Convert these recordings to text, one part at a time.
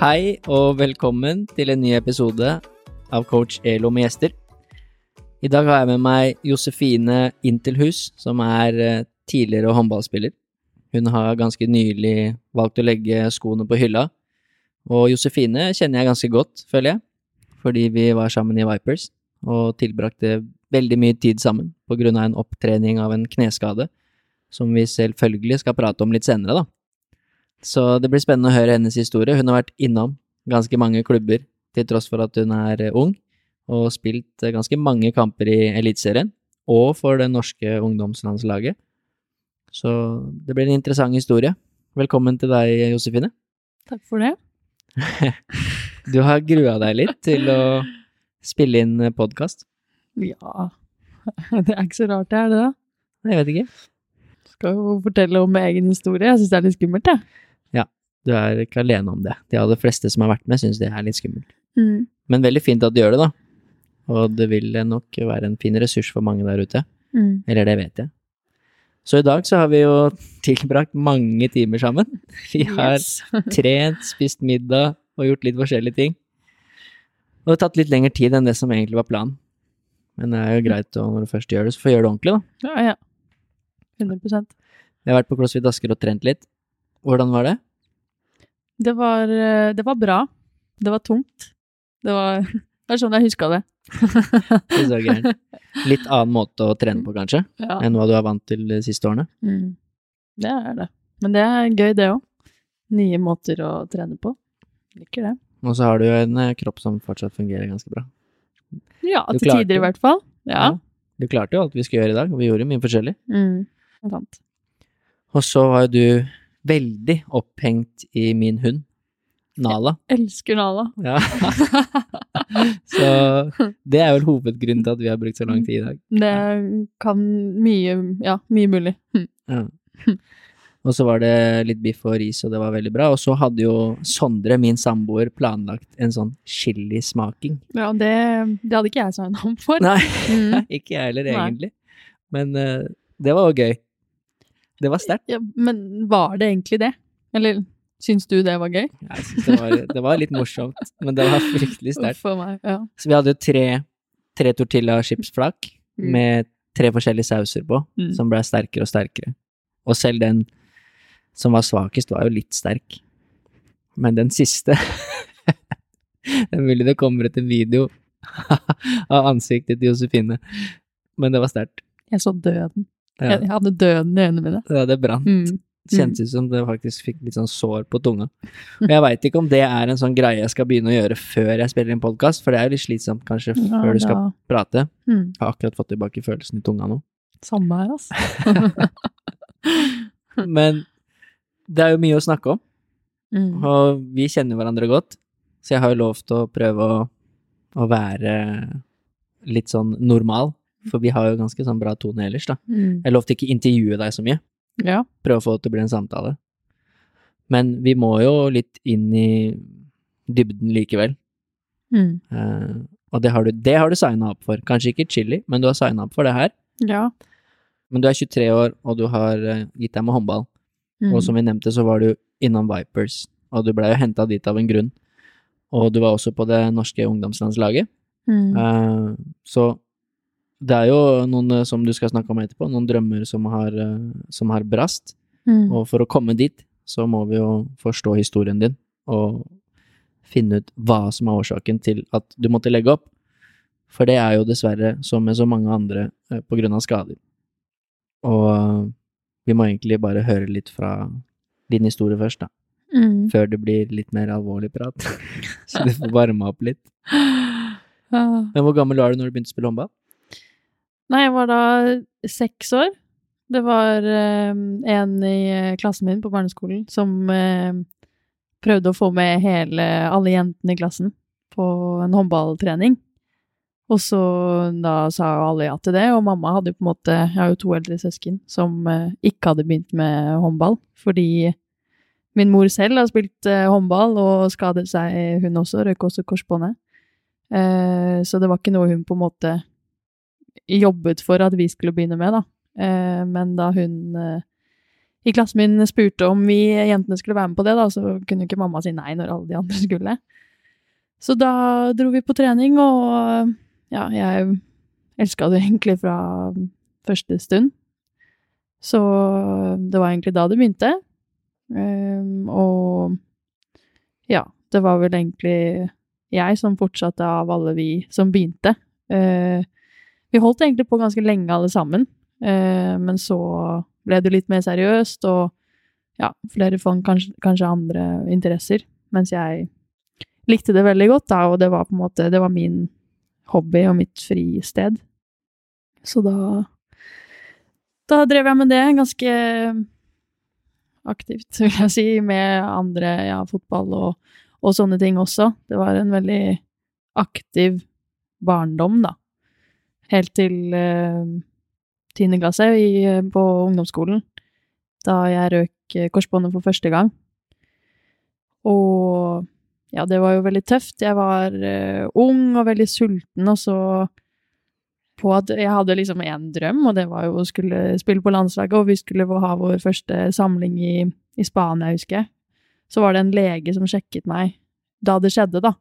Hei og velkommen til en ny episode av Coach Elo med gjester. I dag har jeg med meg Josefine Intelhus, som er eh, tidligere håndballspiller. Hun har ganske nylig valgt å legge skoene på hylla. Og Josefine kjenner jeg ganske godt, føler jeg, fordi vi var sammen i Vipers og tilbrakte veldig mye tid sammen på grunn av en opptrening av en kneskade, som vi selvfølgelig skal prate om litt senere, da. Så det blir spennende å høre hennes historie. Hun har vært innom ganske mange klubber til tross for at hun er eh, ung, og spilt eh, ganske mange kamper i Eliteserien og for det norske ungdomslandslaget. Så det blir en interessant historie. Velkommen til deg, Josefine. Takk for det. Du har grua deg litt til å spille inn podkast? Ja Det er ikke så rart, det er det? da? Jeg vet ikke. Skal jo fortelle om egen historie. Jeg syns det er litt skummelt, jeg. Du er ikke alene om det. De aller fleste som har vært med, syns det er litt skummelt. Mm. Men veldig fint at du gjør det, da. Og det vil nok være en fin ressurs for mange der ute. Mm. Eller det vet jeg. Så i dag så har vi jo tilbrakt mange timer sammen. Vi har Yes. trent, spist middag og gjort litt forskjellige ting. Og det har tatt litt lengre tid enn det som egentlig var planen. Men det er jo greit å, når du først gjør det, så få gjøre det ordentlig, da. Ja, ja. 100% Jeg har vært på CrossFit Asker og trent litt. Hvordan var det? Det var, eh, det var bra. Det var tungt. Det var Det er sånn jeg huska det. Ikke så gærent. Litt annen måte å trene på, kanskje, Ja. enn hva du er vant til de siste årene. Mm. Det er det. Men det er gøy, det òg. Nye måter å trene på. Liker det. Og så har du jo en eh, kropp som fortsatt fungerer ganske bra. Ja, til klarte tider i hvert fall. Ja. Du klarte jo alt vi skulle gjøre i dag, og vi gjorde mye forskjellig. Mm. Sant. Og så var jo du veldig opphengt i min hund, Nala. Elsker Nala. Ja. så det er vel hovedgrunnen til at vi har brukt så lang tid i dag. Det kan mye Ja, mye mulig. Hm. Ja. Og så var det litt biff og ris, og det var veldig bra. Og så hadde jo Sondre, min samboer, planlagt en sånn chilismaking. Ja, det, det hadde ikke jeg signa om for. Nei, Mm. ikke jeg heller, Nei. egentlig. Men uh, det var jo gøy. Det var sterkt. Ja, men var det egentlig det? Eller syns du det var gøy? Jeg syns det, var, det var litt morsomt, men det var fryktelig sterkt. For meg, ja. Så vi hadde jo tre, tre tortilla chipsflak Mm. med tre forskjellige sauser på, Mm. som ble sterkere og sterkere. Og selv den som var svakest, var jo litt sterk. Men den siste Det er mulig det kommer etter video av ansiktet til Josefine, men det var sterkt. Jeg så døden. Ja, Jeg, hadde døden i øynene mine. ja, det brant. Mm. Kjentes ut som det faktisk fikk litt sånn sår på tunga. Og jeg veit ikke om det er en sånn greie jeg skal begynne å gjøre før jeg spiller inn podkast, for det er jo litt slitsomt kanskje Ja, før du skal prate. Mm. Jeg har akkurat fått tilbake følelsen i tunga nå. Samme her, altså. Men det er jo mye å snakke om, Mm. og vi kjenner hverandre godt, så jeg har jo lov til å prøve å, å være litt sånn normal, for vi har jo ganske sånn bra tone ellers, da. Mm. Jeg lovte ikke intervjue deg så mye, Ja. prøve å få det til å bli en samtale. Men vi må jo litt inn i dybden likevel. Mm. Uh, og det har du, det har du signa opp for. Kanskje ikke chili, men du har signa opp for det her. ja. Men du er 23 år, og du har eh, gitt deg med håndball. Mm. Og som vi nevnte, så var du innom Vipers, og du ble jo henta dit av en grunn. Og du var også på det norske ungdomslandslaget. Mm. Uh, så det er jo noen eh, som du skal snakke om etterpå, noen drømmer som har, eh, som har brast. Mm. Og for å komme dit, så må vi jo forstå historien din, og finne ut hva som er årsaken til at du måtte legge opp. For det er jo dessverre, som med så mange andre, eh, på grunn av skader. Og vi må egentlig bare høre litt fra din historie først, da. Mm. Før det blir litt mer alvorlig prat. så du får varme opp litt. Men hvor gammel var du når du begynte å spille håndball? Nei, jeg var da seks år. Det var eh, en i eh, klassen min på barneskolen som eh, prøvde å få med hele, alle jentene i klassen på en håndballtrening. Og så da sa alle ja til det, og mamma hadde jo på en måte Jeg har jo to eldre søsken som eh, ikke hadde begynt med håndball, fordi min mor selv har spilt eh, håndball og skadet seg, hun også, røk også korsbåndet. Eh, så det var ikke noe hun på en måte jobbet for at vi skulle begynne med, da. Eh, men da hun eh, i klassen min spurte om vi jentene skulle være med på det, da, så kunne ikke mamma si nei når alle de andre skulle. Så da dro vi på trening, og ja, jeg elska det egentlig fra første stund. Så det var egentlig da det begynte. Um, og ja, det var vel egentlig jeg som fortsatte av alle vi som begynte. Uh, vi holdt egentlig på ganske lenge alle sammen, eh, men så ble det litt mer seriøst, og ja, flere fant kanskje, kanskje, andre interesser, mens jeg likte det veldig godt, da, og det var på en måte det var min hobby og mitt fristed. Så da da drev jeg med det ganske aktivt, vil jeg si, med andre, ja, fotball og, og sånne ting også. Det var en veldig aktiv barndom, da. Helt til uh, tiende klasse i, på ungdomsskolen, da jeg røk korsbåndet for første gang. Og ja, det var jo veldig tøft. Jeg var uh, ung og veldig sulten, og så på at jeg hadde liksom én drøm, og det var jo å skulle spille på landslaget, og vi skulle ha vår første samling i, i Spania, husker jeg. Så var det en lege som sjekket meg da det skjedde, da.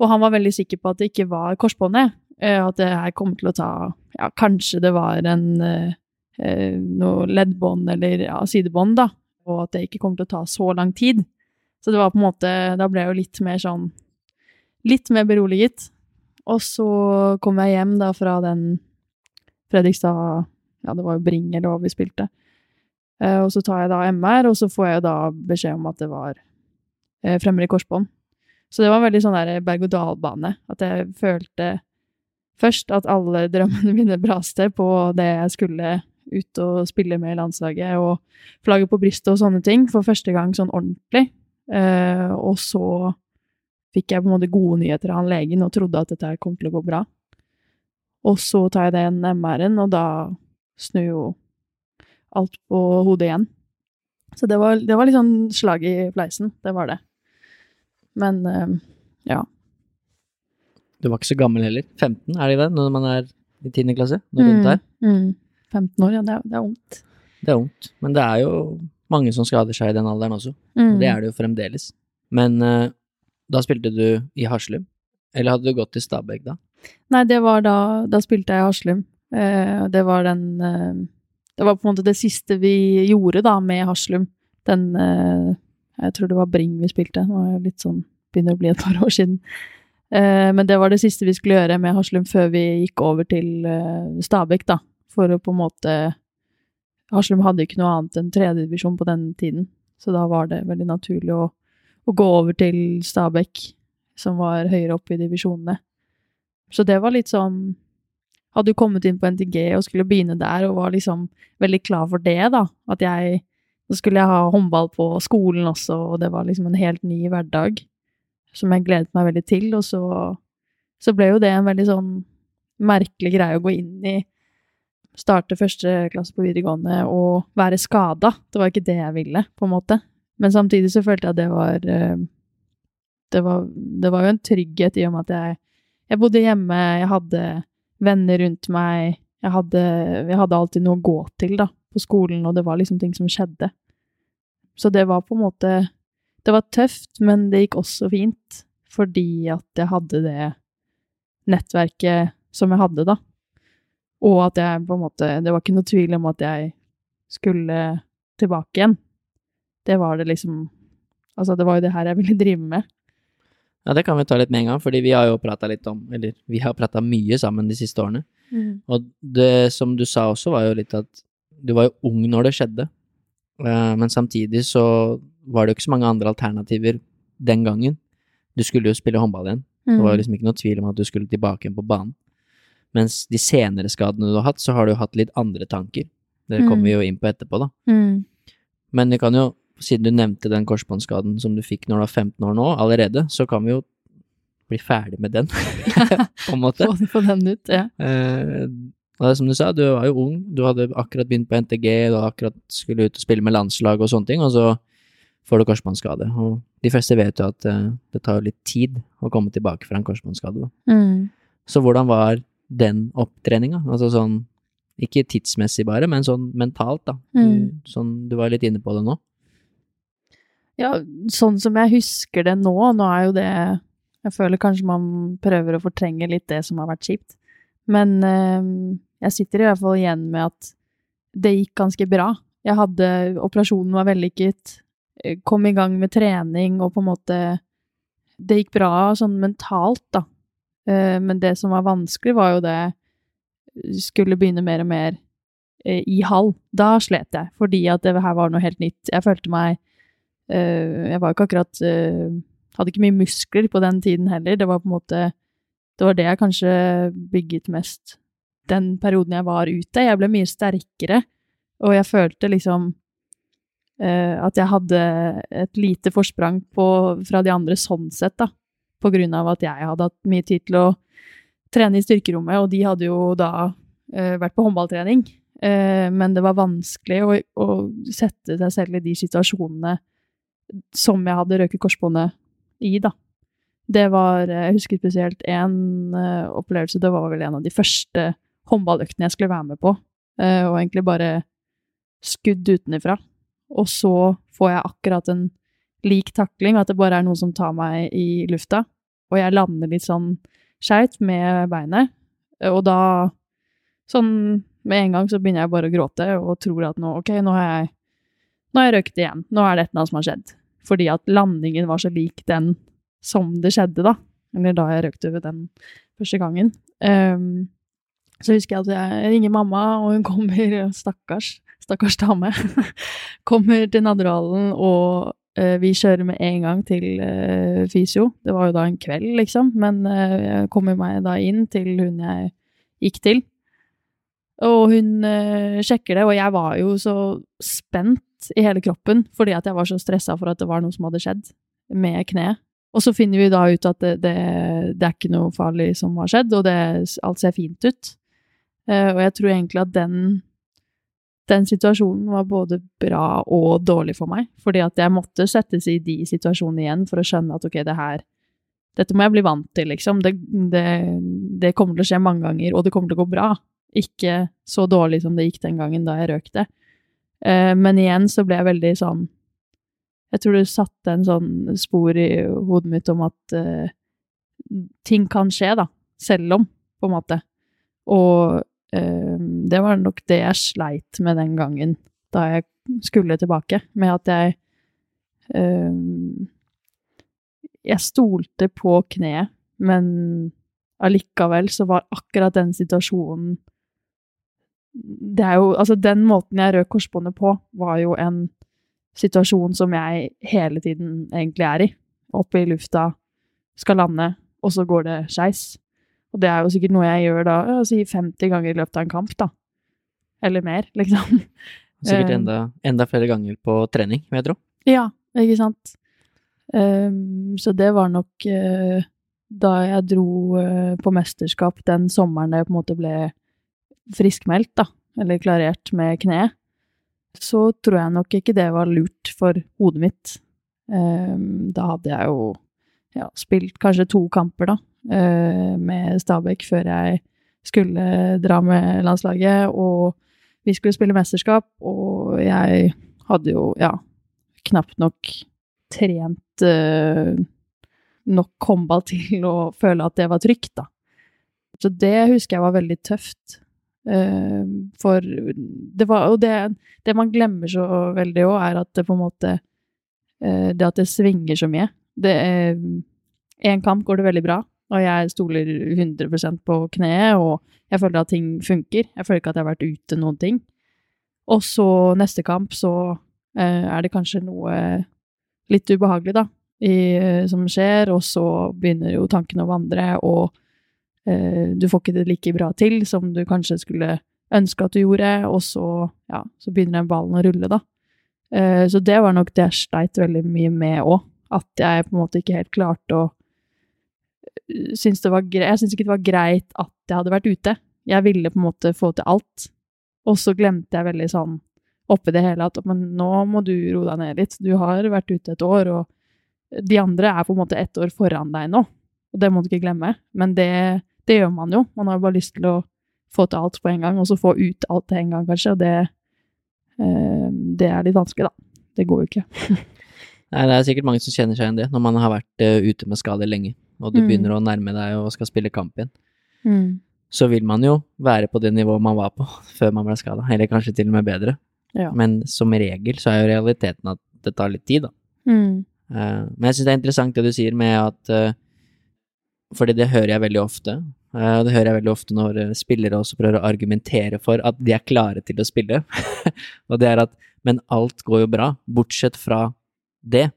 Og han var veldig sikker på at det ikke var korsbåndet, eh, at det her kom til å ta Ja, kanskje det var en eh, eh, noe leddbånd eller ja, sidebånd, da, og at det ikke kom til å ta så lang tid. Så det var på en måte Da ble jeg jo litt mer sånn Litt mer beroliget. Og så kom jeg hjem da fra den Fredrikstad Ja, det var jo Bring eller hva vi spilte. Eh, og så tar jeg da MR, og så får jeg da beskjed om at det var fremmer fremre korsbånd. Så det var veldig sånn der berg-og-dal-bane. At jeg følte først at alle drømmene mine braste på det jeg skulle ut og spille med i landslaget, og flagget på brystet og sånne ting, for første gang sånn ordentlig. Eh, og så fikk jeg på en måte gode nyheter av han legen og trodde at dette kom til å gå bra. Og så tar jeg den MR-en, og da snur jo alt på hodet igjen. Så det var, det var litt sånn slag i fleisen. Det var det. Men uh, ja. Du var ikke så gammel heller. 15 er det det når man er i 10. klasse? Mm. Mm, 15 år, ja. Det er, det er ungt. Det er ungt. Men det er jo mange som skader seg i den alderen også. Mm. Det er det jo fremdeles. Men uh, da spilte du i Haslum? Eller hadde du gått til Stabæk da? Nei, det var da Da spilte jeg i Haslum. Uh, det var den uh, Det var på en måte det siste vi gjorde da med Haslum. Den Jeg tror det var Bring vi spilte. Nå er det litt sånn Begynner å bli et par år siden. Men det var det siste vi skulle gjøre med Haslum før vi gikk over til Stabæk, da. For å på en måte Haslum hadde ikke noe annet enn tredjedivisjon på den tiden, så da var det veldig naturlig å, å gå over til Stabæk, som var høyere oppe i divisjonene. Så det var litt sånn Hadde jo kommet inn på NTG og skulle begynne der, og var liksom veldig klar for det, da. At jeg Så skulle jeg ha håndball på skolen også, og det var liksom en helt ny hverdag som jeg gledet meg veldig til, og så, så ble jo det en veldig sånn merkelig greie å gå inn i starte første klasse på videregående og være skada. Det var ikke det jeg ville, på en måte. Men samtidig så følte jeg at det var eh, Det var, det var jo en trygghet i og med at jeg, jeg bodde hjemme, jeg hadde venner rundt meg, jeg hadde, jeg hadde alltid noe å gå til, da, på skolen, og det var liksom ting som skjedde. Så det var på en måte Det var tøft, men det gikk også fint, fordi at jeg hadde det nettverket som jeg hadde, da. Og at jeg på en måte Det var ikke noe tvil om at jeg skulle tilbake igjen. Det var det liksom Altså, det var jo det her jeg ville drive med. Ja, det kan vi ta litt med en gang, fordi vi har jo prata litt om Eller vi har prata mye sammen de siste årene. Mm. Og det som du sa også, var jo litt at du var jo ung når det skjedde. Eh, men samtidig så var det jo ikke så mange andre alternativer den gangen. Du skulle jo spille håndball igjen. Mm. Det var mm. liksom ikke noe tvil om at du skulle tilbake igjen på banen. Mens de senere skadene du har hatt, så har du jo hatt litt andre tanker. Det kommer vi jo inn på etterpå, da. Mm. Men vi kan jo, siden du nevnte den korsbåndskaden som du fikk når du var 15 år nå, allerede, så kan vi jo bli ferdig med den, på en måte. Få, få den ut, ja. Eh, og det er som du sa, du var jo ung, du hadde akkurat begynt på NTG, du hadde akkurat skulle ut og spille med landslag og sånne ting, og så får du korsbåndskade. Og de fleste vet jo at uh, det tar litt tid å komme tilbake fra en korsbåndskade. Mm. Så hvordan var den opptreninga? Altså sånn, ikke tidsmessig bare, men sånn mentalt, da. Mm. sånn, du var litt inne på det nå. Ja, sånn som jeg husker det nå, nå er jo det Jeg føler kanskje man prøver å fortrenge litt det som har vært kjipt. Men øh, jeg sitter i hvert fall igjen med at det gikk ganske bra. Jeg hadde Operasjonen var vellykket. Kom i gang med trening og på en måte Det gikk bra sånn mentalt, da. Eh, Men det som var vanskelig, var jo det Skulle begynne mer og mer eh, i hall. Da slet jeg, fordi at det her var noe helt nytt. Jeg følte meg Eh, jeg var ikke akkurat Hadde ikke mye muskler på den tiden heller. Det var på en måte Det var det jeg kanskje bygget mest den perioden jeg var ute. Jeg ble mye sterkere, og jeg følte liksom at jeg hadde et lite forsprang på, fra de andre sånn sett, da. På grunn av at jeg hadde hatt mye tid til å trene i styrkerommet, og de hadde jo da uh, vært på håndballtrening. Uh, men det var vanskelig å, å sette seg selv i de situasjonene som jeg hadde røket korsbåndet i, da. Det var Jeg husker spesielt én uh, opplevelse. Det var vel en av de første håndballøktene jeg skulle være med på. eh, og egentlig bare skudd utenifra. Og så får jeg akkurat en lik takling, at det bare er noen som tar meg i lufta. Og jeg lander litt sånn skeivt med beinet. Og da, sånn med en gang, så begynner jeg bare å gråte og tror at nå, ok, nå har jeg nå har jeg røkt igjen. Nå er det et eller annet som har skjedd. Fordi at landingen var så lik den som det skjedde, da. Eller da jeg røkte ved den første gangen. Um, så husker jeg at jeg ringer mamma, og hun kommer Stakkars, stakkars dame. kommer til Nadderhallen, og uh, vi kjører med en gang til uh, fysio. Det var jo da en kveld, liksom. Men uh, jeg kommer meg da inn til hun jeg gikk til. Og hun eh, sjekker det, og jeg var jo så spent i hele kroppen fordi at jeg var så stressa for at det var noe som hadde skjedd med kneet. Og så finner vi da ut at det, det, det er ikke noe farlig som har skjedd, og det, alt ser fint ut. Eh, og jeg tror egentlig at den, den situasjonen var både bra og dårlig for meg, fordi at jeg måtte settes i de situasjonene igjen for å skjønne at ok, det her dette må jeg bli vant til, liksom. Det, det, det kommer til å skje mange ganger, og det kommer til å gå bra. Ikke så dårlig som det gikk den gangen da jeg røkte. Eh, men igjen så ble jeg veldig sånn Jeg tror det satte en sånn spor i hodet mitt om at eh, ting kan skje, da. Selv om, på en måte. Og eh, det var nok det jeg sleit med den gangen da jeg skulle tilbake, med at jeg eh, Jeg stolte på kneet, men allikevel så var akkurat den situasjonen det er jo, altså Den måten jeg røk korsbåndet på, var jo en situasjon som jeg hele tiden egentlig er i. Oppe i lufta, skal lande, og så går det skeis. Og det er jo sikkert noe jeg gjør da si 50 ganger i løpet av en kamp, da. Eller mer, liksom. Sikkert Eh. enda, enda flere ganger på trening, vil jeg tro. Ja, ikke sant. Um, så det var nok uh, da jeg dro uh, på mesterskap den sommeren da jeg på en måte ble friskmeldt, da, eller klarert med kneet, så tror jeg nok ikke det var lurt for hodet mitt. Um, da hadde jeg jo ja, spilt kanskje to kamper, da, med Stabæk før jeg skulle dra med landslaget, og vi skulle spille mesterskap, og jeg hadde jo, ja, knapt nok trent eh, nok håndball til å føle at det var trygt, da. Så det husker jeg var veldig tøft. Uh, for det var Og det, det man glemmer så veldig òg, er at det på en måte uh, Det at det svinger så mye. Det En kamp går det veldig bra, og jeg stoler 100 på kneet, og jeg føler at ting funker. Jeg føler ikke at jeg har vært ute noen ting. Og så neste kamp så eh, er det kanskje noe litt ubehagelig, da, i, eh, som skjer, og så begynner jo tankene å vandre, og eh, du får ikke det like bra til som du kanskje skulle ønske at du gjorde, og så, ja, så begynner den ballen å rulle, da. Eh, så det var nok det jeg sleit veldig mye med òg. At jeg på en måte ikke helt klarte å eh, synes det var greit, Jeg syntes ikke det var greit at jeg hadde vært ute. Jeg ville på en måte få til alt. Og så glemte jeg veldig sånn oppi det hele at men nå må du roe deg ned litt. Du har vært ute et år, og de andre er på en måte ett år foran deg nå. Og det må du ikke glemme. Men det, det gjør man jo. Man har bare lyst til å få til alt på en gang, og så få ut alt til en gang, kanskje. Og det, eh, det er litt vanskelig, da. Det går jo ikke. Nei, det er sikkert mange som kjenner seg igjen det, når man har vært uh, ute med skader lenge, og du Mm. begynner å nærme deg og skal spille kamp igjen. Mm. Så vil man jo være på det nivået man var på før man ble skada, eller kanskje til og med bedre. Ja. Men som regel så er jo realiteten at det tar litt tid, da. Mm. Uh, men jeg syns det er interessant det du sier med at uh, Fordi det hører jeg veldig ofte. og det hører jeg veldig ofte når spillere også prøver å argumentere for at de er klare til å spille. og det er at Men alt går jo bra, bortsett fra det.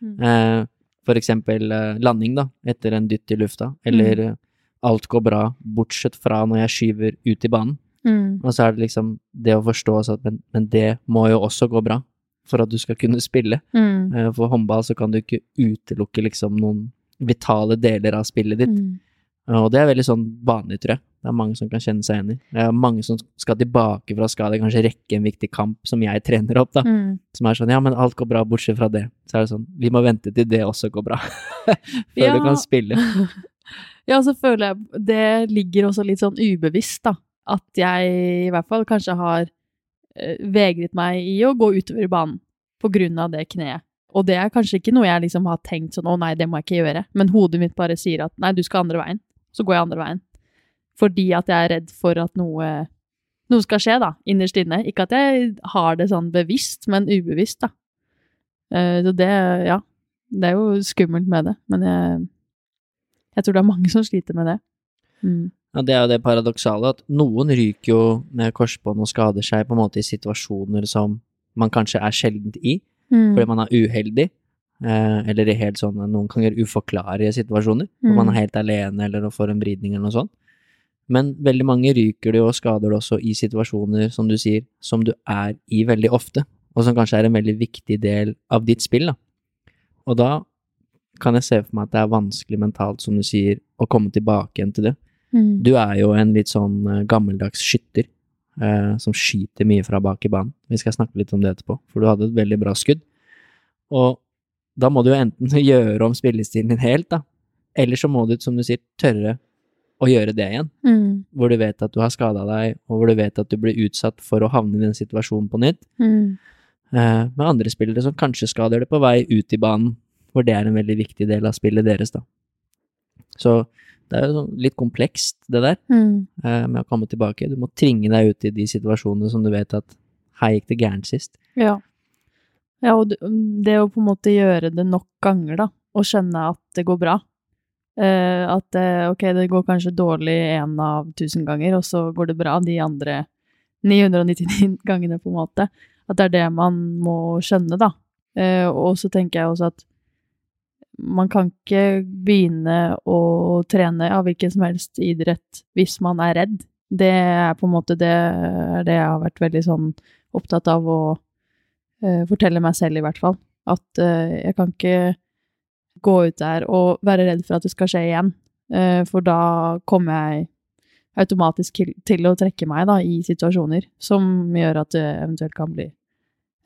Mm. Eh, for eksempel eh, landing, da, etter en dytt i lufta. Eller mm. alt går bra, bortsett fra når jeg skyver ut i banen. Mm. Og så er det liksom det å forstå at men, men det må jo også gå bra for at du skal kunne spille. Mm. Eh, For håndball så kan du ikke utelukke liksom noen vitale deler av spillet ditt. Mm. Og det er veldig sånn vanlig, tror jeg. Det er mange som kan kjenne seg igjen i. Det er mange som skal tilbake fra skade, kanskje rekke en viktig kamp som jeg trener opp, da. Mm. Som er sånn ja, men alt går bra bortsett fra det. Så er det sånn, vi må vente til det også går bra. Før Ja. du kan spille. Ja, så føler jeg det ligger også litt sånn ubevisst, da. At jeg i hvert fall kanskje har eh, vegret meg i å gå utover banen på grunn av det kneet. Og det er kanskje ikke noe jeg liksom har tenkt sånn å nei, det må jeg ikke gjøre. Men hodet mitt bare sier at nei, du skal andre veien. Så går jeg andre veien. Fordi at jeg er redd for at noe, noe skal skje, da, innerst inne. Ikke at jeg har det sånn bevisst, men ubevisst, da. Eh, Så det, ja. Det er jo skummelt med det, men jeg, jeg tror det er mange som sliter med det. Mm. Ja, det er jo det paradoksale, at noen ryker jo med korsbånd og skader seg på en måte i situasjoner som man kanskje er sjeldent i, Mm. fordi man er uheldig, eller i helt sånne noen ganger uforklarlige situasjoner, hvor man Mm. er helt alene eller får en vridning eller noe sånt. Men veldig mange ryker det og skader det også i situasjoner, som du sier, som du er i veldig ofte, og som kanskje er en veldig viktig del av ditt spill, da. Og da kan jeg se for meg at det er vanskelig mentalt, som du sier, å komme tilbake igjen til det. Mm. Du er jo en litt sånn eh, gammeldags skytter, eh, som skyter mye fra bak i banen. Vi skal snakke litt om det etterpå, for du hadde et veldig bra skudd. Og da må du jo enten gjøre om spillestilen din helt, da, eller så må du, som du sier, tørre å gjøre det igjen. Mm. Hvor du vet at du har skada deg, og hvor du vet at du blir utsatt for å havne i den situasjonen på nytt. Mm. Eh, med andre spillere som kanskje skader det på vei ut i banen, hvor det er en veldig viktig del av spillet deres, da. Så det er jo sånn litt komplekst, det der Mm. eh, med å komme tilbake. Du må tvinge deg ut i de situasjonene som du vet at her gikk det gærent sist. Ja. Ja, og det, det å på en måte gjøre det nok ganger, da, og skjønne at det går bra. Eh, at ok, det går kanskje dårlig én av tusen ganger, og så går det bra de andre 999 gangene, på en måte. At det er det man må skjønne, da. Eh, og så tenker jeg også at man kan ikke begynne å trene av hvilken som helst idrett hvis man er redd. Det er på en måte det, det jeg har vært veldig sånn opptatt av å eh, fortelle meg selv, i hvert fall. At eh, jeg kan ikke gå ut der og være redd for at det skal skje igjen. Eh, for da kommer jeg automatisk til, å trekke meg da, i situasjoner som gjør at det eventuelt kan bli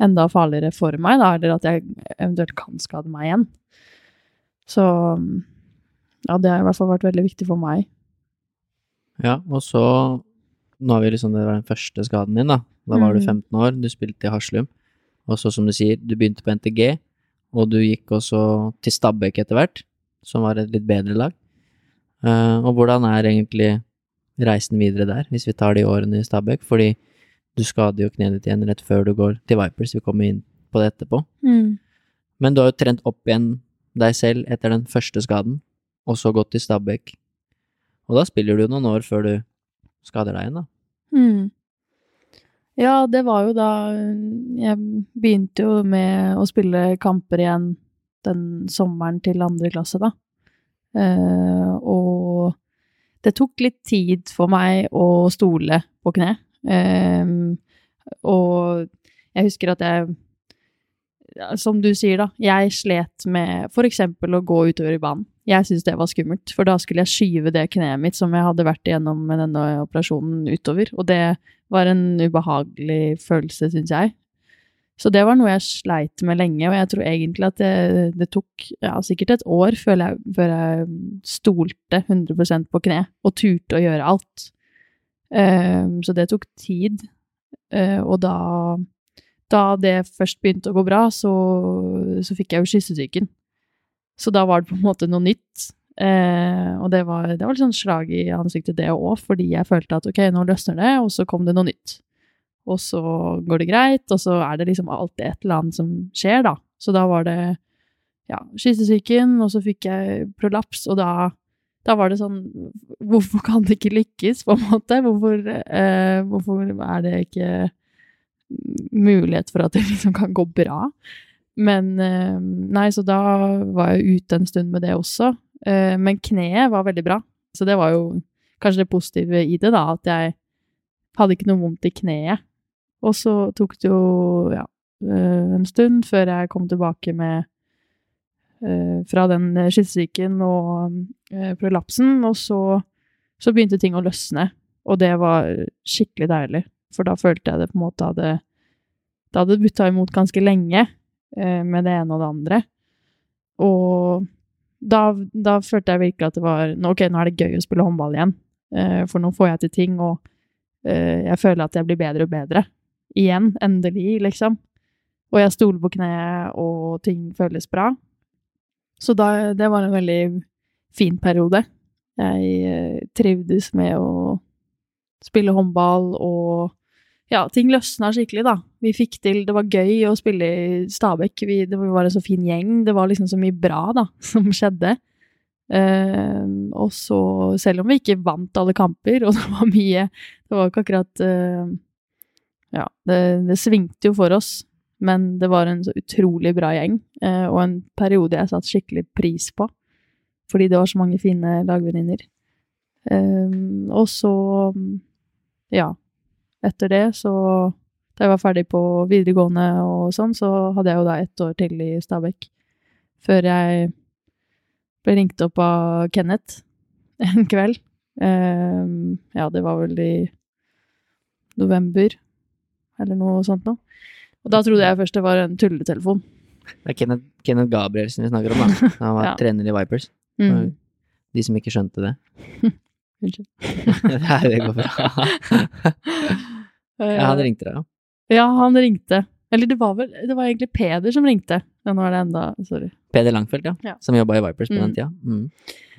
enda farligere for meg, da, eller at jeg eventuelt kan skade meg igjen. Så ja, det har i hvert fall vært veldig viktig for meg. Ja, og så Nå har vi liksom, det var den første skaden din, da. Da var du Mhm. 15 år, du spilte i Haslum. Og så, som du sier, du begynte på NTG, og du gikk også til Stabæk etter hvert, som var et litt bedre lag. Eh, og hvordan er egentlig reisen videre der, hvis vi tar de årene i Stabæk? Fordi du skader jo kneet ditt igjen rett før du går til Vipers, vi kommer inn på det etterpå. Men du har jo trent opp igjen deg selv etter den første skaden, og så gått til Stabæk. Og da spiller du noen år før du skader deg igjen, da. Mm. Ja, det var jo da Jeg begynte jo med å spille kamper igjen den sommeren til andre klasse, da. Uh, og det tok litt tid for meg å stole på kne. Uh, og jeg husker at jeg Som du sier, da. Jeg slet med f.eks. å gå utover i banen. Jeg syntes det var skummelt, for da skulle jeg skyve det kneet mitt som jeg hadde vært igjennom med denne operasjonen, utover. Og det var en ubehagelig følelse, syns jeg. Så det var noe jeg sleit med lenge, og jeg tror egentlig at det, det tok ja, sikkert et år før jeg, før jeg stolte 100% på kne og turte å gjøre alt. Um, så det tok tid. Uh, og da, da det først begynte å gå bra, så, så fikk jeg jo kyssesyken. Så da var det på en måte noe nytt. Uh, og det var, det var litt sånn slag i ansiktet, det òg, fordi jeg følte at ok, nå løsner det, og så kom det noe nytt og så går det greit, og så er det liksom alltid et eller annet som skjer, da. Så da var det ja, kyssesyken, og så fikk jeg prolaps, og da, da var det sånn Hvorfor kan det ikke lykkes, på en måte? Hvorfor, eh, hvorfor er det ikke mulighet for at det liksom kan gå bra? Men eh, Nei, så da var jeg ute en stund med det også. Eh, men kneet var veldig bra, så det var jo kanskje det positive i det, da, at jeg hadde ikke noe vondt i kneet. Og så tok det jo ja, eh, en stund før jeg kom tilbake med eh, fra den skissesyken og prolapsen, og så, så, begynte ting å løsne. Og det var skikkelig deilig, for da følte jeg det på en måte hadde Det hadde butta imot ganske lenge med det ene og det andre. Og da, da, følte jeg virkelig at det var Ok, nå er det gøy å spille håndball igjen. For nå får jeg til ting, og jeg føler at jeg blir bedre og bedre igjen, endelig, liksom. Og jeg stoler på kneet, og ting føles bra. Så da, det var en veldig fin periode. Jeg uh, trivdes med å spille håndball, og ja, ting løsna skikkelig, da. Vi fikk til Det var gøy å spille i Stabekk. Vi, det var en så fin gjeng. Det var liksom så mye bra, da, som skjedde. Uh, og så, selv om vi ikke vant alle kamper, og det var mye Det var jo ikke akkurat uh, ja, det, det, svingte jo for oss, men det var en så utrolig bra gjeng, uh, og en periode jeg satte skikkelig pris på, fordi det var så mange fine lagvenninner. Um, og så, ja, etter det så Da jeg var ferdig på videregående og sånn, så hadde jeg jo da ett år til i Stabekk, før jeg ble ringt opp av Kenneth en kveld. Um, ja, det var vel i november eller noe sånt noe. Og da trodde jeg først det var en tulletelefon. Det er Kenneth, Kenneth Gabrielsen vi snakker om, da. Han var ja. trener i Vipers. Mm. De som ikke skjønte det. Unnskyld. Det går bra. Ja, han ringte deg, ja. Ja, han ringte. Eller det var vel Det var egentlig Peder som ringte. Ja, nå er det enda Sorry. Peder Langfeldt, ja. ja. Som jobba i Vipers på mm. den tida. Mm.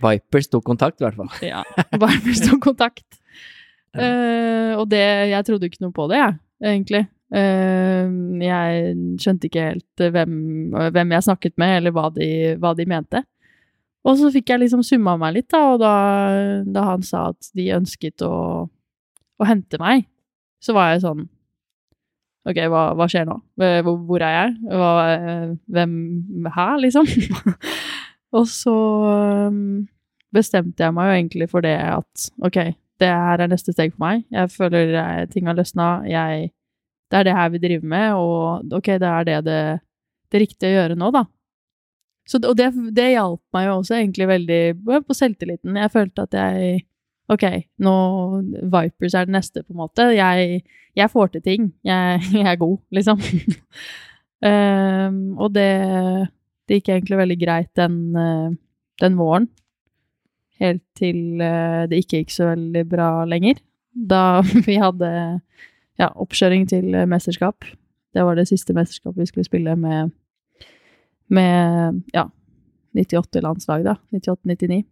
Vipers tok kontakt, i hvert fall. ja. Vipers tok kontakt. Uh, og det Jeg trodde ikke noe på det, jeg egentlig. Uh, jeg skjønte ikke helt eh, hvem, hvem, jeg snakket med, eller hva de, hva de, mente. Og så fikk jeg liksom summa meg litt, da, og da, da han sa at de ønsket å, å, hente meg, så var jeg sånn Ok, hva, hva skjer nå? Hvor, hvor er jeg? Hva, hvem her, liksom? og så um, bestemte jeg meg jo egentlig for det at ok, det her er neste steg for meg. Jeg føler ting har løsna. Det er det her vi driver med, og ok, det er det det, det riktige å gjøre nå, da. Så, og det, det hjalp meg jo også egentlig veldig på selvtilliten. Jeg følte at jeg Ok, nå Vipers er det neste, på en måte. Jeg, jeg får til ting. Jeg, jeg er god, liksom. um, og det, det gikk egentlig veldig greit den, eh, den våren helt til eh, det ikke gikk så veldig bra lenger. Da vi hadde ja, oppkjøring til mesterskap. Det var det siste mesterskapet vi skulle spille med, med ja, 98-landslag, da. 98-99.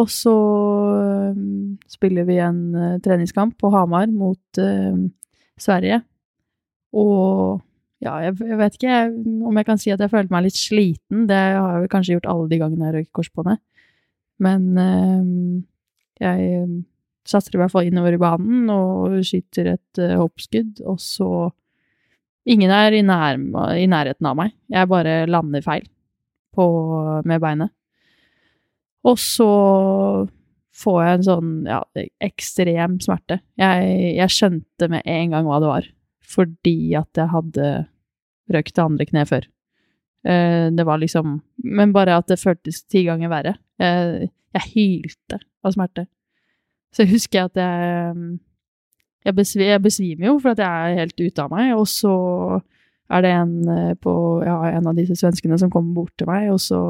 Og så um, spiller vi en uh, treningskamp på Hamar mot uh, Sverige. Og ja, jeg, jeg, vet ikke om jeg kan si at jeg følte meg litt sliten. Det har jeg kanskje gjort alle de gangene jeg røyker korsbåndet. Men eh, jeg satser i hvert fall innover i banen og skyter et uh, hoppskudd, og så Ingen er i, nær, i, nærheten av meg. Jeg bare lander feil på, med beinet. Og så får jeg en sånn ja, ekstrem smerte. Jeg, jeg skjønte med en gang hva det var, fordi at jeg hadde røkt det andre kneet før. Eh, det var liksom Men bare at det føltes ti ganger verre. Jeg, jeg hylte av smerte. Så jeg husker at jeg jeg, besv jeg besvimer jo for at jeg er helt ute av meg, og så er det en eh, på ja, en av disse svenskene som kommer bort til meg, og så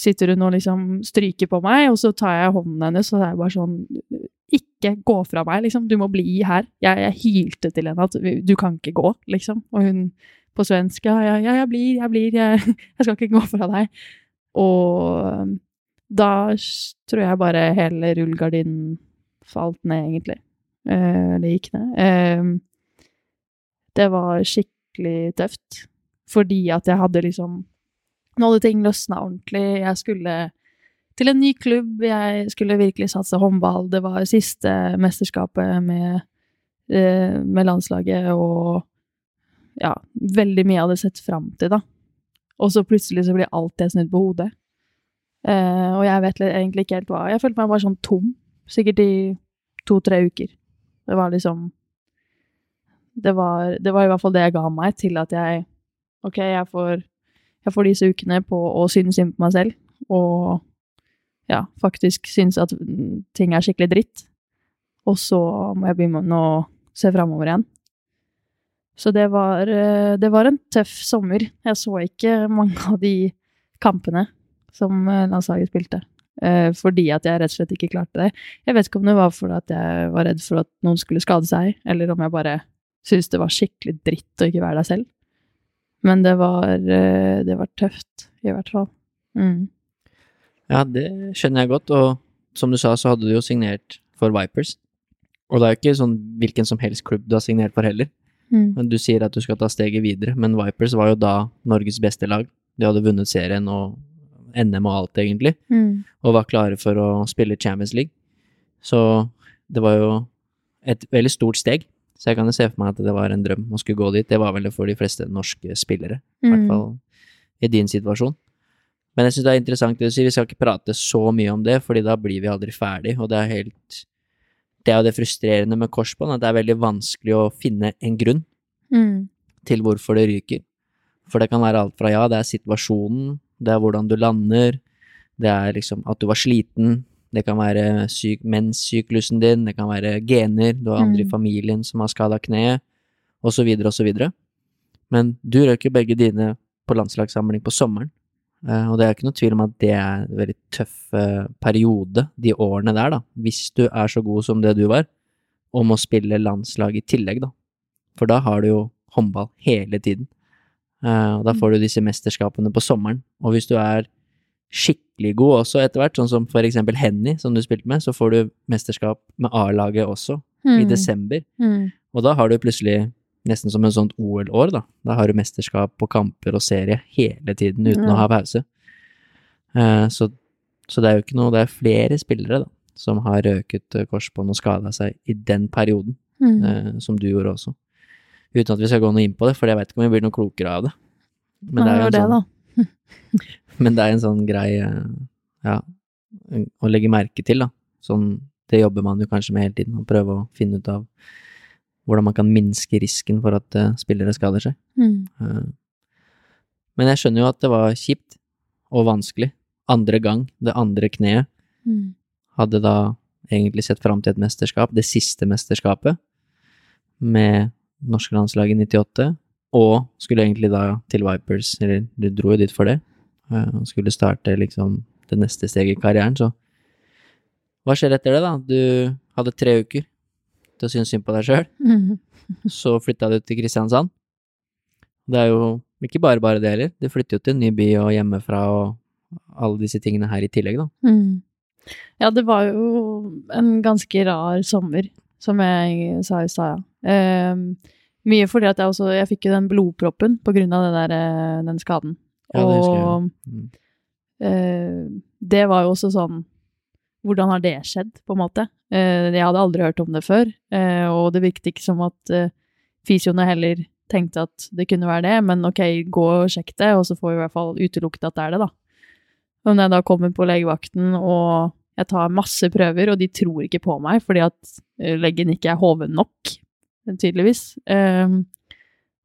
sitter hun og liksom stryker på meg, og så tar jeg hånden hennes, og det er bare sånn Ikke gå fra meg, liksom. Du må bli her. Jeg, jeg hylte til henne at du kan ikke gå, liksom. Og hun på svensk ja, ja, ja jeg blir, jeg blir, jeg, jeg skal ikke gå fra deg. Og da tror jeg bare hele rullegardinen falt ned, egentlig. Eh, eller gikk ned. Eh, det var skikkelig tøft, fordi at jeg hadde liksom nå hadde ting løsna ordentlig. Jeg skulle til en ny klubb. Jeg skulle virkelig satse håndball. Det var siste mesterskapet med, eh, med landslaget, og ja, veldig mye jeg hadde sett fram til, da. Og så plutselig så blir alt det snudd på hodet. Eh, og jeg vet egentlig ikke helt hva. Jeg følte meg bare sånn tom, sikkert i to-tre uker. Det var liksom det var, det var i hvert fall det jeg ga meg til at jeg Ok, jeg får jeg får disse ukene på å synes synd på meg selv, og ja, faktisk synes at ting er skikkelig dritt. Og så må jeg begynne å se framover igjen. Så det var, eh, det var en tøff sommer. Jeg så ikke mange av de kampene som eh, landslaget spilte. Eh, fordi at jeg rett og slett ikke klarte det. Jeg vet ikke om det var fordi at jeg var redd for at noen skulle skade seg, eller om jeg bare syntes det var skikkelig dritt å ikke være deg selv. Men det var, eh, det var tøft, i hvert fall. Mm. Ja, det skjønner jeg godt, og som du sa, så hadde du jo signert for Vipers. Og det er jo ikke sånn hvilken som helst klubb du har signert for heller. Mm. Men Du sier at du skal ta steget videre, men Vipers var jo da Norges beste lag. De hadde vunnet serien og NM og alt, egentlig, mm. og var klare for å spille Champions League. Så det var jo et veldig stort steg. Så jeg kan jo se for meg at det var en drøm å skulle gå dit. Det var vel det for de fleste norske spillere, i hvert mm. fall i din situasjon. Men jeg syns det er interessant det du sier, vi skal ikke prate så mye om det, fordi da blir vi aldri ferdig, og det er helt Det er jo det frustrerende med korsbånd, at det er veldig vanskelig å finne en grunn mm. til hvorfor det ryker. For det kan være alt fra ja, det er situasjonen, det er hvordan du lander, det er liksom at du var sliten, det kan være syk, menssyklusen din, det kan være gener, du har andre i mm. familien som har skada kneet, osv., osv. Men du røk jo begge dine på landslagssamling på sommeren, eh, og det er ikke noe tvil om at det er en veldig tøff eh, periode, de årene der, da, hvis du er så god som det du var, og må spille landslag i tillegg, da. For da har du jo håndball hele tiden. Eh, og da får du disse mesterskapene på sommeren, og hvis du er skikkelig god også etter hvert, sånn som for eksempel Henny, som du spilte med, så får du mesterskap med A-laget også, mm. i desember. Mm. Og da har du plutselig nesten som en sånt OL-år, da. Da har du mesterskap på kamper og serie hele tiden uten ja. å ha pause. Uh, så, så, det er jo ikke noe Det er flere spillere, da, som har røket eh, korsbånd og skada seg i den perioden, mm. uh, som du gjorde også. Uten at vi skal gå noe inn på det, for jeg veit ikke om vi blir noe klokere av det. Men det er jo en sånn, Men det er en sånn grei ja, å legge merke til, da. Sånn, det jobber man jo kanskje med hele tiden, å prøve å finne ut av hvordan man kan minske risken for at uh, spillere skader seg. Mm. Uh, men jeg skjønner jo at det var kjipt og vanskelig. Andre gang, det andre kneet, mm. hadde da egentlig sett fram til et mesterskap, det siste mesterskapet, med norske landslaget i 98, og skulle egentlig da til Vipers, eller du dro jo dit for det, eh, og skulle starte liksom det neste steget i karrieren, så hva skjer etter det, da? Du hadde tre uker til å synes synd på deg sjøl. Mm. Så flytta du til Kristiansand. Det er jo ikke bare bare det heller, du flytter jo til en ny by og hjemmefra og alle disse tingene her i tillegg, da. Mm. Ja, det var jo en ganske rar sommer, som jeg sa i stad, ja. Um, mye fordi at jeg også Jeg fikk jo den blodproppen på grunn av der, eh, den skaden. Ja, det og mm. eh, det var jo også sånn Hvordan har det skjedd, på en måte? Eh, jeg hadde aldri hørt om det før, eh, og det virket ikke som at eh, fysioene heller tenkte at det kunne være det, men ok, gå og sjekk det, og så får vi i hvert fall utelukket at det er det, da. Men når jeg da kommer på legevakten, og Jeg tar masse prøver, og de tror ikke på meg fordi at eh, leggen ikke er hoven nok, tydeligvis. Um,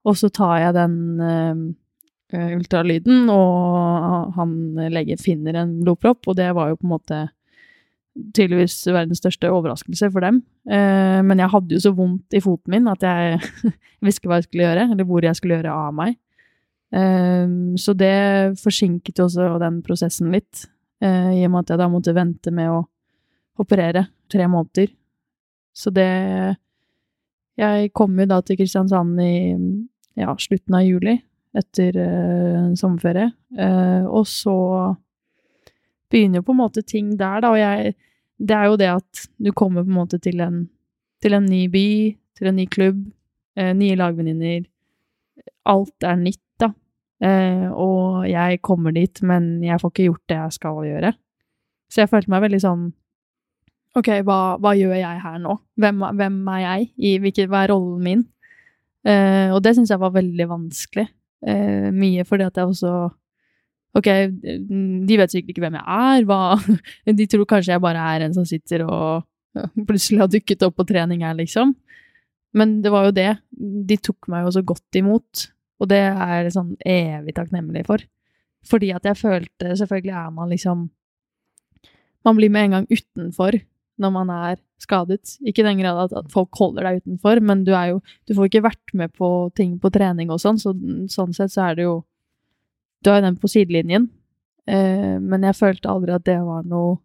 og så tar jeg den um, ultralyden, og han legen finner en blodpropp, og det var jo på en måte tydeligvis verdens største overraskelse for dem. Uh, men jeg hadde jo så vondt i foten min at jeg visste hva jeg skulle gjøre, eller hvor jeg skulle gjøre av meg. Um, så det forsinket jo også den prosessen litt. I og med at jeg da måtte vente med å operere tre måneder. Så det Jeg kom jo da til Kristiansand i ja, slutten av juli, etter uh, sommerferie. Uh, og så begynner jo på en måte ting der, da. Og jeg Det er jo det at du kommer på en måte til en, til en ny by, til en ny klubb, nye lagvenninner. Alt er nytt, da. Og jeg kommer dit, men jeg får ikke gjort det jeg skal gjøre. Så jeg følte meg veldig sånn Ok, hva, hva gjør jeg her nå? Hvem, hvem er jeg? I, hvilket, hva er rollen min? Eh, og det syns jeg var veldig vanskelig. Eh, mye fordi at jeg også Ok, de vet sikkert ikke hvem jeg er. Hva, de tror kanskje jeg bare er en som sitter og plutselig har dukket opp på trening her, liksom. Men det var jo det. De tok meg jo så godt imot. Og det er jeg sånn evig takknemlig for. Fordi at jeg følte Selvfølgelig er man liksom Man blir med en gang utenfor når man er skadet. Ikke i den grad at, folk holder deg utenfor, men du er jo Du får ikke vært med på ting på trening og sånn, så sånn sett så er det jo Du har jo den på sidelinjen. Eh, men jeg følte aldri at det var noe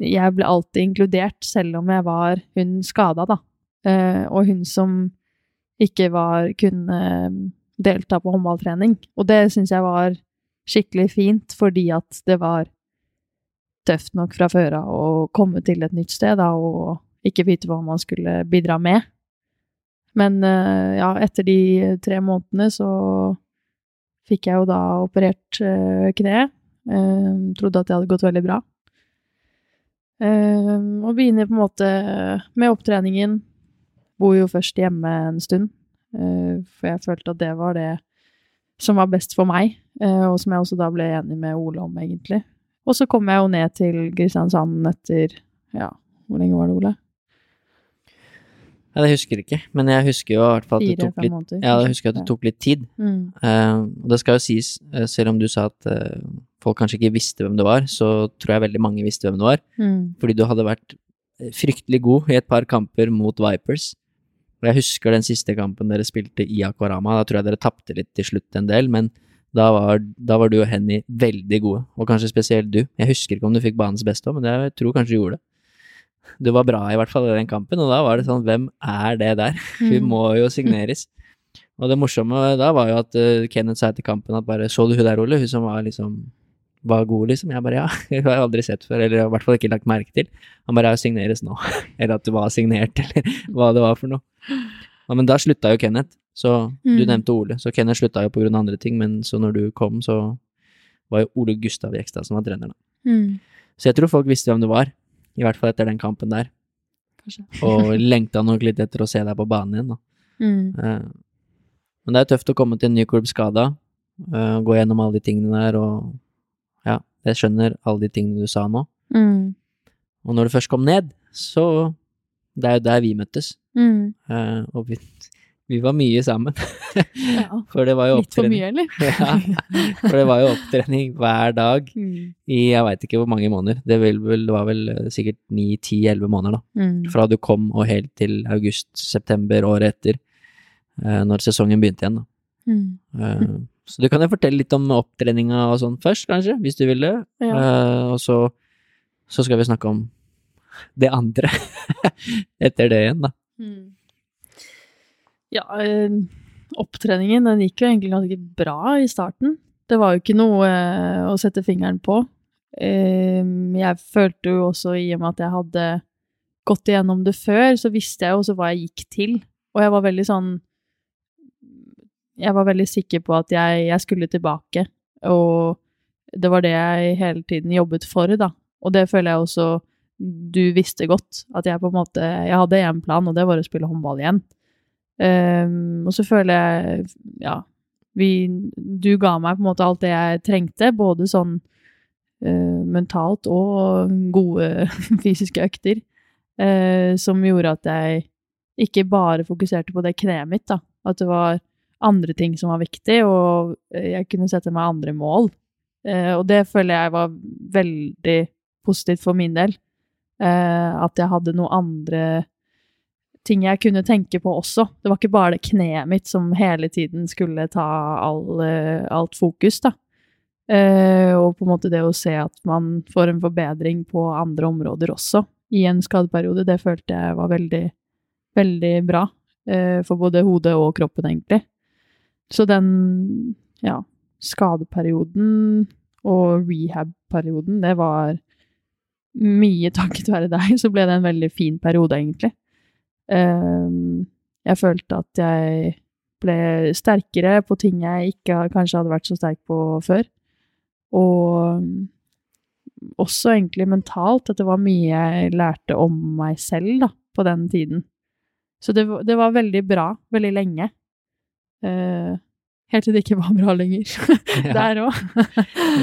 Jeg ble alltid inkludert, selv om jeg var hun skada, da. Eh, og hun som ikke var, kunne delta på håndballtrening. Og det syns jeg var skikkelig fint, fordi at det var tøft nok fra før av å komme til et nytt sted da, og ikke vite hva man skulle bidra med. Men eh, ja, etter de tre månedene så fikk jeg jo da operert eh, kneet. trodde at det hadde gått veldig bra. og begynner på en måte med opptreningen, Bor jo først hjemme en stund, eh, for jeg følte at det var det som var best for meg, eh, og som jeg også da ble enig med Ole om, egentlig. Og så kom jeg jo ned til Kristiansand etter Ja, hvor lenge var det, Ole? Ja, det husker jeg ikke, men jeg husker jo i hvert fall at det tok litt, ja, jeg husker at det tok litt tid. Mm. Uh, og det skal jo sies, selv om du sa at uh, folk kanskje ikke visste hvem det var, så tror jeg veldig mange visste hvem det var. Mm. Fordi du hadde vært fryktelig god i et par kamper mot Vipers. Og jeg husker den siste kampen dere spilte i Akvarama, da tror jeg dere tapte litt til slutt en del, men da var, da var, du og Henny veldig gode, og kanskje spesielt du. Jeg husker ikke om du fikk banens beste òg, men jeg tror kanskje du gjorde det. Du var bra i hvert fall i den kampen, og da var det sånn, hvem er det der? Hun mm. må jo signeres. Og det morsomme da var jo at uh, Kenneth sa etter kampen at bare så du hun der, Ole, hun som var liksom var god, liksom. Jeg bare ja, hun har jeg aldri sett før, eller i hvert fall ikke lagt merke til. Han bare ja, signeres nå. eller at du var signert, eller hva det var for noe. Ja, men da slutta jo Kenneth, så mm. du nevnte Ole. Så Kenneth slutta jo av andre ting, men så når du kom, så var jo Ole Gustav Jekstad som var trener, da. Mm. Så jeg tror folk visste hvem du var, i hvert fall etter den kampen der. Kanskje. og lengta nok litt etter å se deg på banen igjen, da. Mm. Uh, men det er tøft å komme til en ny klubb skada, uh, gå gjennom alle de tingene der og Ja, jeg skjønner alle de tingene du sa nå. Mm. Og når du først kom ned, så Det er jo der vi møttes. Mm. Uh, og vi, vi, var mye sammen. ja. For det var jo opptrening. Litt for mye, eller? ja. For det var jo opptrening hver dag mm. i jeg veit ikke hvor mange måneder. Det, vel, det var vel eh, sikkert ni, ti, elleve måneder, da. Mm. Fra du kom og helt til august-september året etter, uh, når sesongen begynte igjen, da. Mm. så du kan jo fortelle litt om opptreninga og sånn først, kanskje, hvis du vil det. Ja. Og så, så, skal vi snakke om det andre etter det igjen, da. Ja, uh, opptreningen den gikk jo egentlig ganske bra i starten. Det var jo ikke noe uh, å sette fingeren på. jeg følte jo også, i og med at jeg hadde gått igjennom det før, så visste jeg jo også hva jeg gikk til. Og jeg var veldig sånn jeg var veldig sikker på at jeg, jeg, skulle tilbake, og det var det jeg hele tiden jobbet for, da. Og det føler jeg også du visste godt, at jeg på en måte Jeg hadde én plan, og det var å spille håndball igjen. Um, og så føler jeg Ja, vi Du ga meg på en måte alt det jeg trengte, både sånn uh, mentalt og gode fysiske økter, uh, som gjorde at jeg ikke bare fokuserte på det kneet mitt, da. At det var andre ting som var viktig, og jeg kunne sette meg andre mål. Uh, og det føler jeg var veldig positivt for min del. At jeg hadde noen andre ting jeg kunne tenke på også. Det var ikke bare det kneet mitt som hele tiden skulle ta all, eh, alt fokus, da. Eh, og på en måte det å se at man får en forbedring på andre områder også i en skadeperiode, det følte jeg var veldig, veldig bra. Eh, for både hodet og kroppen, egentlig. Så den, ja, skadeperioden og rehab-perioden, det var mye takket være deg, så ble det en veldig fin periode, egentlig. Um, jeg følte at jeg ble sterkere på ting jeg ikke kanskje hadde vært så sterk på før. Og også egentlig mentalt, at det var mye jeg lærte om meg selv da, på den tiden. Så det, det var veldig bra veldig lenge. Eh, helt til det ikke var bra lenger. Der òg.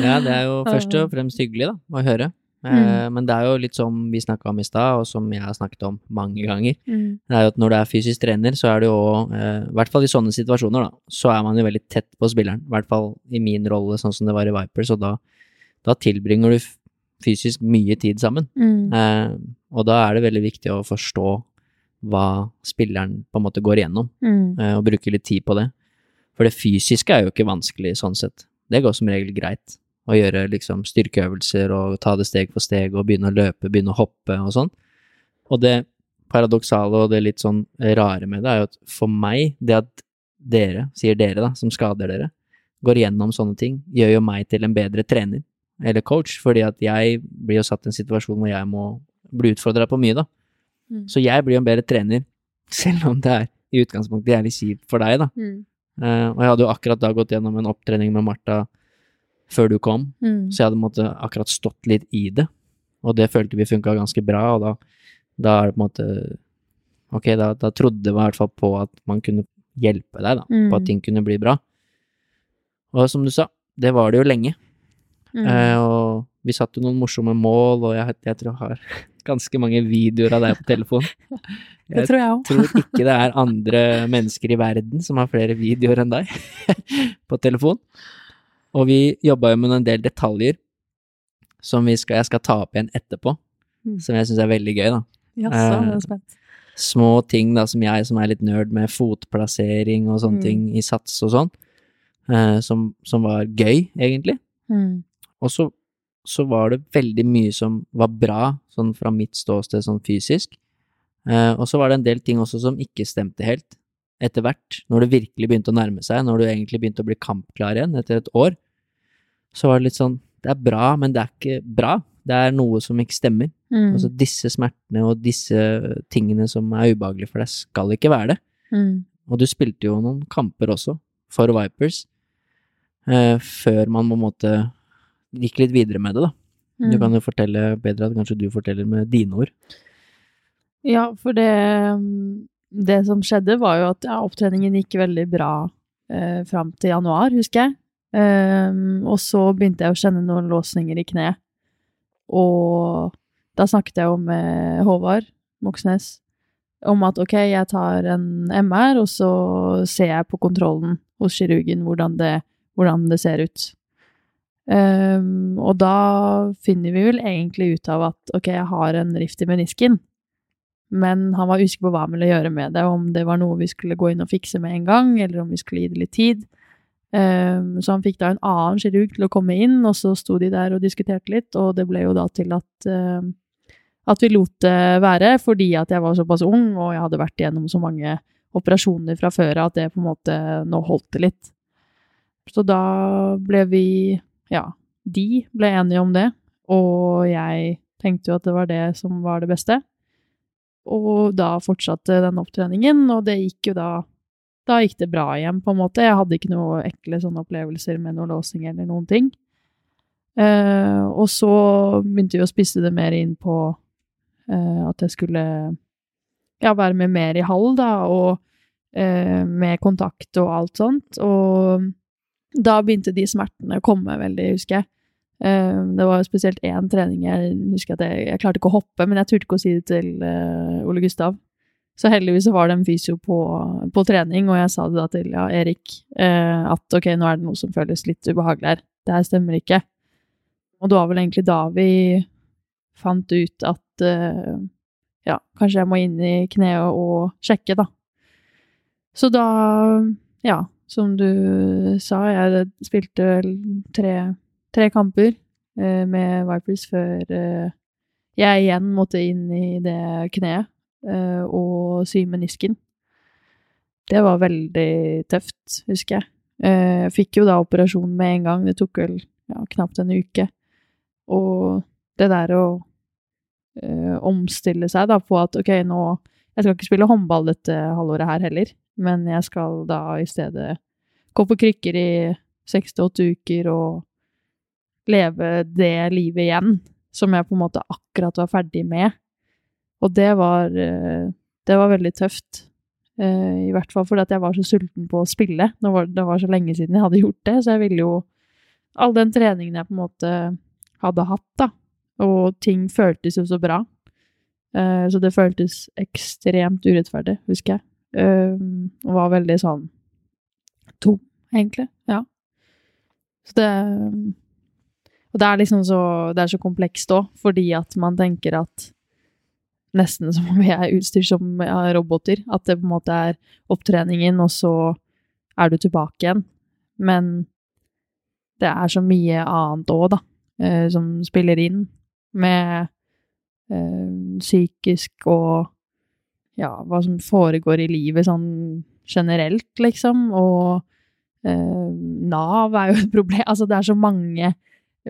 ja, det er jo først og fremst hyggelig da, å høre. Mm. Eh, men det er jo litt som vi snakka om i stad, og som jeg har snakket om mange ganger. Mm. Det er jo at når du er fysisk trener, så er det jo eh, I hvert fall i sånne situasjoner, da, så er man jo veldig tett på spilleren. I hvert fall i min rolle, sånn som det var i Vipers, og da, da tilbringer du fysisk mye tid sammen. Mm. Eh, og da er det veldig viktig å forstå hva spilleren på en måte går igjennom, mm. eh, og bruke litt tid på det. For det fysiske er jo ikke vanskelig sånn sett. Det går som regel greit og gjøre liksom styrkeøvelser og ta det steg for steg og begynne å løpe, begynne å hoppe og sånn. Og det paradoksale og det litt sånn rare med det er jo at for meg, det at dere, sier dere da, som skader dere, går gjennom sånne ting, gjør jo meg til en bedre trener eller coach, fordi at jeg blir jo satt i en situasjon hvor jeg må bli utfordra på mye, da. Mm. Så jeg blir jo en bedre trener, selv om det er i utgangspunktet jævlig kjipt for deg, da. Mm. Uh, og jeg hadde jo akkurat da gått gjennom en opptrening med Martha før du kom, mm. så jeg hadde måtte, akkurat stått litt i det. Og det følte vi funka ganske bra, og da, da, er det på en måte Ok, da, da trodde vi i hvert fall på at man kunne hjelpe deg, da, mm. på at mm. ting kunne bli bra. Og som du sa, det var det jo lenge. Mm. Eh, og vi satte noen morsomme mål, og jeg, jeg, tror jeg har ganske mange videoer av deg på telefon. det tror jeg òg. tror ikke det er andre mennesker i verden som har flere videoer enn deg på telefon. Og vi jobba jo med en del detaljer som skal, jeg skal ta opp igjen etterpå, mm. som jeg syns er veldig gøy, da. Jaså, så er spent. Små ting da, som jeg som er litt nerd med fotplassering og sånne mm. ting i sats og sånn, eh, som, som, var gøy, egentlig. Mm. Og så, så, var det veldig mye som var bra, sånn fra mitt ståsted sånn fysisk. Eh, og så var det en del ting også som ikke stemte helt. Etter hvert, når det virkelig begynte å nærme seg, når du egentlig begynte å bli kampklar igjen etter et år, så var det litt sånn Det er bra, men det er ikke bra. Det er noe som ikke stemmer. Mm. Altså disse smertene og disse tingene som er ubehagelige for deg, skal ikke være det. Mm. Og du spilte jo noen kamper også, for Vipers, eh, før man på en måte gikk litt videre med det, da. Mm. Du kan jo fortelle bedre at kanskje du forteller med dine ord. Ja, for det Det som skjedde, var jo at ja, opptreningen gikk veldig bra eh, fram til januar, husker jeg. Um, og så begynte jeg å kjenne noen låsninger i kneet. Og da snakket jeg jo med Håvard Moxnes om at ok, jeg tar en MR, og så ser jeg på kontrollen hos kirurgen hvordan det, hvordan det ser ut. Um, og da finner vi vel egentlig ut av at ok, jeg har en rift i menisken, men han var usikker på hva han ville gjøre med det, om det var noe vi skulle gå inn og fikse med en gang, eller om vi skulle gi det litt tid. Um, så han fikk da en annen kirurg til å komme inn, og så sto de der og diskuterte litt, og det ble jo da til at, uh, at vi lot det være, fordi at jeg var såpass ung, og jeg hadde vært igjennom så mange operasjoner fra før at det på en måte nå holdt det litt. Så da ble vi, ja, de ble enige om det, og jeg tenkte jo at det var det som var det beste. Og da fortsatte den opptreningen, og det gikk jo da da gikk det bra igjen, på en måte. Jeg hadde ikke noe ekle sånne opplevelser med noe låsing eller noen ting. Uh, og så begynte vi å spisse det mer inn på uh, at jeg skulle ja, være med mer i hall, da, og uh, med kontakt og alt sånt. Og da begynte de smertene å komme veldig, husker jeg. Eh, det var spesielt én trening jeg husker at jeg, jeg klarte ikke å hoppe, men jeg turte ikke å si det til eh, Ole Gustav. Så heldigvis var det en fysio på, på trening, og jeg sa det da til ja, Erik eh, at ok, nå er det noe som føles litt ubehagelig her. Det her stemmer ikke. Og det var vel egentlig da vi fant ut at eh, ja, kanskje jeg må inn i kneet og sjekke, da. Så da, ja, som du sa, jeg spilte vel tre, tre kamper eh, med Vipers før eh, jeg igjen måtte inn i det kneet og sy menisken. Det var veldig tøft, husker jeg. Eh, Jeg fikk jo da operasjon med en gang, det tok vel ja, knapt en uke. Og det der å eh, omstille seg da på at ok, nå Jeg skal ikke spille håndball dette halvåret her heller, men jeg skal da i stedet gå på krykker i seks til åtte uker og leve det livet igjen som jeg på en måte akkurat var ferdig med. Og det var eh, Det var veldig tøft. Eh, I hvert fall fordi at jeg var så sulten på å spille. Det var, det var så lenge siden jeg hadde gjort det, så jeg ville jo All den treningen jeg på en måte hadde hatt, da, og ting føltes jo så bra. Eh, så det føltes ekstremt urettferdig, husker jeg. Og var veldig sånn tom, egentlig. Ja. Så det Og det er liksom så Det er så komplekst òg, fordi at man tenker at Nesten som om vi er utstyrt som ja, roboter. At det på en måte er opptreningen, og så er du tilbake igjen. Men det er så mye annet òg, da, eh, som spiller inn. Med eh, psykisk og ja, hva som foregår i livet sånn generelt, liksom. Og eh, Nav er jo et problem. Altså, det er så mange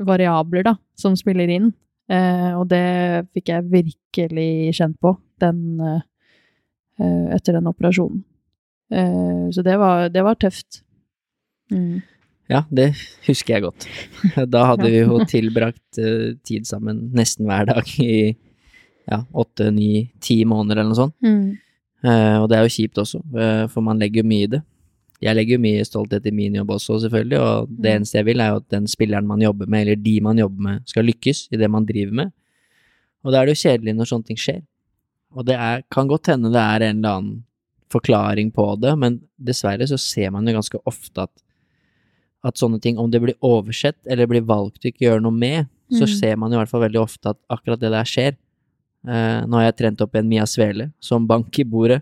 variabler, da, som spiller inn. Eh, og det fikk jeg virkelig kjent på den, eh, eh, etter den operasjonen. Eh, så det var, det var tøft. Mm. Ja, det husker jeg godt. Da hadde vi jo tilbrakt tid sammen nesten hver dag i ja, åtte, ni, ti måneder eller noe sånt. Mm. Eh, og det er jo kjipt også, for man legger mye i det. Jeg legger jo mye stolthet i min jobb også, selvfølgelig, og det Mm. eneste jeg vil, er jo at den spilleren man jobber med, eller de man jobber med, skal lykkes i det man driver med. Og da er det jo kjedelig når sånne ting skjer. Og det er, kan godt hende det er en eller annen forklaring på det, men dessverre så ser man jo ganske ofte at, at sånne ting, om det blir oversett eller blir valgt å ikke gjøre noe med, så Mm. ser man i hvert fall veldig ofte at akkurat det der skjer. Uh, nå har jeg trent opp en Mia Svele, som bank i bordet,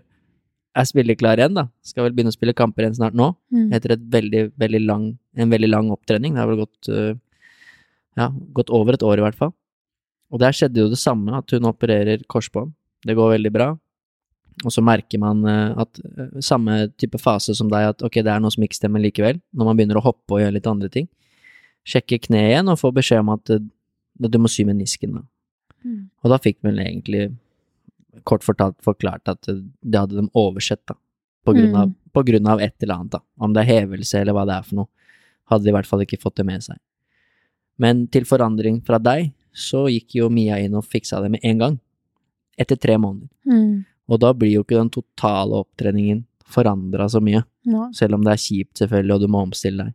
er spilleklar igjen, da. Skal vel begynne å spille kamper igjen snart nå, Mm. etter et veldig, veldig lang, en veldig lang opptrening. Det har vel gått, eh, ja, gått over et år i hvert fall. Og der skjedde jo det samme, at hun opererer korsbånd. Det går veldig bra. Og så merker man eh, at eh, samme type fase som deg, at ok, det er noe som ikke stemmer likevel, når man begynner å hoppe og gjøre litt andre ting. Sjekke kneet igjen og få beskjed om at eh, du må sy menisken, da. Mm. Og da fikk vel egentlig kort fortalt forklart at eh, det hadde de oversett, da. På grunn, av, Mm. på grunn av et eller annet, da. Om det er hevelse eller hva det er for noe. Hadde de i hvert fall ikke fått det med seg. Men til forandring fra deg, så gikk jo Mia inn og fiksa det med en gang. Etter tre måneder. Mm. Og da blir jo ikke den totale opptreningen forandra så mye. Ja. Selv om det er kjipt, selvfølgelig, og du må omstille deg.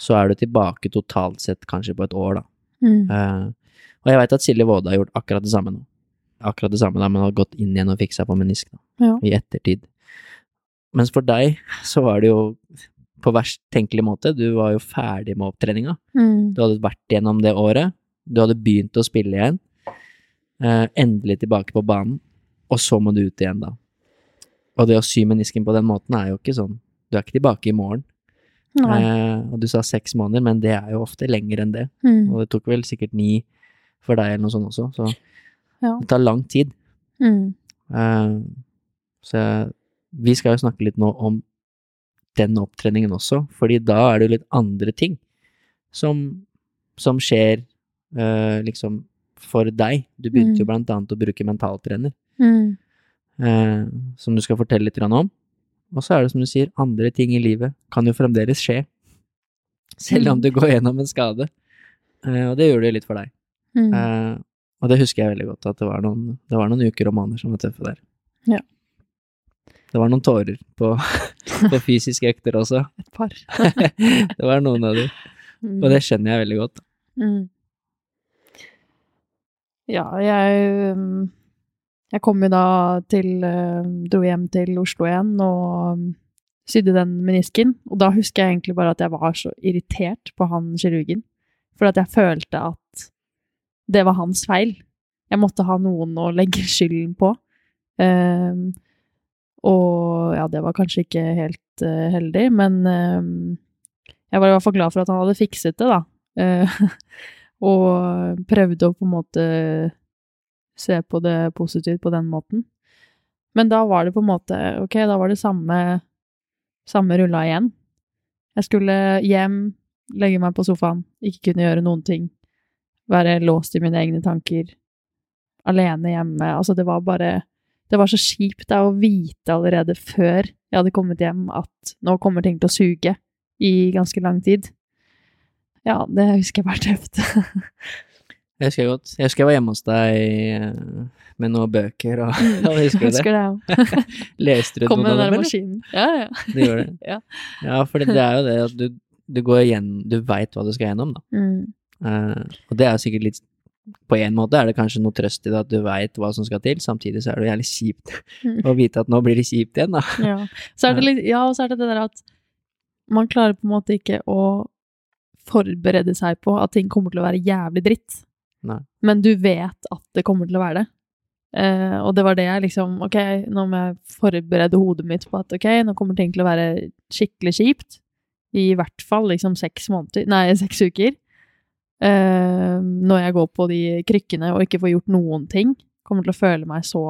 Så er du tilbake totalt sett kanskje på et år, da. Mm. Uh, og jeg veit at Silje Våde har gjort akkurat det samme nå. Akkurat det samme da, men har gått inn igjen og fiksa på menisk da, Ja. i ettertid. Mens for deg så var det jo på verst tenkelig måte, du var jo ferdig med opptreninga. Mm. Du hadde vært gjennom det året, du hadde begynt å spille igjen, eh, endelig tilbake på banen, og så må du ut igjen da. Og det å sy menisken på den måten er jo ikke sånn, du er ikke tilbake i morgen. Eh, og du sa seks måneder, men det er jo ofte lenger enn det. Mm. Og det tok vel sikkert ni for deg eller noe sånt også, så Ja. det tar lang tid. Mm. Uh, så vi skal jo snakke litt nå om den opptreningen også, fordi da er det jo litt andre ting som, som skjer uh, liksom for deg. Du begynte jo Mm. blant annet å bruke mentaltrener, Mm. uh, som du skal fortelle litt om. Og så er det som du sier, andre ting i livet kan jo fremdeles skje, selv om Mm. du går gjennom en skade. Uh, og det gjør det jo litt for deg. Mm. Og det husker jeg veldig godt, at det var noen, det var noen uker og måneder som var tøffe der. Ja. Det var noen tårer på, på fysiske økter også. Et par. det var noen av de, Mm. og det skjønner jeg veldig godt. Mm. Ja, jeg mm, Jeg kom jo da til eh, Dro hjem til Oslo igjen og mm, sydde den menisken. Og da husker jeg egentlig bare at jeg var så irritert på han kirurgen. For at jeg følte at det var hans feil. Jeg måtte ha noen å legge skylden på. Um, og ja, det var kanskje ikke helt uh, heldig, men um, jeg var i hvert fall glad for at han hadde fikset det, da. Uh, og prøvde å på en måte se på det positivt på den måten. Men da var det på en måte Ok, da var det samme, samme rulla igjen. Jeg skulle hjem, legge meg på sofaen, ikke kunne gjøre noen ting. Være låst i mine egne tanker. Alene hjemme. Altså, det var bare Det var så kjipt da å vite allerede før jeg hadde kommet hjem at nå kommer ting til å suge i ganske lang tid. Ja, det husker jeg var tøft. Det husker jeg godt. Jeg husker jeg var hjemme hos deg eh, med noen bøker og, og Husker du det? husker det, ja. Leste du Kom med av den der dem, maskinen. Ja, ja. Det gjør det? Ja. ja, for det, det er jo det at du, du går igjen Du veit hva du skal gjennom, da. Mm. Eh, og det er jo sikkert litt På en måte er det kanskje noe trøst i det at du veit hva som skal til, samtidig så er det jo jævlig kjipt Mm. å vite at nå blir det kjipt igjen, da. Ja. Så er det litt, ja, og så er det det der at man klarer på en måte ikke å forberede seg på at ting kommer til å være jævlig dritt. Nei. Men du vet at det kommer til å være det. Eh, og det var det jeg liksom Ok, nå må jeg forberede hodet mitt på at ok, nå kommer ting til å være skikkelig kjipt. I hvert fall liksom seks måneder Nei, seks uker. Eh, når jeg går på de krykkene og ikke får gjort noen ting. Kommer til å føle meg så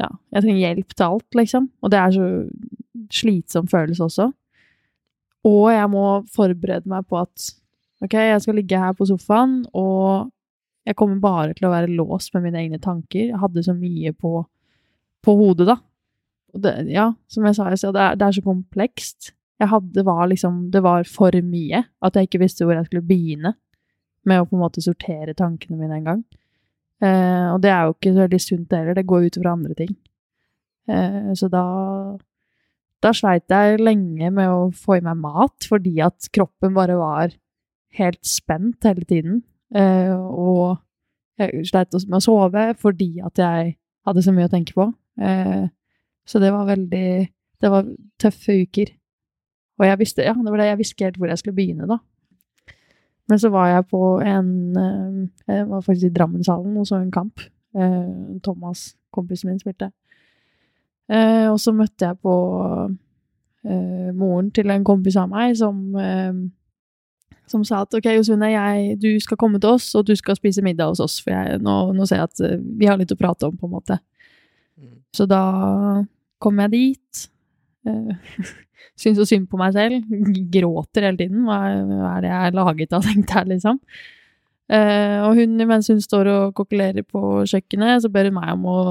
Ja, jeg trenger hjelp til alt, liksom. Og det er så slitsom følelse også. Og jeg må forberede meg på at ok, jeg skal ligge her på sofaen, og jeg kommer bare til å være låst med mine egne tanker. Jeg hadde så mye på, på hodet, da. Det, ja, som jeg sa i stad, det, det er så komplekst. Jeg hadde var liksom Det var for mye. At jeg ikke visste hvor jeg skulle begynne med å på en måte sortere tankene mine en gang. Eh, og det er jo ikke så veldig sunt heller. Det går ut over andre ting. Eh, så da da sleit jeg lenge med å få i meg mat, fordi at kroppen bare var helt spent hele tiden. Eh, og jeg sleit også med å sove fordi at jeg hadde så mye å tenke på. Eh, så det var veldig Det var tøffe uker. Og jeg visste, ja, det var det, jeg visste ikke helt hvor jeg skulle begynne, da. Men så var jeg på en eh, Jeg var faktisk i Drammenshallen og så en kamp. Eh, Thomas, kompisen min, spilte. Eh, og så møtte jeg på moren til en kompis av meg som, som sa at ok, Josune, du skal komme til oss, og du skal spise middag hos oss, for jeg, nå, nå ser jeg at vi har litt å prate om, på en måte. Så da kom jeg dit. Eh, Syns så synd på meg selv. Gråter hele tiden. Hva hva er det jeg er laget av, tenkte jeg, liksom. Uh, og hun, mens hun står og kokulerer på kjøkkenet, så ber hun meg om å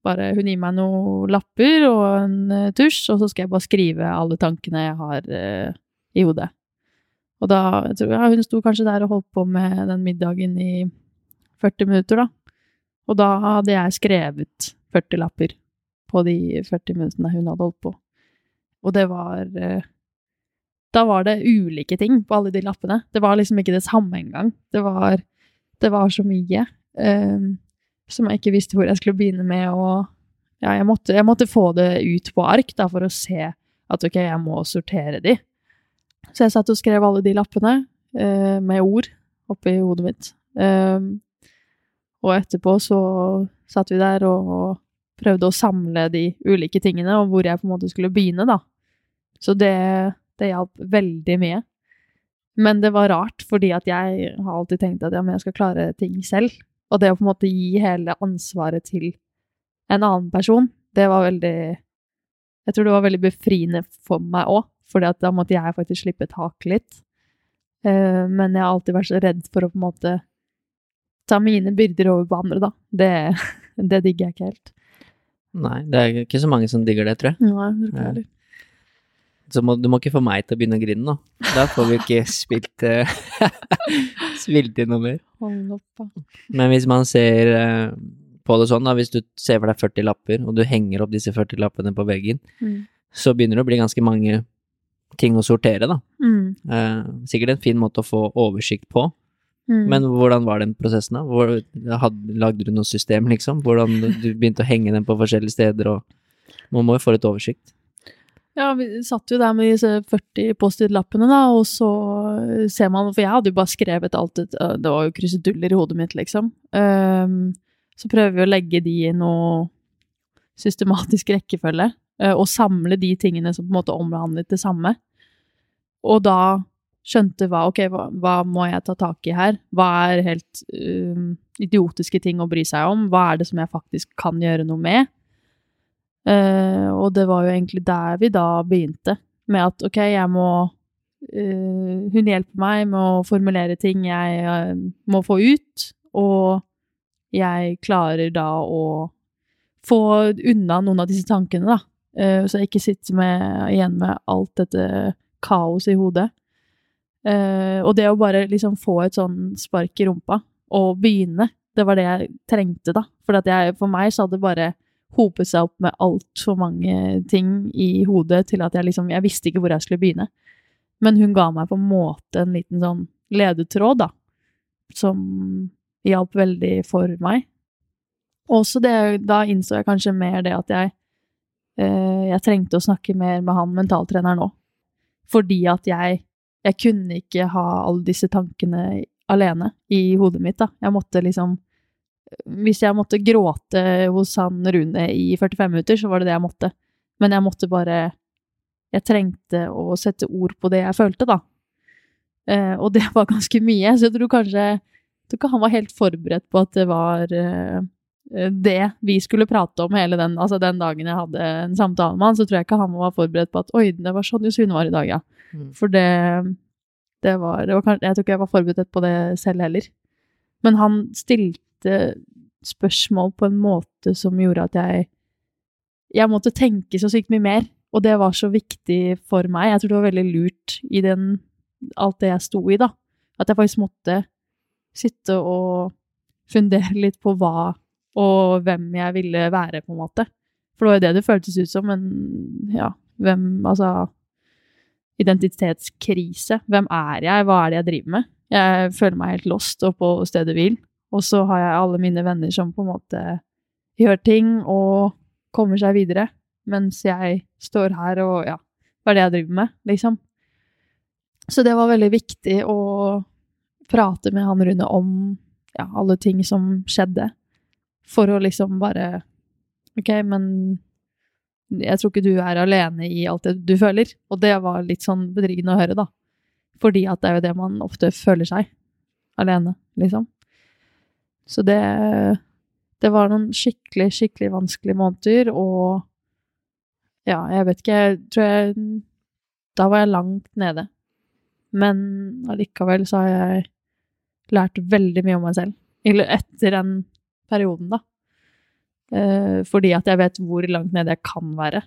bare Hun gir meg noen lapper og en uh, tusj, og så skal jeg bare skrive alle tankene jeg har uh, i hodet. Og da jeg tror, ja, Hun sto kanskje der og holdt på med den middagen i 40 minutter, da. Og da hadde jeg skrevet 40 lapper på de 40 minuttene hun hadde holdt på. Og det var eh, Da var det ulike ting på alle de lappene. Det var liksom ikke det samme engang. Det var, det var så mye eh, som jeg ikke visste hvor jeg skulle begynne med Og Ja, jeg måtte, jeg måtte få det ut på ark da, for å se at ok, jeg må sortere de. Så jeg satt og skrev alle de lappene eh, med ord oppi hodet mitt. Eh, og etterpå så satt vi der og prøvde å samle de ulike tingene, og hvor jeg på en måte skulle begynne, da. Så det, det hjalp veldig mye. Men det var rart, fordi at jeg har alltid tenkt at ja, men jeg skal klare ting selv. Og det å på en måte gi hele ansvaret til en annen person, det var veldig Jeg tror det var veldig befriende for meg òg, for da måtte jeg faktisk slippe taket litt. Eh, men jeg har alltid vært så redd for å på en måte ta mine byrder over på andre, da. Det, det digger jeg ikke helt. Nei, det er ikke så mange som digger det, tror jeg. Nei, det tror jeg heller. Så må, du må ikke få meg til å begynne å grine nå. Da får vi ikke spilt, uh, spilt inn noe mer. Hold opp, da. Men hvis man ser uh, på det sånn, da, hvis du ser for deg 40 lapper, og du henger opp disse 40 lappene på veggen, Mm. så begynner det å bli ganske mange ting å sortere, da. Mm. Uh, sikkert en fin måte å få oversikt på, Mm. Men hvordan var den prosessen, da? Hvor, hadde, lagde du noe system, liksom? Hvordan du begynte å henge den på forskjellige steder, og Man må jo få litt oversikt. Ja, vi satt jo der med disse 40 Post-It-lappene, da, og så ser man For jeg hadde jo bare skrevet alt Det var jo kruseduller i hodet mitt, liksom. Um, så prøver vi å legge de i noe systematisk rekkefølge, eh, og samle de tingene som på en måte omhandlet det samme. Og da skjønte hva Ok, hva, hva må jeg ta tak i her? Hva er helt uh, idiotiske ting å bry seg om? Hva er det som jeg faktisk kan gjøre noe med? Uh, og det var jo egentlig der vi da begynte, med at ok, jeg må uh, Hun hjelper meg med å formulere ting jeg eh, må få ut, og jeg klarer da å få unna noen av disse tankene, da. Så jeg ikke sitter med, igjen med alt dette kaoset i hodet. Eh, og det å bare liksom få et sånn spark i rumpa og begynne, det var det jeg trengte, da. For, jeg, for meg så hadde det bare hopet seg opp med altfor mange ting i hodet til at jeg liksom Jeg visste ikke hvor jeg skulle begynne. Men hun ga meg på en måte en liten sånn ledetråd, da, som hjalp veldig for meg. Også det, da innså jeg kanskje mer det at jeg uh, Jeg trengte å snakke mer med han mentaltreneren òg. Fordi at jeg Jeg kunne ikke ha alle disse tankene alene i hodet mitt, da. Jeg måtte liksom hvis jeg måtte gråte hos han Rune i 45 minutter, så var det det jeg måtte. Men jeg måtte bare Jeg trengte å sette ord på det jeg følte, da. Eh, og det var ganske mye, så jeg tror kanskje jeg tror ikke han var helt forberedt på at det var eh, det vi skulle prate om hele den, altså den dagen jeg hadde en samtale med han, så tror jeg ikke han var forberedt på at oi, det var sånn Josefine var i dag, ja. Mm. For det, det var, det var kanskje, Jeg tror ikke jeg var forberedt på det selv heller. Men han stilte spørsmål på en måte som gjorde at jeg Jeg måtte tenke så sykt mye mer, og det var så viktig for meg. Jeg tror det var veldig lurt i den, alt det jeg sto i, da. At jeg faktisk måtte sitte og fundere litt på hva og hvem jeg ville være, på en måte. For det var jo det det føltes ut som, men ja, hvem Altså Identitetskrise. Hvem er jeg? Hva er det jeg driver med? Jeg føler meg helt lost og på stedet hvil. Og så har jeg alle mine venner som på en måte gjør ting og kommer seg videre, mens jeg står her og ja, hva er det jeg driver med, liksom. Så det var veldig viktig å prate med han Rune om ja, alle ting som skjedde, for å liksom bare Ok, men jeg tror ikke du er alene i alt det du føler. Og det var litt sånn bedriggende å høre, da. Fordi at det er jo det man ofte føler seg. Alene, liksom. Så det Det var noen skikkelig, skikkelig vanskelige måneder, og ja, jeg vet ikke, jeg tror jeg Da var jeg langt nede. Men allikevel så har jeg lært veldig mye om meg selv. Eller etter den perioden, da. Eh, fordi at jeg vet hvor langt nede jeg kan være.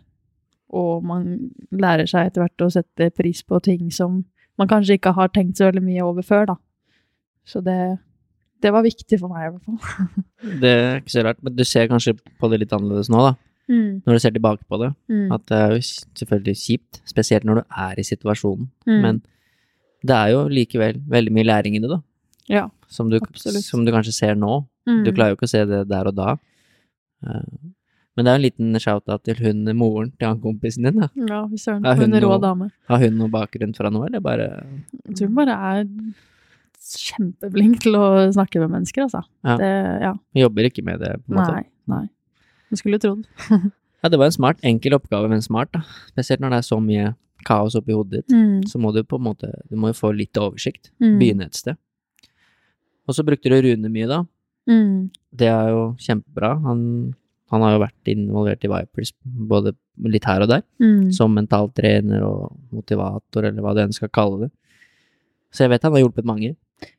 Og man lærer seg etter hvert å sette pris på ting som man kanskje ikke har tenkt så veldig mye over før, da. Så det, det var viktig for meg, i hvert fall. Det er ikke så rart, men du ser kanskje på det litt annerledes nå, da. Mm, Når du ser tilbake på det. mm, At det er jo selvfølgelig kjipt, spesielt når du er i situasjonen. mm. Men det er jo likevel veldig mye læring i det, da. ja, Som du, som du kanskje ser nå. Mm. Du klarer jo ikke å se det der og da. Eh, Men det er jo en liten shout-out til hun moren til han kompisen din, da. Ja, fy søren. Hun en rå dame. Har hun noe bakgrunn fra noe, eller bare Jeg tror hun bare er kjempeflink til å snakke med mennesker, altså. Ja. Det, ja. Hun jobber ikke med det, på en måte? Nei, nei. Man skulle trodd. Ja, det var en smart, enkel oppgave, men smart, da. Spesielt når det er så mye kaos oppi hodet ditt. Mm. Så må du på en måte Du må jo få litt oversikt. Mm. Begynne et sted. Og så brukte du Rune mye, da. Mm. Det er jo kjempebra. Han, han har jo vært involvert i Vipers både litt her og der, Mm. som mentaltrener og motivator, eller hva du enn skal kalle det. Så jeg vet han har hjulpet mange.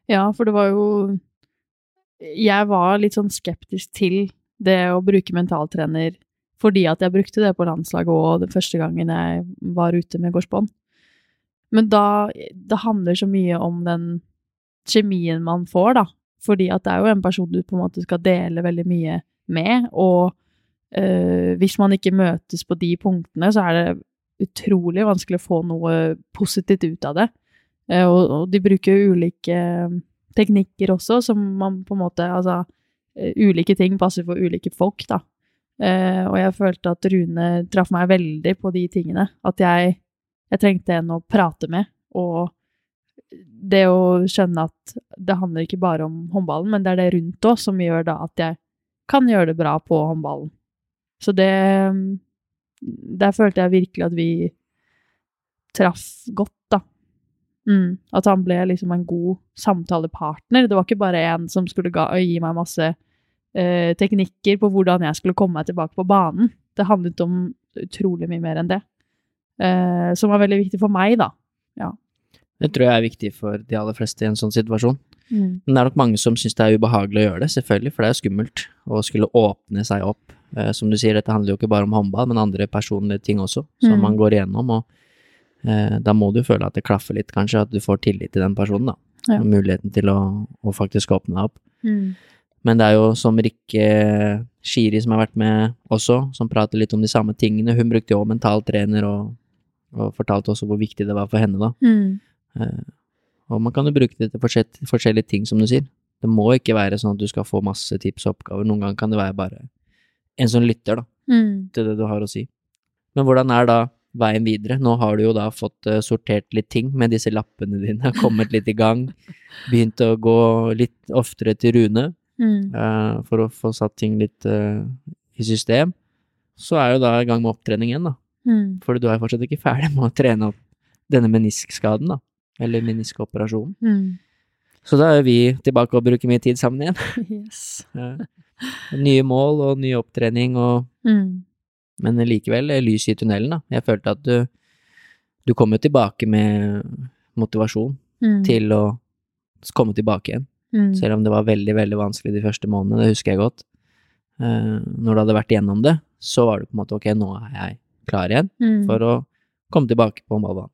Ja, for det var jo Jeg var litt sånn skeptisk til det å bruke mentaltrener fordi at jeg brukte det på landslaget òg den første gangen jeg var ute med gårdsbånd. Men da Det handler så mye om den kjemien man får, da. Fordi at det er jo en person du på en måte skal dele veldig mye med, og øh, hvis man ikke møtes på de punktene, så er det utrolig vanskelig å få noe positivt ut av det. Eh, og, og de bruker jo ulike teknikker også, som man på en måte Altså, eh, ulike ting passer for ulike folk, da. Uh, og jeg følte at Rune traff meg veldig på de tingene. At jeg, jeg trengte en å prate med, og det å skjønne at det handler ikke bare om håndballen, men det er det rundt òg som gjør da at jeg kan gjøre det bra på håndballen. Så det Der følte jeg virkelig at vi traff godt, da. Mm, at han ble liksom en god samtalepartner. Det var ikke bare en som skulle ga, gi meg masse eh, teknikker på hvordan jeg skulle komme meg tilbake på banen. Det handlet om utrolig mye mer enn det. Eh, som var veldig viktig for meg, da. Ja. Det tror jeg er viktig for de aller fleste i en sånn situasjon. Mm. Men det er nok mange som syns det er ubehagelig å gjøre det, selvfølgelig, for det er jo skummelt å skulle åpne seg opp. Eh, som du sier, dette handler jo ikke bare om håndball, men andre personlige ting også, som Mm. man går igjennom, og eh, da må du føle at det klaffer litt, kanskje, at du får tillit til den personen, da. Ja. Og muligheten til å, å faktisk åpne deg opp. Mm. Men det er jo som Rikke Shiri som har vært med også, som prater litt om de samme tingene. Hun brukte jo også mentaltrener og, og fortalte også hvor viktig det var for henne, da. Eh, og man kan jo bruke det til forskjellige ting, som du sier. Det må ikke være sånn at du skal få masse tips og oppgaver. Noen ganger kan det være bare en som lytter, da, Mm. til det du har å si. Men hvordan er da veien videre? Nå har du jo da fått eh, sortert litt ting med disse lappene dine, kommet litt i gang, begynt å gå litt oftere til Rune Mm. uh, for å få satt ting litt uh, i system. Så er jo da i gang med opptrening igjen, da. Mm. For du er fortsatt ikke ferdig med å trene opp denne meniskskaden, da. Eller meniskoperasjonen. Mm. Så da er vi tilbake og bruker mye tid sammen igjen. Yes. Ja. Nye mål og ny opptrening og Mm. Men likevel eh, lys i tunnelen, da. Jeg følte at du Du kom jo tilbake med motivasjon Mm. til å komme tilbake igjen. Mm. Selv om det var veldig, veldig vanskelig de første månedene, det husker jeg godt. Eh, når du hadde vært igjennom det, så var det på en måte ok, nå er jeg klar igjen Mm. for å komme tilbake på håndballbanen.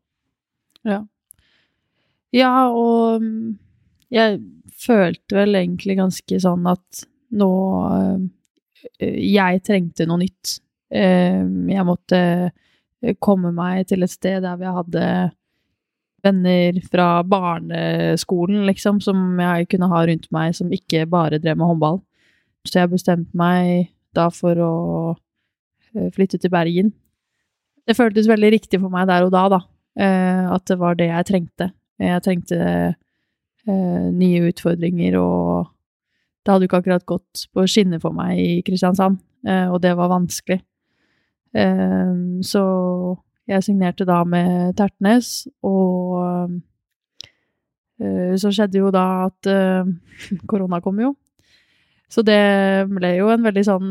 Ja. Ja, og mm, jeg følte vel egentlig ganske sånn at nå eh, Jeg trengte noe nytt. Eh, Jeg måtte eh, komme meg til et sted der vi hadde venner fra barneskolen, liksom, som jeg kunne ha rundt meg, som ikke bare drev med håndball. Så jeg bestemte meg da for å flytte til Bergen. Det føltes veldig riktig for meg der og da, da. At det var det jeg trengte. Jeg trengte eh, nye utfordringer, og det hadde jo ikke akkurat gått på skinner for meg i Kristiansand, eh, og det var vanskelig. Eh, så jeg signerte da med Tertnes, og eh, så skjedde jo da at eh, korona kom jo. Så det ble jo en veldig sånn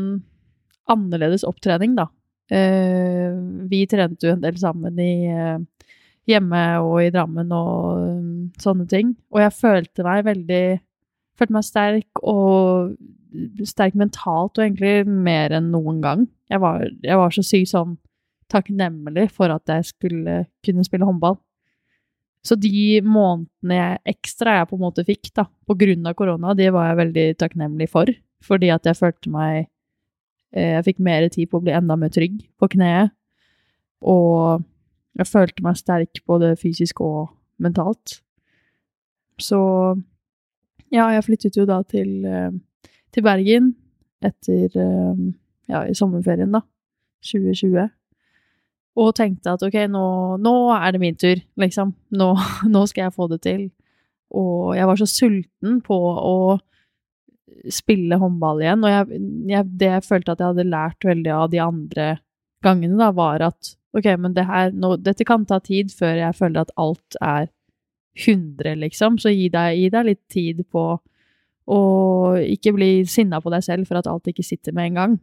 annerledes opptrening, da. Eh, vi trente jo en del sammen i eh, hjemme og i Drammen og um, sånne ting. Og jeg følte meg veldig Følte meg sterk og sterk mentalt, og egentlig mer enn noen gang. Jeg var, jeg var så sykt sånn takknemlig for at jeg skulle kunne spille håndball. Så de månedene jeg, ekstra jeg på en måte fikk da, på grunn av korona, de var jeg veldig takknemlig for. Fordi at jeg følte meg eh, Jeg fikk mer tid på å bli enda mer trygg på kneet. Og jeg følte meg sterk både fysisk og mentalt. Så ja, jeg flyttet jo da til, eh, til Bergen etter eh, ja, i sommerferien, da. 2020. Og tenkte at ok, nå, nå er det min tur, liksom. Nå, nå skal jeg få det til. Og jeg var så sulten på å spille håndball igjen, og jeg, jeg, det jeg følte at jeg hadde lært veldig av de andre gangene, da, var at ok, men det her, nå, dette kan ta tid før jeg føler at alt er 100, liksom, så gi deg, gi deg litt tid på å ikke bli sinna på deg selv for at alt ikke sitter med en gang.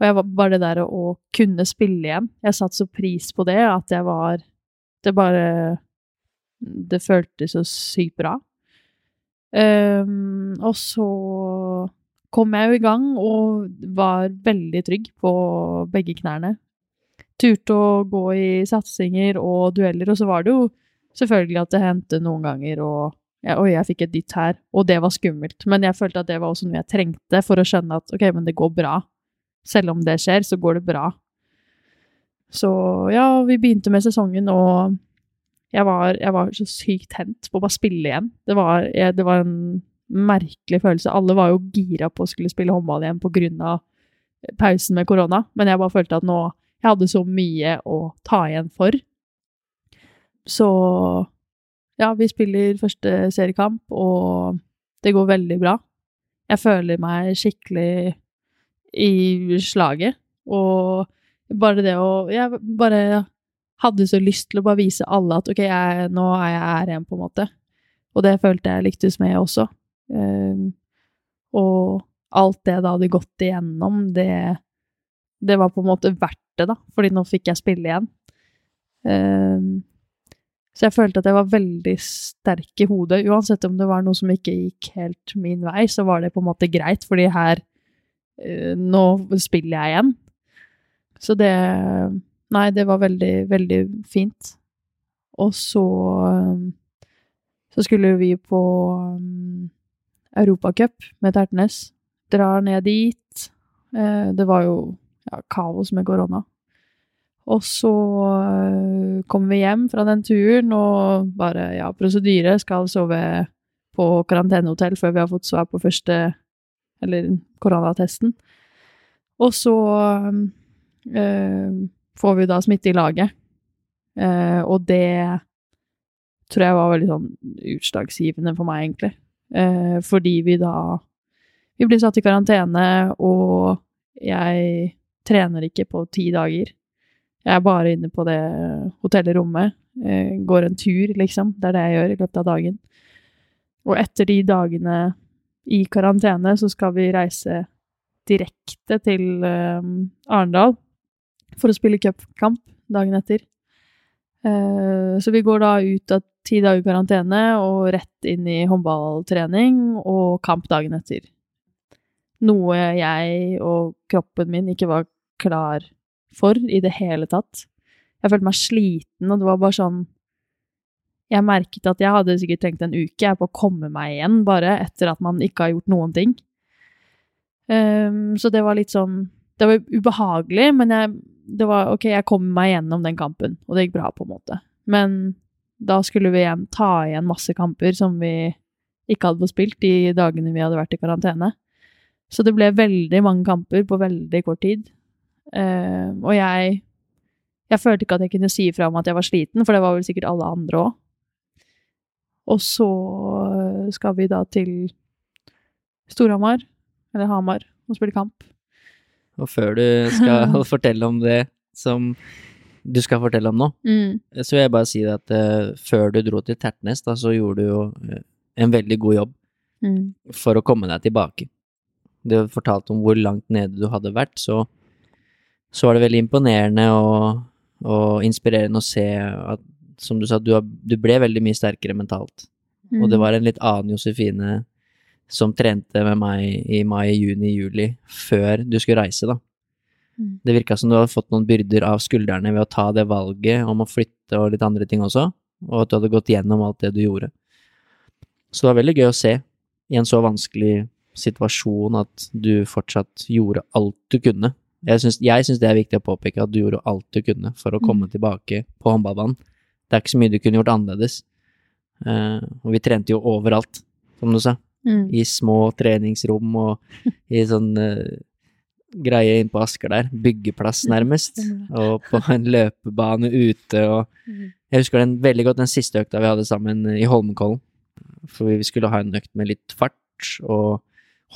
Og jeg var bare det der å kunne spille igjen. Jeg satte så pris på det at jeg var Det bare Det føltes så sykt bra. Um, og så kom jeg jo i gang og var veldig trygg på begge knærne. Turte å gå i satsinger og dueller, og så var det jo selvfølgelig at det hendte noen ganger og ja, Oi, jeg fikk et dytt her, og det var skummelt. Men jeg følte at det var også noe jeg trengte for å skjønne at ok, men det går bra. Selv om det skjer, så går det bra. Så ja, vi begynte med sesongen, og jeg var, jeg var så sykt tent på å bare spille igjen. Det var, jeg, det var en merkelig følelse. Alle var jo gira på å skulle spille håndball igjen på grunn av pausen med korona, men jeg bare følte at nå Jeg hadde så mye å ta igjen for. Så ja, vi spiller første seriekamp, og det går veldig bra. Jeg føler meg skikkelig i slaget, og bare det å Jeg bare hadde så lyst til å bare vise alle at ok, jeg, nå er jeg her igjen, på en måte. Og det følte jeg lyktes med også. Um, og alt det det hadde gått igjennom, det, det var på en måte verdt det, da, fordi nå fikk jeg spille igjen. Um, så jeg følte at jeg var veldig sterk i hodet. Uansett om det var noe som ikke gikk helt min vei, så var det på en måte greit, fordi her uh, Nå spiller jeg igjen. Så det Nei, det var veldig, veldig fint. Og så um, Så skulle vi på um, Europacup med Tertnes. Drar ned dit. Det var jo ja, kaos med korona. Og så øh, kommer vi hjem fra den turen og bare, ja, prosedyre. Skal sove på karantenehotell før vi har fått svar på første Eller koronatesten. Og så øh, får vi da smitte i laget. Uh, og det tror jeg var veldig sånn utslagsgivende for meg, egentlig. Uh, fordi vi da Vi blir satt i karantene, og jeg trener ikke på ti dager. Jeg er bare inne på det hotellrommet. Eh, går en tur, liksom. Det er det jeg gjør i løpet av dagen. Og etter de dagene i karantene så skal vi reise direkte til eh, Arendal for å spille cupkamp dagen etter. Eh, så vi går da ut av ti dager karantene og rett inn i håndballtrening og kamp dagen etter. Noe jeg og kroppen min ikke var klar for i det hele tatt. Jeg følte meg sliten, og det var bare sånn Jeg merket at jeg hadde sikkert trengt en uke jeg på å komme meg igjen, bare etter at man ikke har gjort noen ting. Um, så det var litt sånn Det var ubehagelig, men jeg, det var OK, jeg kom meg gjennom den kampen, og det gikk bra, på en måte. Men da skulle vi igjen ta igjen masse kamper som vi ikke hadde fått spilt de dagene vi hadde vært i karantene. Så det ble veldig mange kamper på veldig kort tid. Uh, og jeg Jeg følte ikke at jeg kunne si ifra om at jeg var sliten, for det var vel sikkert alle andre òg. Og så skal vi da til Storhamar, eller Hamar, og spille kamp. Og før du skal fortelle om det som du skal fortelle om nå, Mm. så vil jeg bare si at uh, før du dro til Tertnes, da, så gjorde du jo eh, en veldig god jobb Mm. for å komme deg tilbake. Du fortalte om hvor langt nede du hadde vært, så, så var det veldig imponerende og, og inspirerende å se at, som du sa, du, har, du ble veldig mye sterkere mentalt. Og det var en litt annen Josefine som trente med meg i mai, juni, juli, før du skulle reise, da. Mm. Det virka som du hadde fått noen byrder av skuldrene ved å ta det valget om å flytte og litt andre ting også, og at du hadde gått gjennom alt det du gjorde. Så det var veldig gøy å se, i en så vanskelig situasjon, at du fortsatt gjorde alt du kunne. Jeg syns, det er viktig å påpeke, at du gjorde alt du kunne for å komme tilbake på håndballbanen. Det er ikke så mye du kunne gjort annerledes. Uh, og vi trente jo overalt, som du sa Mm. i små treningsrom og i sånn uh, greie inn på Asker der. Byggeplass, nærmest. Og på en løpebane ute og Mm. Jeg husker den veldig godt den siste økta vi hadde sammen i Holmenkollen. For vi skulle ha en økt med litt fart og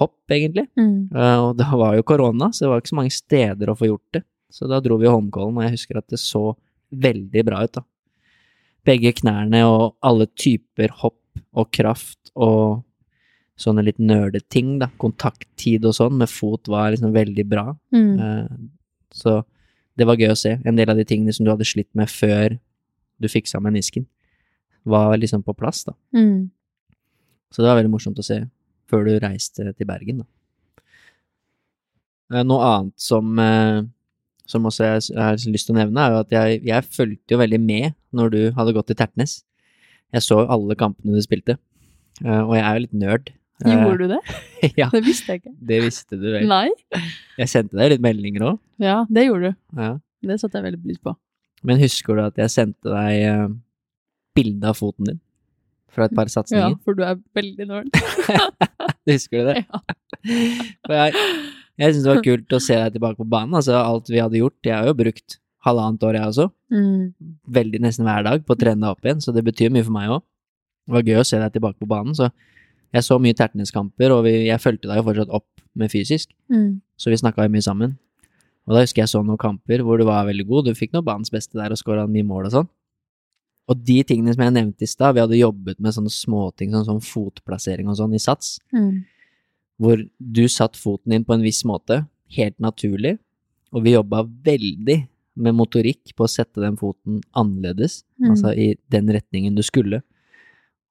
hopp, egentlig. Mm. Uh, og da var jo korona, så det var ikke så mange steder å få gjort det. Så da dro vi i Holmenkollen, og jeg husker at det så veldig bra ut, da. Begge knærne og alle typer hopp og kraft og sånne litt nerdeting, da. Kontakttid og sånn med fot var liksom veldig bra. Mm. Uh, Så det var gøy å se. En del av de tingene som du hadde slitt med før du fiksa menisken, var liksom på plass, da. Mm. Så det var veldig morsomt å se før du reiste til Bergen, da. Eh, Noe annet som, eh, som også jeg, har lyst til å nevne, er jo at jeg, jeg fulgte jo veldig med når du hadde gått til Tertnes. Jeg så alle kampene du spilte, eh, og jeg er jo litt nerd. Gjorde du det? ja, Det visste jeg ikke. det visste du vel. Nei? Jeg sendte deg litt meldinger òg. Ja, det gjorde du. Ja. Det satte jeg veldig pris på. Men husker du at jeg sendte deg bilde av foten din fra et par Ja, for du er veldig nerd. Husker du det? Ja. Jeg jeg syns det var kult å se deg tilbake på banen. Altså, alt vi hadde gjort Jeg har jo brukt halvannet år, jeg også. Mm. Veldig nesten hver dag på å trene deg opp igjen, så det betyr mye for meg òg. Det var gøy å se deg tilbake på banen, så jeg så mye Tertnes-kamper, og vi, jeg fulgte deg jo fortsatt opp med fysisk, Mm. så vi snakka mye sammen. Og da husker jeg så noen kamper hvor du var veldig god, du fikk nå banens beste der og skåra mye mål og sånn. Og de tingene som jeg nevnte i stad, vi hadde jobbet med sånne småting, sånn som fotplassering og sånn i sats, Mm. hvor du satt foten din på en viss måte, helt naturlig, og vi jobba veldig med motorikk på å sette den foten annerledes, Mm. altså i den retningen du skulle.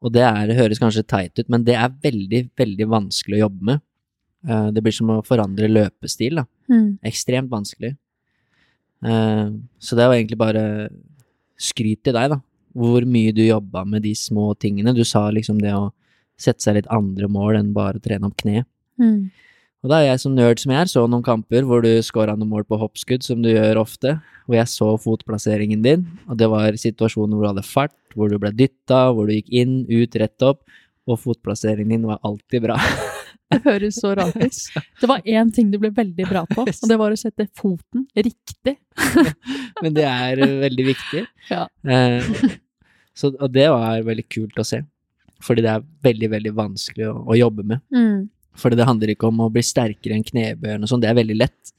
Og det er, det høres kanskje teit ut, men det er veldig, veldig vanskelig å jobbe med. Eh, Det blir som å forandre løpestil, da. Mm. Ekstremt vanskelig. Eh, Så det var egentlig bare skryt til deg, da. Hvor mye du jobba med de små tingene. Du sa liksom det å sette seg litt andre mål enn bare å trene opp kne. Mm. Og da er jeg som nerd som jeg er, så noen kamper hvor du scora noen mål på hoppskudd, som du gjør ofte, hvor jeg så fotplasseringen din, og det var situasjoner hvor du hadde fart, hvor du ble dytta, hvor du gikk inn, ut, rett opp, og fotplasseringen din var alltid bra. Det høres så rart ut. Det var én ting du ble veldig bra på, og det var å sette foten riktig. Men det er eh, veldig viktig. Ja. Eh, så, og det var veldig kult å se, fordi det er veldig, veldig vanskelig å, å jobbe med. Mm. Fordi det handler ikke om å bli sterkere enn knebøyeren og sånn, det er veldig lett.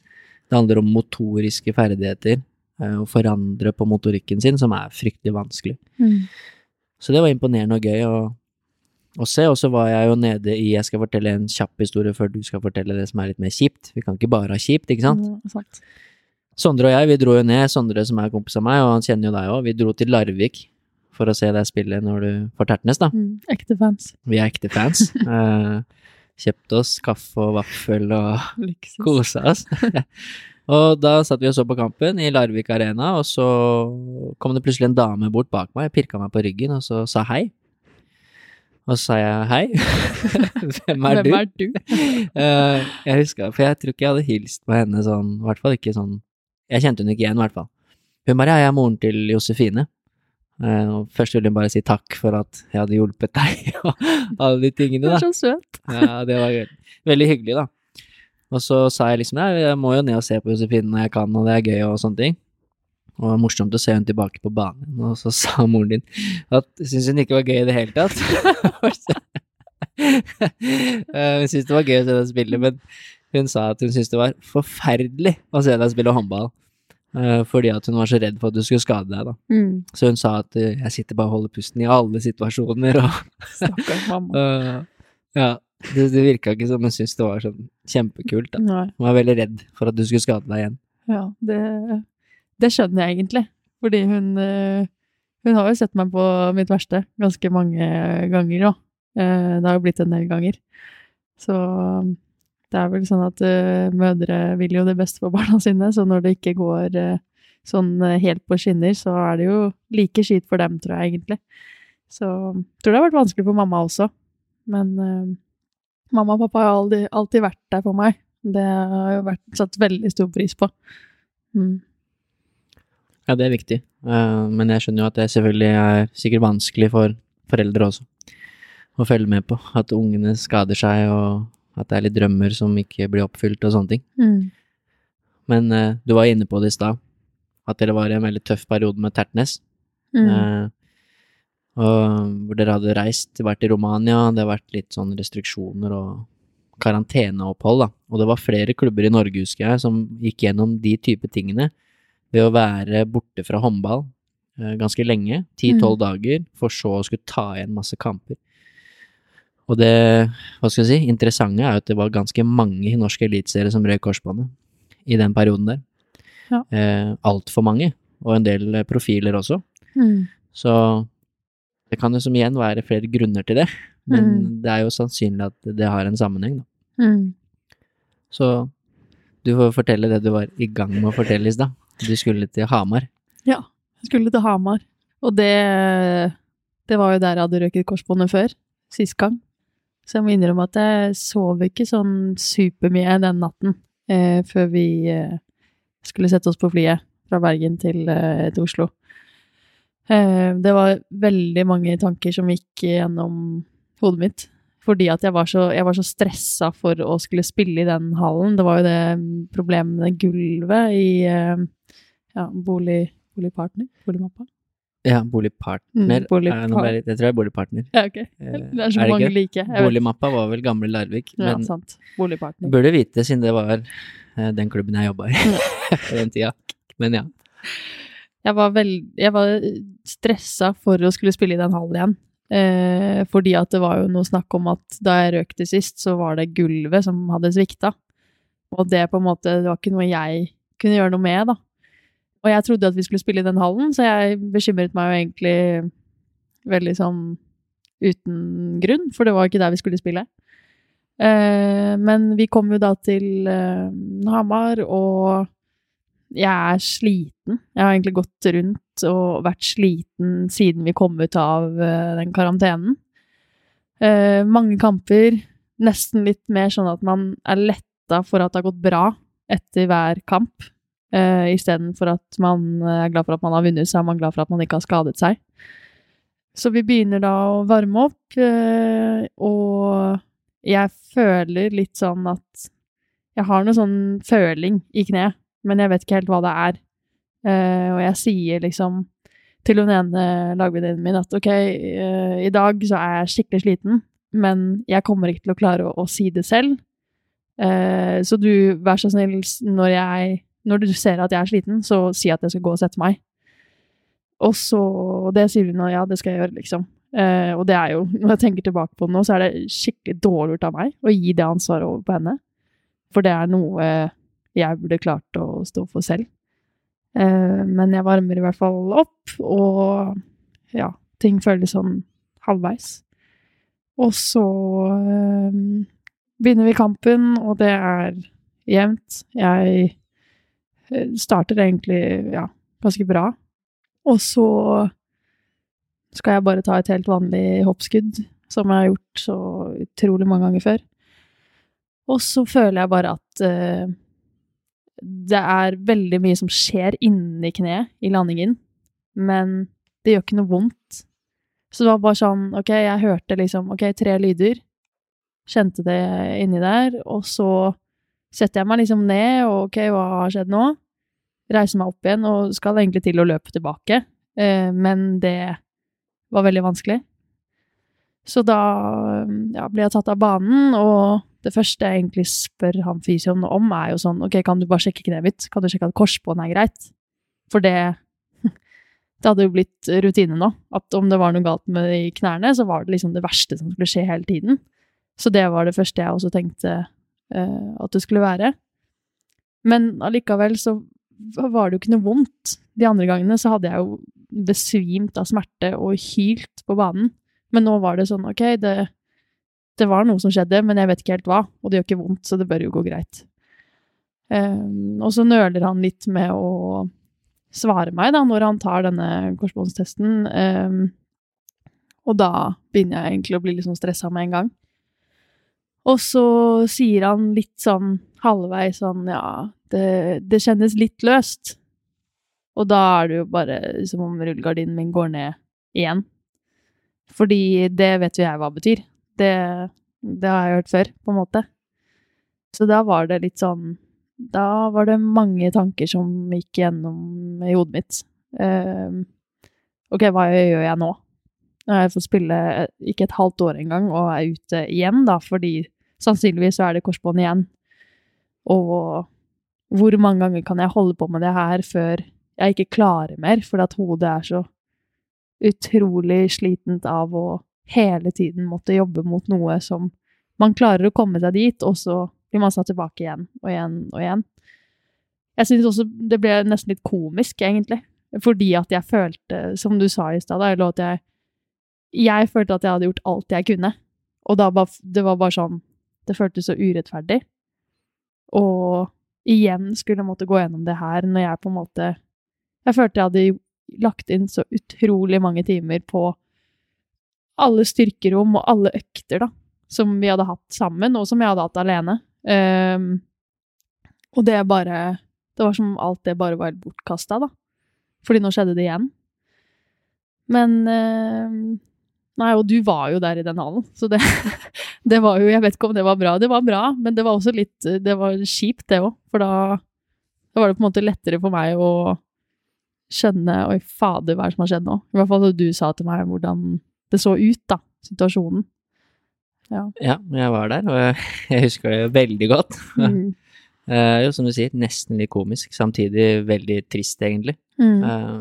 Det handler om motoriske ferdigheter, eh, å forandre på motorikken sin, som er fryktelig vanskelig. Mm. Så det var imponerende og gøy å, å se. Og så var jeg jo nede i Jeg skal fortelle en kjapp historie før du skal fortelle det som er litt mer kjipt. Vi kan ikke bare ha kjipt, ikke sant? Mm, sant. Sondre og jeg, vi dro jo ned. Sondre som er kompis av meg, og han kjenner jo deg òg. Vi dro til Larvik for å se deg spille når du får Tertnes, da. Mm. Ekte fans. Vi er ekte fans. Eh, kjøpte oss kaffe og vaffel og kosa oss. og da satt vi og så på kampen i Larvik Arena, og så kom det plutselig en dame bort bak meg, pirka meg på ryggen og så sa hei. Og så sa jeg hei. Hvem er du? Hvem er du? uh, jeg huska, for jeg tror ikke jeg hadde hilst på henne sånn, i hvert fall ikke sånn Jeg kjente hun ikke igjen, i hvert fall. Hun bare ja, jeg er moren til Josefine. Eh, først ville hun bare si takk for at jeg hadde hjulpet deg, og alle de tingene, da. er så søt. Ja, det var gøy. veldig hyggelig, da. Og så sa jeg liksom ja, jeg må jo ned og se på Josefine når jeg kan, og det er gøy og sånne ting. Og det var morsomt å se henne tilbake på banen, og så sa moren din at syntes hun ikke var gøy i det hele tatt. Eh, hun syntes det var gøy å se deg spille, men hun sa at hun syntes det var forferdelig å se deg spille håndball. Eh, Fordi at hun var så redd for at du skulle skade deg, da. Mm. Så hun sa at eh, jeg sitter bare og holder pusten i alle situasjoner, og Stakkars mamma. Ja, det, det virka ikke som hun syntes det var sånn kjempekult. da. Nei. Hun var veldig redd for at du skulle skade deg igjen. Ja, det, det skjønner jeg egentlig. Fordi hun, eh, hun har jo sett meg på mitt verste ganske mange ganger òg. Det har jo blitt en del ganger. Så det er vel sånn at uh, mødre vil jo det beste for barna sine, så når det ikke går uh, sånn eh, helt på skinner, så er det jo like skit for dem, tror jeg egentlig. Så jeg tror det har vært vanskelig for mamma også. Men uh, mamma og pappa har alltid, alltid vært der for meg. Det har jo vært satt veldig stor pris på. Mm. Ja, det er viktig. Men jeg skjønner jo at det selvfølgelig er sikkert vanskelig for foreldre også å følge med på. At ungene skader seg, og at det er litt drømmer som ikke blir oppfylt og sånne ting. Mm. Men uh, du var inne på det i stad, at dere var i en veldig tøff periode med Tertnes. Mm. Uh, hvor dere hadde reist, vært i Romania, det har vært litt sånn restriksjoner og karanteneopphold, da. Og det var flere klubber i Norge, husker jeg, som gikk gjennom de type tingene ved å være borte fra håndball eh, ganske lenge, ti-tolv dager, for så å skulle ta igjen masse kamper. Og det, hva skal jeg si, interessante er at det var ganske mange i norsk eliteserie som røk korsbåndet i den perioden der. Ja. Eh, Altfor mange, og en del eh, profiler også. Mm. Så det kan jo som igjen være flere grunner til det, men Mm. det er jo sannsynlig at det har en sammenheng, da. Mm. Så du får fortelle det du var i gang med å fortelle i stad. Du skulle til Hamar. Ja, jeg skulle til Hamar. Og det, det var jo der jeg hadde røket korsbåndet før, sist gang. Så jeg må innrømme at jeg sov ikke sånn supermye den natten eh, før vi eh, skulle sette oss på flyet fra Bergen til, eh, til Oslo. Eh, det var veldig mange tanker som gikk gjennom hodet mitt. Fordi at jeg var så, jeg var så stressa for å skulle spille i den hallen. Det var jo det problemet med gulvet i eh, ja, bolig, boligpartner? Boligmappa? Ja, boligpartner. Mm, bolig- jeg, det jeg tror det er boligpartner. Ja, ok. Eh, Det er så er mange like. Boligmappa var vel gamle Larvik, Ja, men sant. Boligpartner. burde vite siden det var eh, den klubben jeg jobba i på den tida. Men ja. Jeg var, veld, jeg var stressa for å skulle spille i den hallen igjen. Eh, fordi at det var jo noe snakk om at da jeg røk til sist, så var det gulvet som hadde svikta. Og det på en måte, det var ikke noe jeg kunne gjøre noe med, da. Og jeg trodde at vi skulle spille i den hallen, så jeg bekymret meg jo egentlig veldig sånn uten grunn, for det var ikke der vi skulle spille. Eh, men vi kom jo da til eh, Hamar, og jeg er sliten. Jeg har egentlig gått rundt og vært sliten siden vi kom ut av eh, den karantenen. Mange kamper, nesten litt mer sånn at man er letta for at det har gått bra etter hver kamp. Uh, Istedenfor at man er glad for at man har vunnet, så er man glad for at man ikke har skadet seg. Så vi begynner da å varme opp, uh, og jeg føler litt sånn at jeg har noe sånn føling i kneet, men jeg vet ikke helt hva det er. Uh, og jeg sier liksom til hun ene lagvenninnen min at ok, uh, i dag så er jeg skikkelig sliten, men jeg kommer ikke til å klare å, å si det selv. Eh, så du, vær så snill, når, jeg, når du ser at jeg er sliten, så si at jeg skal gå og sette meg. Og så Det sier hun, og ja, det skal jeg gjøre, liksom. Eh, og det er jo, når jeg tenker tilbake på det nå, så er det skikkelig dårlig gjort av meg å gi det ansvaret over på henne. For det er noe jeg burde klart å stå for selv. Eh, men jeg varmer i hvert fall opp, og ja, ting føles sånn halvveis. Og så eh, begynner vi kampen, og det er jevnt. Jeg eh, starter egentlig, ja, ganske bra. Og så skal jeg bare ta et helt vanlig hoppskudd, som jeg har gjort så utrolig mange ganger før. Og så føler jeg bare at uh, det er veldig mye som skjer inni kneet i landingen, men det gjør ikke noe vondt. Så det var bare sånn, ok, jeg hørte liksom, ok, tre lyder, kjente det inni der, og så setter jeg meg liksom ned, og ok, hva har skjedd nå? Reiser meg opp igjen, og skal egentlig til å løpe tilbake, eh, men det var veldig vanskelig. Så da ja, ble jeg tatt av banen, og det første jeg egentlig spør han fysioen om, er jo sånn Ok, kan du bare sjekke kneet mitt? Kan du sjekke at korsbånd er greit? For det Det hadde jo blitt rutine nå. At om det var noe galt med de knærne, så var det liksom det verste som skulle skje hele tiden. Så det var det første jeg også tenkte eh, at det skulle være. Men allikevel så var det jo ikke noe vondt. De andre gangene så hadde jeg jo besvimt av smerte og hylt på banen. Men nå var det sånn, ok, det, det var noe som skjedde, men jeg vet ikke helt hva, og det gjør ikke vondt, så det bør jo gå greit. Um, og så nøler han litt med å svare meg da, når han tar denne korsbåndstesten. Um, og da begynner jeg egentlig å bli litt sånn stressa med en gang. Og så sier han litt sånn halvveis sånn, ja, det, det kjennes litt løst. Og da er det jo bare som om rullegardinen min går ned igjen. Fordi det vet jo jeg hva betyr. Det, det har jeg hørt før, på en måte. Så da var det litt sånn Da var det mange tanker som gikk gjennom i hodet mitt. Uh, ok, hva gjør jeg nå? Jeg får spille ikke et halvt år engang, og er ute igjen, da, fordi sannsynligvis så er det korsbånd igjen. Og hvor mange ganger kan jeg holde på med det her før jeg ikke klarer mer, fordi at hodet er så utrolig slitent av å hele tiden måtte jobbe mot noe som man klarer å komme seg dit, og så blir man satt tilbake igjen og igjen og igjen. Jeg synes også det ble nesten litt komisk, egentlig, fordi at jeg følte, som du sa i stad, jeg Jeg følte at jeg hadde gjort alt jeg kunne, og da bare, det var bare sånn Det føltes så urettferdig. Og igjen skulle jeg måtte gå gjennom det her når jeg på en måte Jeg følte jeg hadde lagt inn så utrolig mange timer på alle styrkerom og alle økter, da, som vi hadde hatt sammen, og som jeg hadde hatt alene. Um, og det bare Det var som alt det bare var bortkasta, da. Fordi nå skjedde det igjen. Men eh, Nei, og du var jo der i den hallen, så det, det var jo Jeg vet ikke om det var bra. Det var bra, men det var også litt Det var kjipt, det òg. For da, da var det på en måte lettere for meg å skjønne Oi, fader, hva er det som har skjedd nå? I hvert fall da du sa til meg hvordan det så ut, da. Situasjonen. Ja. Ja, jeg var der, og jeg, jeg husker det veldig godt. Mm. Uh, jo, som du sier, nesten litt komisk, samtidig veldig trist, egentlig. Mm. Uh,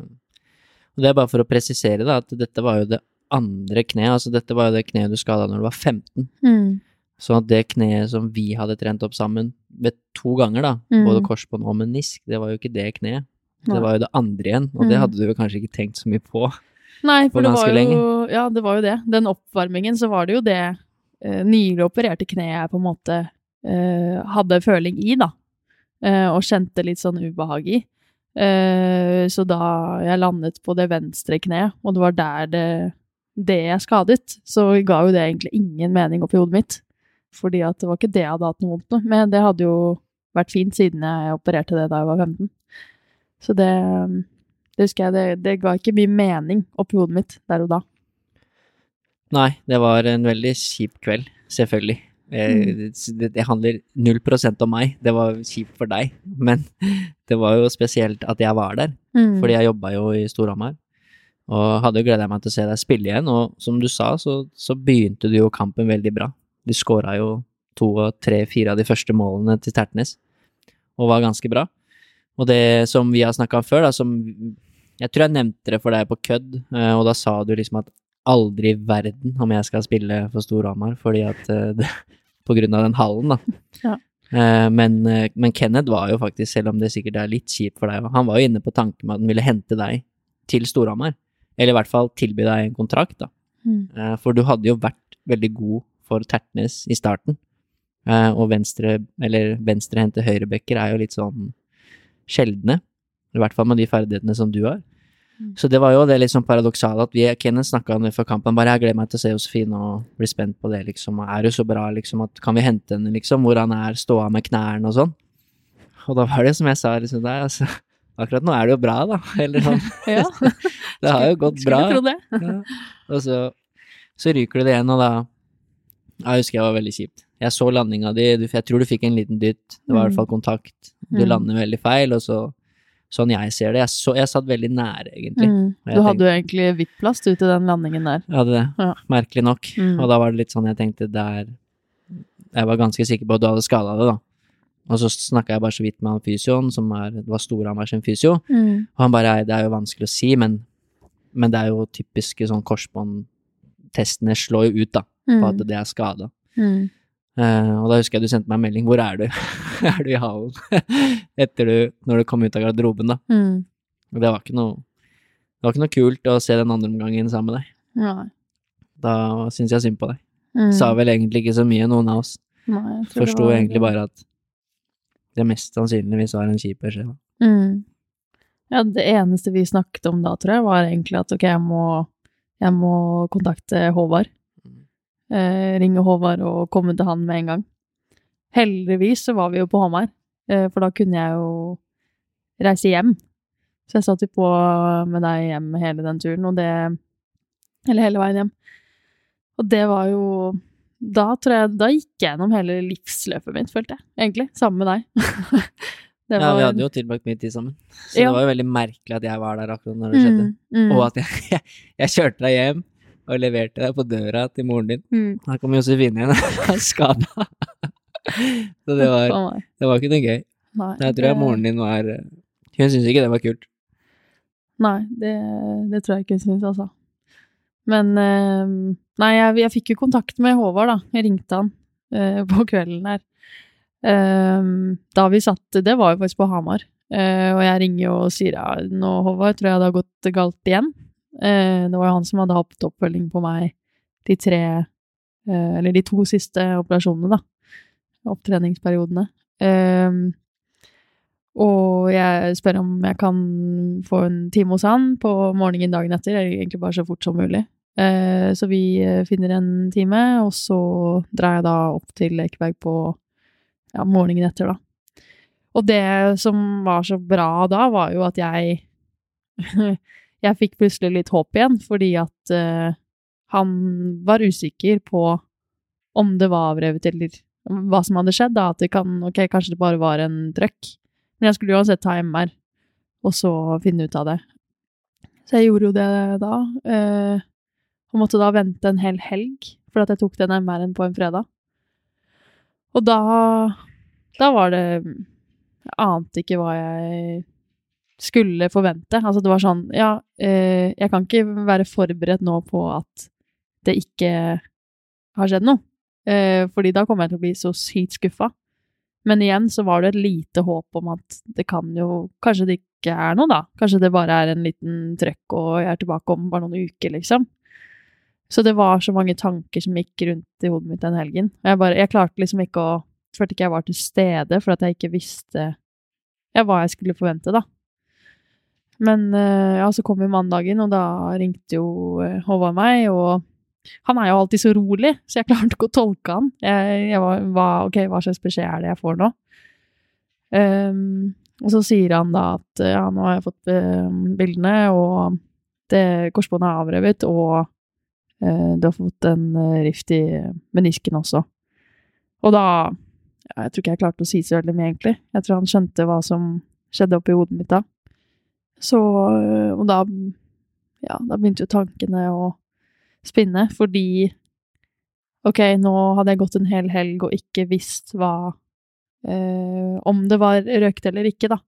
og det er bare for å presisere, da, at dette var jo det andre kneet. Altså, dette var jo det kneet du skada når du var 15. Mm. Sånn at det kneet som vi hadde trent opp sammen ved to ganger, da, Mm. både korsbånd og menisk, det var jo ikke det kneet. Det var jo det andre igjen, og det Mm. hadde du jo kanskje ikke tenkt så mye på. Nei, for for det var jo lenge. Ja, det var jo det. Den oppvarmingen, så var det jo det eh, nylig opererte kneet jeg på en måte eh, hadde føling i, da. Eh, og kjente litt sånn ubehag i. Eh, så da jeg landet på det venstre kneet, og det var der det, det jeg skadet, så ga jo det egentlig ingen mening oppi hodet mitt. Fordi at det var ikke det jeg hadde hatt noe vondt med. Men det hadde jo vært fint siden jeg opererte det da jeg var 15. Så det, det husker jeg, det, det ga ikke mye mening oppi hodet mitt der og da. Nei, det var en veldig kjip kveld, selvfølgelig. Eh, Mm. Det, det handler null prosent om meg, det var kjipt for deg. Men det var jo spesielt at jeg var der, Mm. fordi jeg jobba jo i Storhamar. Og hadde jo gleda meg til å se deg spille igjen, og som du sa, så, så begynte du jo kampen veldig bra. Du skåra jo to og tre, fire av de første målene til Tertnes, og var ganske bra. Og det som vi har snakka om før, da, som Jeg tror jeg nevnte det for deg på kødd, eh, og da sa du liksom at aldri i verden om jeg skal spille for Storhamar, fordi at eh, det, På grunn av den hallen, da. Ja. Eh, Men, men Kenneth var jo faktisk, selv om det sikkert er litt kjipt for deg, han var jo inne på tanken med at han ville hente deg til Storhamar. Eller i hvert fall tilby deg en kontrakt, da. Mm. Eh, For du hadde jo vært veldig god for Tertnes i starten. Eh, Og venstre, eller venstrehendte høyrebacker er jo litt sånn sjeldne. I hvert fall med de ferdighetene som du har. Mm. Så det var jo det litt sånn paradoksale at vi, Kenneth snakka om det før kampen, bare jeg gleder meg til å se Josefine og bli spent på det, liksom. Og er det så bra, liksom, at kan vi hente henne, liksom, hvor han er, ståa med knærne og sånn. Og da var det som jeg sa, liksom, der, altså, akkurat nå er det jo bra, da. Eller sånn. Ja, Det har jo gått bra. skulle tro det. Ja. Og så, så ryker du det igjen, og da Jeg husker jeg var veldig kjipt. Jeg så landinga di, jeg tror du fikk en liten dytt, det var i hvert fall kontakt. Du Mm. lander veldig feil, og så Sånn jeg ser det. Jeg, så, jeg satt veldig nære, egentlig. Mm. Du hadde jo egentlig VIP-plass du til den landingen der. Jeg hadde det, Ja. merkelig nok. Mm. Og da var det litt sånn jeg tenkte der Jeg var ganske sikker på at du hadde skada det, da. Og så snakka jeg bare så vidt med han fysioen, som er, det var Storhamar sin fysio. Mm. Og han bare Det er jo vanskelig å si, men, men det er jo typiske sånn korsbåndtestene slår jo ut, da, på at Mm. det er skada. Mm. Uh, og da husker jeg du sendte meg en melding. Hvor er du? er du i hallen? Etter du Når du kom ut av garderoben, da. Mm. Og det var ikke noe Det var ikke noe kult å se den andre omgangen sammen med deg. Ja. Da syns jeg synd på deg. Mm. Sa vel egentlig ikke så mye, noen av oss. Nei, Forsto egentlig bare at det mest sannsynligvis var en kjip beskjed. Mm. Ja, det eneste vi snakket om da, tror jeg, var egentlig at ok, jeg må, jeg må kontakte Håvard. Eh, ringe Håvard og komme til han med en gang. Heldigvis så var vi jo på Hamar, eh, for da kunne jeg jo reise hjem. Så jeg satt jo på med deg hjem hele den turen, og det Eller hele veien hjem. Og det var jo Da tror jeg Da gikk jeg gjennom hele livsløpet mitt, følte jeg, egentlig. Sammen med deg. Det Ja, vi hadde jo tilbrakt mye tid sammen. Så Ja. det var jo veldig merkelig at jeg var der akkurat når det skjedde. Mm, mm, Og at jeg, jeg, jeg kjørte deg hjem og leverte deg på døra til moren din. mm. Her kom Josefine igjen, skada. Så det var, det var ikke noe gøy. Nei, Jeg tror jeg moren din var Hun syntes ikke det var kult. Nei, det, det tror jeg ikke hun syntes, altså. Men eh, Nei, jeg, jeg fikk jo kontakt med Håvard, da. Jeg ringte han uh, på kvelden der. Uh, da vi satt Det var jo faktisk på Hamar. Uh, og jeg ringer og sier ja, nå, Håvard, tror jeg det har gått galt igjen. Det var jo han som hadde hatt oppfølging på meg de tre Eller de to siste operasjonene, da. Opptreningsperiodene. Og jeg spør om jeg kan få en time hos han på morgenen dagen etter, egentlig bare så fort som mulig. Eh, så vi eh, finner en time, og så drar jeg da opp til Ekeberg på ja, morgenen etter, da. Og det som var så bra da, var jo at jeg jeg fikk plutselig litt håp igjen, fordi at uh, han var usikker på om det var avrevet eller hva som hadde skjedd. da, At det kan Ok, kanskje det bare var en trøkk. Men jeg skulle uansett ta MR, og så finne ut av det. Så jeg gjorde jo det da. Eh, og måtte da vente en hel helg, for at jeg tok den MR-en på en fredag. Og da Da var det Jeg ante ikke hva jeg skulle forvente. Altså, det var sånn Ja, eh, jeg kan ikke være forberedt nå på at det ikke har skjedd noe. Eh, fordi da kommer jeg til å bli så sykt skuffa. Men igjen så var det et lite håp om at det kan jo Kanskje det ikke er noe, da. Kanskje det bare er en liten trøkk, og jeg er tilbake om bare noen uker, liksom. Så det var så mange tanker som gikk rundt i hodet mitt den helgen. Jeg bare Jeg klarte liksom ikke å Følte ikke jeg var til stede, for at jeg ikke visste ja, hva jeg skulle forvente, da. Men eh, ja, så kom jo mandagen, og da ringte jo eh, Håvard meg, og han er jo alltid så rolig, så jeg klarte ikke å tolke han. Jeg, jeg var, hva, ok, hva slags beskjed er det jeg får nå? Um, og så sier han da at ja, nå har jeg fått uh, bildene, og det korsbåndet er avrevet, og du har fått en uh, rift i menisken også. Og da ja, Jeg tror ikke jeg klarte å si så veldig mye, egentlig. Jeg tror han skjønte hva som skjedde oppi hodet mitt da. Så Og da Ja, da begynte jo tankene å spinne, fordi Ok, nå hadde jeg gått en hel helg og ikke visst hva eh, Om det var røkt eller ikke, da.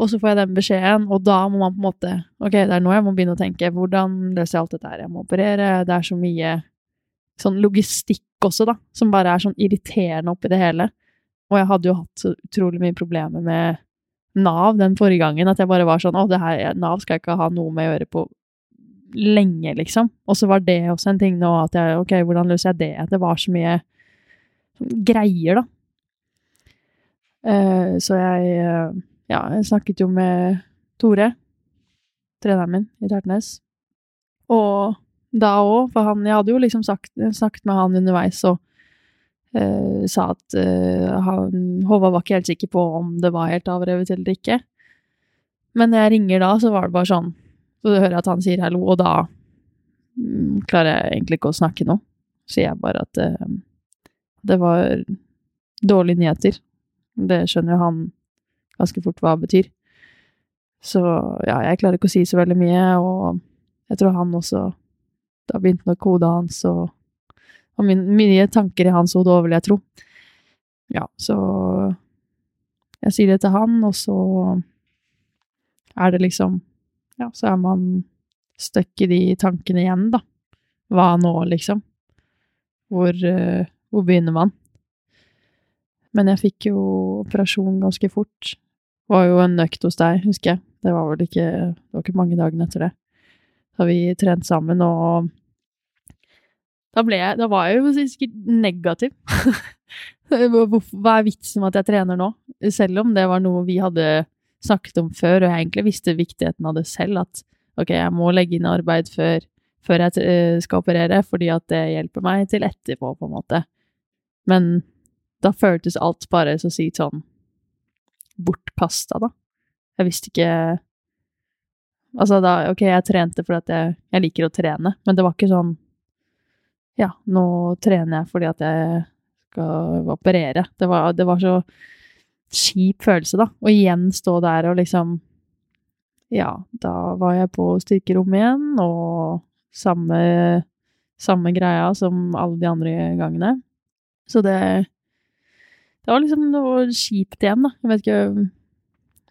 Og så får jeg den beskjeden, og da må man på en måte Ok, det er nå jeg må begynne å tenke. Hvordan løser jeg alt dette her? Jeg må operere. Det er så mye sånn logistikk også, da, som bare er sånn irriterende oppi det hele. Og jeg hadde jo hatt så utrolig mye problemer med Nav den forrige gangen, at jeg bare var sånn Å, det her Nav skal jeg ikke ha noe med å gjøre på lenge, liksom. Og så var det også en ting nå at jeg Ok, hvordan løser jeg det? Det var så mye greier, da. Uh, så jeg uh, Ja, jeg snakket jo med Tore, treneren min i Tertnes. Og da òg, for han Jeg hadde jo liksom sagt, snakket med han underveis og uh, sa at han Håvard var ikke helt sikker på om det var helt avrevet eller ikke. Men når jeg ringer da, så var det bare sånn så du hører at han sier hallo, og da mm, klarer jeg egentlig ikke å snakke nå. Sier jeg bare at uh, det var dårlige nyheter. Det skjønner jo han ganske fort hva det betyr. Så ja, jeg klarer ikke å si så veldig mye, og jeg tror han også Da begynte nok hodet hans og, og min, mye tanker i hans hode òg, vil jeg tro. Ja, så jeg sier det til han, og så er det liksom ja, så er man stuck i de tankene igjen, da. Hva nå, liksom? Hvor, uh, hvor begynner man? Men jeg fikk jo operasjon ganske fort. Var jo en økt hos deg, husker jeg. Det var vel ikke Det var ikke mange dagene etter det. Da vi trent sammen, og da jeg Da var jeg jo sikkert negativ. Hva er vitsen med at jeg trener nå? Selv om det var noe vi hadde snakket om før, og jeg egentlig visste viktigheten av det selv, at ok, jeg må legge inn arbeid før, før jeg eh, skal operere, fordi at det hjelper meg til etterpå, på en måte. Men da føltes alt bare så sykt sånn bortkasta, da. Jeg visste ikke Altså, da Ok, jeg trente fordi jeg, jeg liker å trene, men det var ikke sånn Ja, nå trener jeg fordi at jeg skal operere. Det var, det var så kjip følelse, da. Og igjen stå der og liksom Ja, da var jeg på styrkerommet igjen, og samme, samme greia som alle de andre gangene. Så det Det var liksom noe kjipt igjen, da. Jeg vet ikke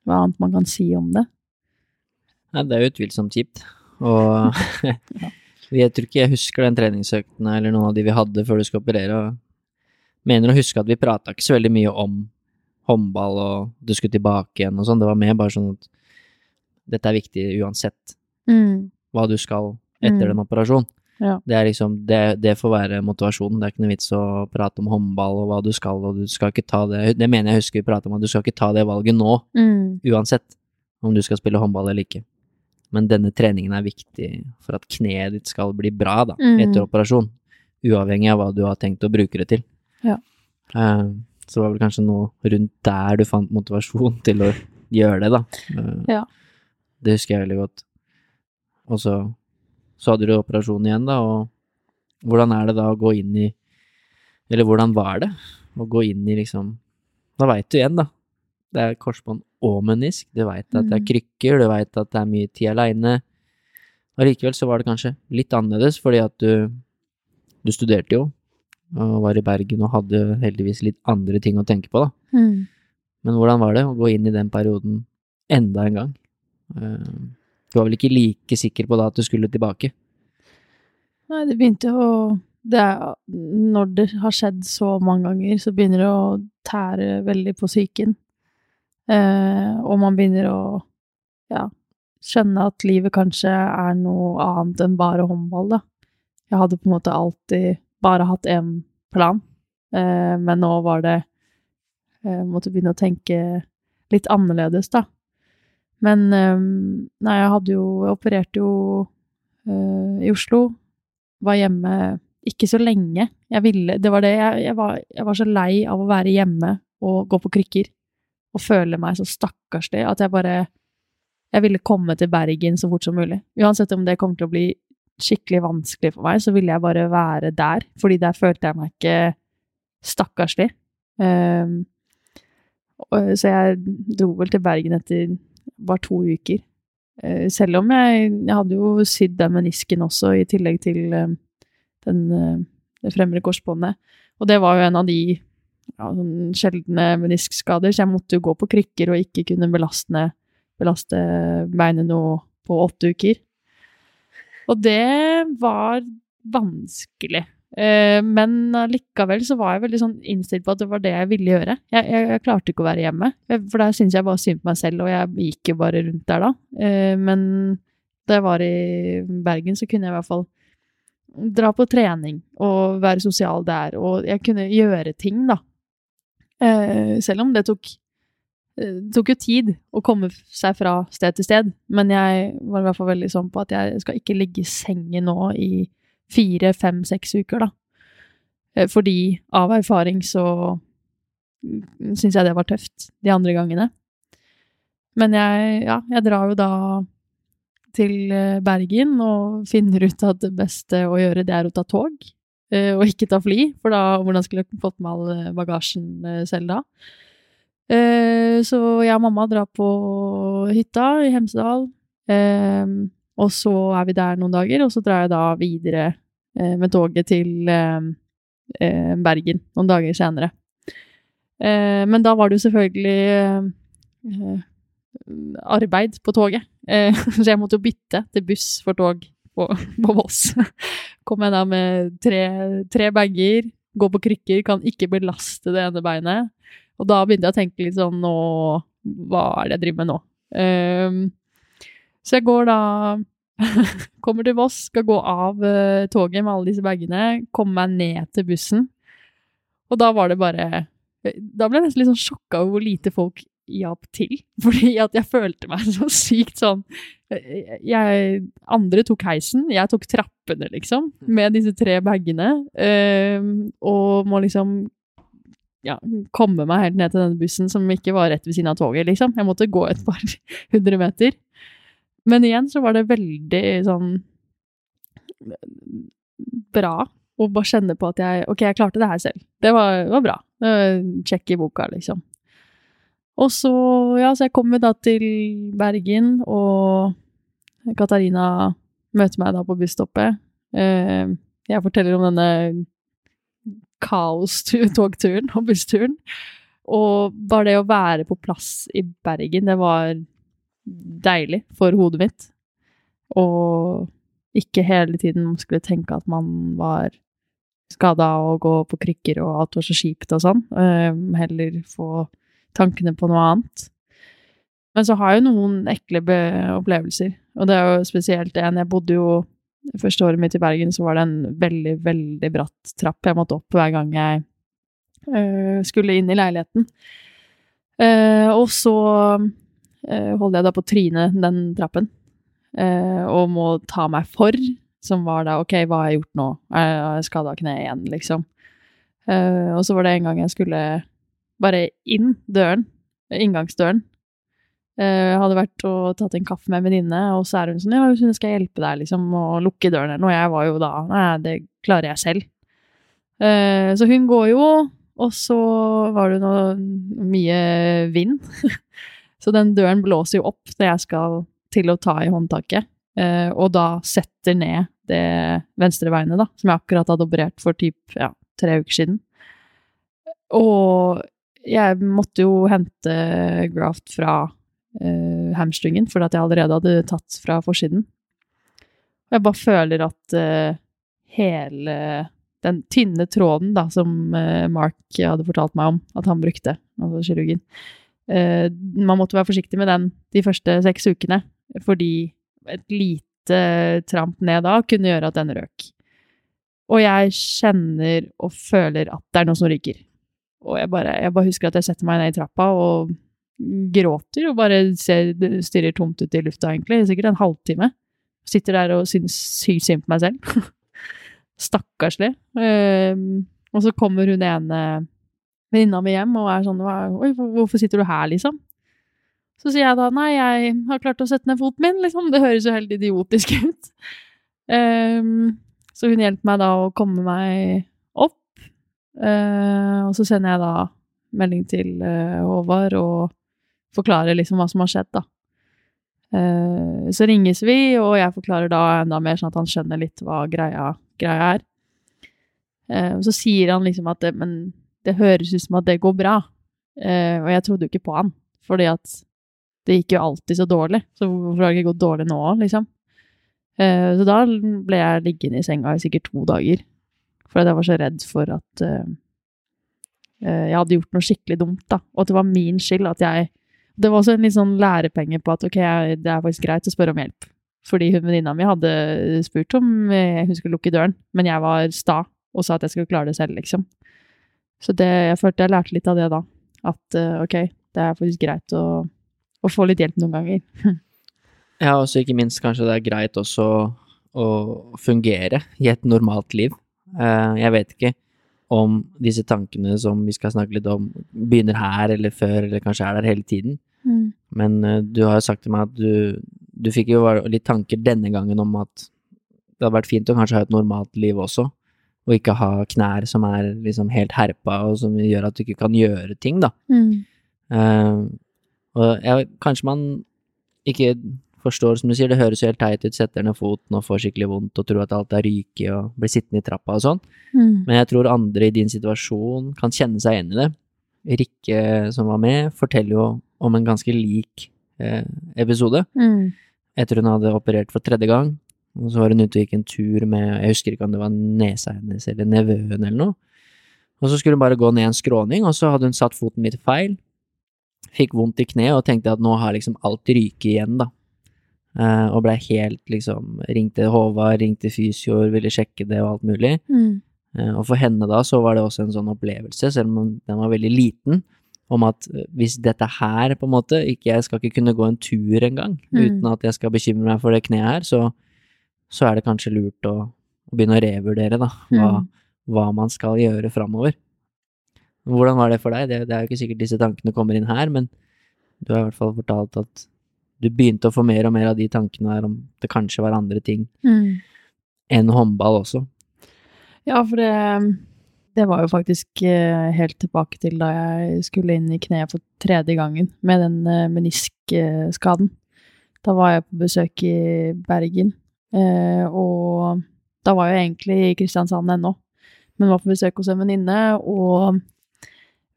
hva annet man kan si om det. Nei, det er jo utvilsomt kjipt. Og jeg tror ikke jeg husker den treningsøktene eller noen av de vi hadde før du skal operere. og mener å huske at vi prata ikke så veldig mye om håndball og du skulle tilbake igjen og sånn. Det var mer bare sånn at dette er viktig uansett mm. hva du skal etter Mm. den operasjonen. Ja. Det er liksom, det, det får være motivasjonen. Det er ikke noe vits å prate om håndball og hva du skal, og du skal ikke ta det Det mener jeg husker vi prata om, at du skal ikke ta det valget nå, Mm. uansett om du skal spille håndball eller ikke. Men denne treningen er viktig for at kneet ditt skal bli bra da, Mm. etter operasjon. Uavhengig av hva du har tenkt å bruke det til. Ja. Uh, så det var vel kanskje noe rundt der du fant motivasjon til å gjøre det, da. Uh, Ja. Det husker jeg veldig godt. og så, så hadde du operasjon igjen, da, og hvordan er det da å gå inn i Eller hvordan var det å gå inn i liksom Da veit du igjen, da. Det er korsbånd og menisk, du veit at det er Mm. krykker, du veit at det er mye tid aleine. Allikevel så var det kanskje litt annerledes, fordi at du Du studerte jo, og var i Bergen og hadde heldigvis litt andre ting å tenke på, da. Mm. Men hvordan var det å gå inn i den perioden enda en gang? Eh, Du var vel ikke like sikker på da at du skulle tilbake? Nei, det begynte å det er, Når det har skjedd så mange ganger, så begynner det å tære veldig på psyken. Eh, og man begynner å ja, skjønne at livet kanskje er noe annet enn bare håndball, da. Jeg hadde på en måte alltid bare hatt én plan, eh, men nå var det Jeg måtte begynne å tenke litt annerledes, da. Men eh, nei, jeg hadde jo Jeg opererte jo eh, i Oslo. Var hjemme ikke så lenge. Jeg ville Det var det jeg, jeg, var, jeg var så lei av å være hjemme og gå på krykker og føle meg så stakkarslig at jeg bare Jeg ville komme til Bergen så fort som mulig. Uansett om det kommer til å bli skikkelig vanskelig for meg, så ville jeg bare være der, fordi der følte jeg meg ikke stakkarslig. Um, så jeg dro vel til Bergen etter bare to uker. Eh, Selv om jeg, jeg hadde jo sydd den menisken også, i tillegg til eh, den, eh, det fremre korsbåndet. Og det var jo en av de ja, sånn sjeldne meniskskader, så jeg måtte jo gå på krykker og ikke kunne belaste, belaste beinet noe på åtte uker. Og det var vanskelig. Eh, Men likevel så var jeg veldig sånn innstilt på at det var det jeg ville gjøre. Jeg, jeg, jeg klarte ikke å være hjemme, for der syntes jeg bare synd på meg selv, og jeg gikk jo bare rundt der da. Eh, Men da jeg var i Bergen, så kunne jeg i hvert fall dra på trening og være sosial der, og jeg kunne gjøre ting, da. Eh, Selv om det tok eh, det tok jo tid å komme seg fra sted til sted, men jeg var i hvert fall veldig sånn på at jeg skal ikke ligge i sengen nå i fire, fem, seks uker, da. Eh, Fordi av erfaring så syns jeg det var tøft de andre gangene. Men jeg, ja, jeg drar jo da til eh, Bergen og finner ut at det beste å gjøre, det er å ta tog. eh, Og ikke ta fly, for da hvordan skulle jeg fått med all bagasjen selv da? Så jeg og mamma drar på hytta i Hemsedal. Og så er vi der noen dager, og så drar jeg da videre eh, med toget til eh, eh, Bergen noen dager senere. Eh, Men da var det jo selvfølgelig eh, arbeid på toget, Eh, så jeg måtte jo bytte til buss for tog på, på Voss. Kom jeg da med tre, tre bager, gå på krykker, kan ikke belaste det ene beinet. Og da begynte jeg å tenke litt sånn nå Hva er det jeg driver med nå? Ehm, så jeg går da Kommer til Voss, skal gå av uh, toget med alle disse bagene, komme meg ned til bussen. Og da var det bare Da ble jeg nesten litt sånn sjokka over hvor lite folk hjalp til. Fordi at jeg følte meg så sykt sånn jeg, Andre tok heisen, jeg tok trappene, liksom, med disse tre bagene. Uh, og må liksom ja, komme meg helt ned til denne bussen som ikke var rett ved siden av toget, liksom. Jeg måtte gå et par hundre meter. Men igjen så var det veldig sånn bra å bare kjenne på at jeg Ok, jeg klarte det her selv. Det var, var bra. Check i boka, liksom. Og så, ja, så jeg kommer da til Bergen, og Katarina møter meg da på busstoppet. Eh, jeg forteller om denne kaos-togturen og bussturen. Og bare det å være på plass i Bergen, det var deilig for hodet mitt. Og ikke hele tiden skulle tenke at man var skada og gå på krykker og alt var så kjipt og sånn. Heller få tankene på noe annet. Men så har jeg jo noen ekle opplevelser, og det er jo spesielt en Jeg bodde jo Første året mitt i Bergen, så var det en veldig, veldig bratt trapp jeg måtte opp hver gang jeg eh, skulle inn i leiligheten. Eh, og så holder jeg da på trynet den trappen, eh, og må ta meg for, som var da ok, hva har jeg gjort nå? Jeg har skada kneet igjen, liksom. Eh, og så var det en gang jeg skulle bare inn døren, inngangsdøren, Eh, hadde vært og tatt en kaffe med en venninne, og så er hun sånn Ja, hun skal hjelpe deg, liksom, å lukke døren eller noe. Jeg var jo da Nei, det klarer jeg selv. Eh, så hun går jo, og så var det noe mye vind. så den døren blåser jo opp når jeg skal til å ta i håndtaket, eh, og da setter ned det venstre beinet, da, som jeg akkurat hadde operert for typ ja, tre uker siden. Og jeg måtte jo hente graft fra uh, hamstringen, fordi at jeg allerede hadde tatt fra forsiden. Og jeg bare føler at uh, hele den tynne tråden da, som uh, Mark hadde fortalt meg om at han brukte, altså kirurgen Man måtte være forsiktig med den de første seks ukene, fordi et lite tramp ned da kunne gjøre at den røk. Og jeg kjenner og føler at det er noe som ryker. Og jeg bare, jeg bare husker at jeg setter meg ned i trappa og gråter og bare ser, stirrer tomt ut i lufta, egentlig. Sikkert en halvtime. Sitter der og syns sykt synd på meg selv. Stakkarslig. Um, og så kommer hun ene venninna mi hjem og er sånn Oi, hvorfor sitter du her, liksom? Så sier jeg da nei, jeg har klart å sette ned foten min, liksom. Det høres jo helt idiotisk ut. Um, så hun hjelper meg da å komme meg opp. Uh, og så sender jeg da melding til uh, Håvard og forklarer liksom hva som har skjedd, da. Uh, så ringes vi, og jeg forklarer da enda mer, sånn at han skjønner litt hva greia, greia er. Uh, så sier han liksom at det, Men det høres ut som at det går bra. Uh, og jeg trodde jo ikke på han, fordi at det gikk jo alltid så dårlig. Så hvorfor har det ikke gått dårlig nå òg, liksom? så da ble jeg liggende i senga i sikkert to dager. Fordi jeg var så redd for at jeg hadde gjort noe skikkelig dumt, da. Og at det var min skyld at jeg det var også en litt sånn lærepenge på at ok, det er faktisk greit å spørre om hjelp. Fordi hun venninna mi hadde spurt om hun skulle lukke døren, men jeg var sta og sa at jeg skulle klare det selv, liksom. Så det, jeg følte jeg lærte litt av det da. At uh, ok, det er faktisk greit å, å få litt hjelp noen ganger. ja, og så ikke minst kanskje det er greit også å fungere i et normalt liv. Uh, jeg vet ikke om disse tankene som vi skal snakke litt om, begynner her eller før, eller kanskje er der hele tiden. Mm. Men uh, du har jo sagt til meg at du, du fikk jo litt tanker denne gangen om at det hadde vært fint å kanskje ha et normalt liv også, og ikke ha knær som er liksom helt herpa, og som gjør at du ikke kan gjøre ting, da. Mm. Uh, og ja, kanskje man ikke forstår, som du sier, det høres jo helt teit ut, setter ned foten og får skikkelig vondt og tror at alt er ryke og blir sittende i trappa og sånn, mm. men jeg tror andre i din situasjon kan kjenne seg igjen i det. Rikke, som var med, forteller jo om en ganske lik eh, episode. Mm. Etter hun hadde operert for tredje gang, og så var hun ute og gikk en tur med, jeg husker ikke om det var nesa hennes eller nevøen eller noe, og så skulle hun bare gå ned en skråning, og så hadde hun satt foten litt feil, fikk vondt i kneet og tenkte at nå har liksom alt ryket igjen, da. Uh, og blei helt liksom Ringte Håvard, ringte fysioer, ville sjekke det og alt mulig. Mm. Uh, og for henne da så var det også en sånn opplevelse, selv om den var veldig liten, om at eh, hvis dette her på en måte ikke Jeg skal ikke kunne gå en tur engang mm. uten at jeg skal bekymre meg for det kneet her, så, så er det kanskje lurt å, å begynne å revurdere, da, hva, mm. hva man skal gjøre framover. Hvordan var det for deg? Det, det er jo ikke sikkert disse tankene kommer inn her, men du har i hvert fall fortalt at du begynte å få mer og mer av de tankene der om det kanskje var andre ting mm. enn håndball også. Ja, for det, det var jo faktisk eh, helt tilbake til da jeg skulle inn i kneet for tredje gangen med den eh, meniskskaden. Da var jeg på besøk i Bergen, eh, og da var jeg egentlig i Kristiansand ennå, men var på besøk hos en venninne, og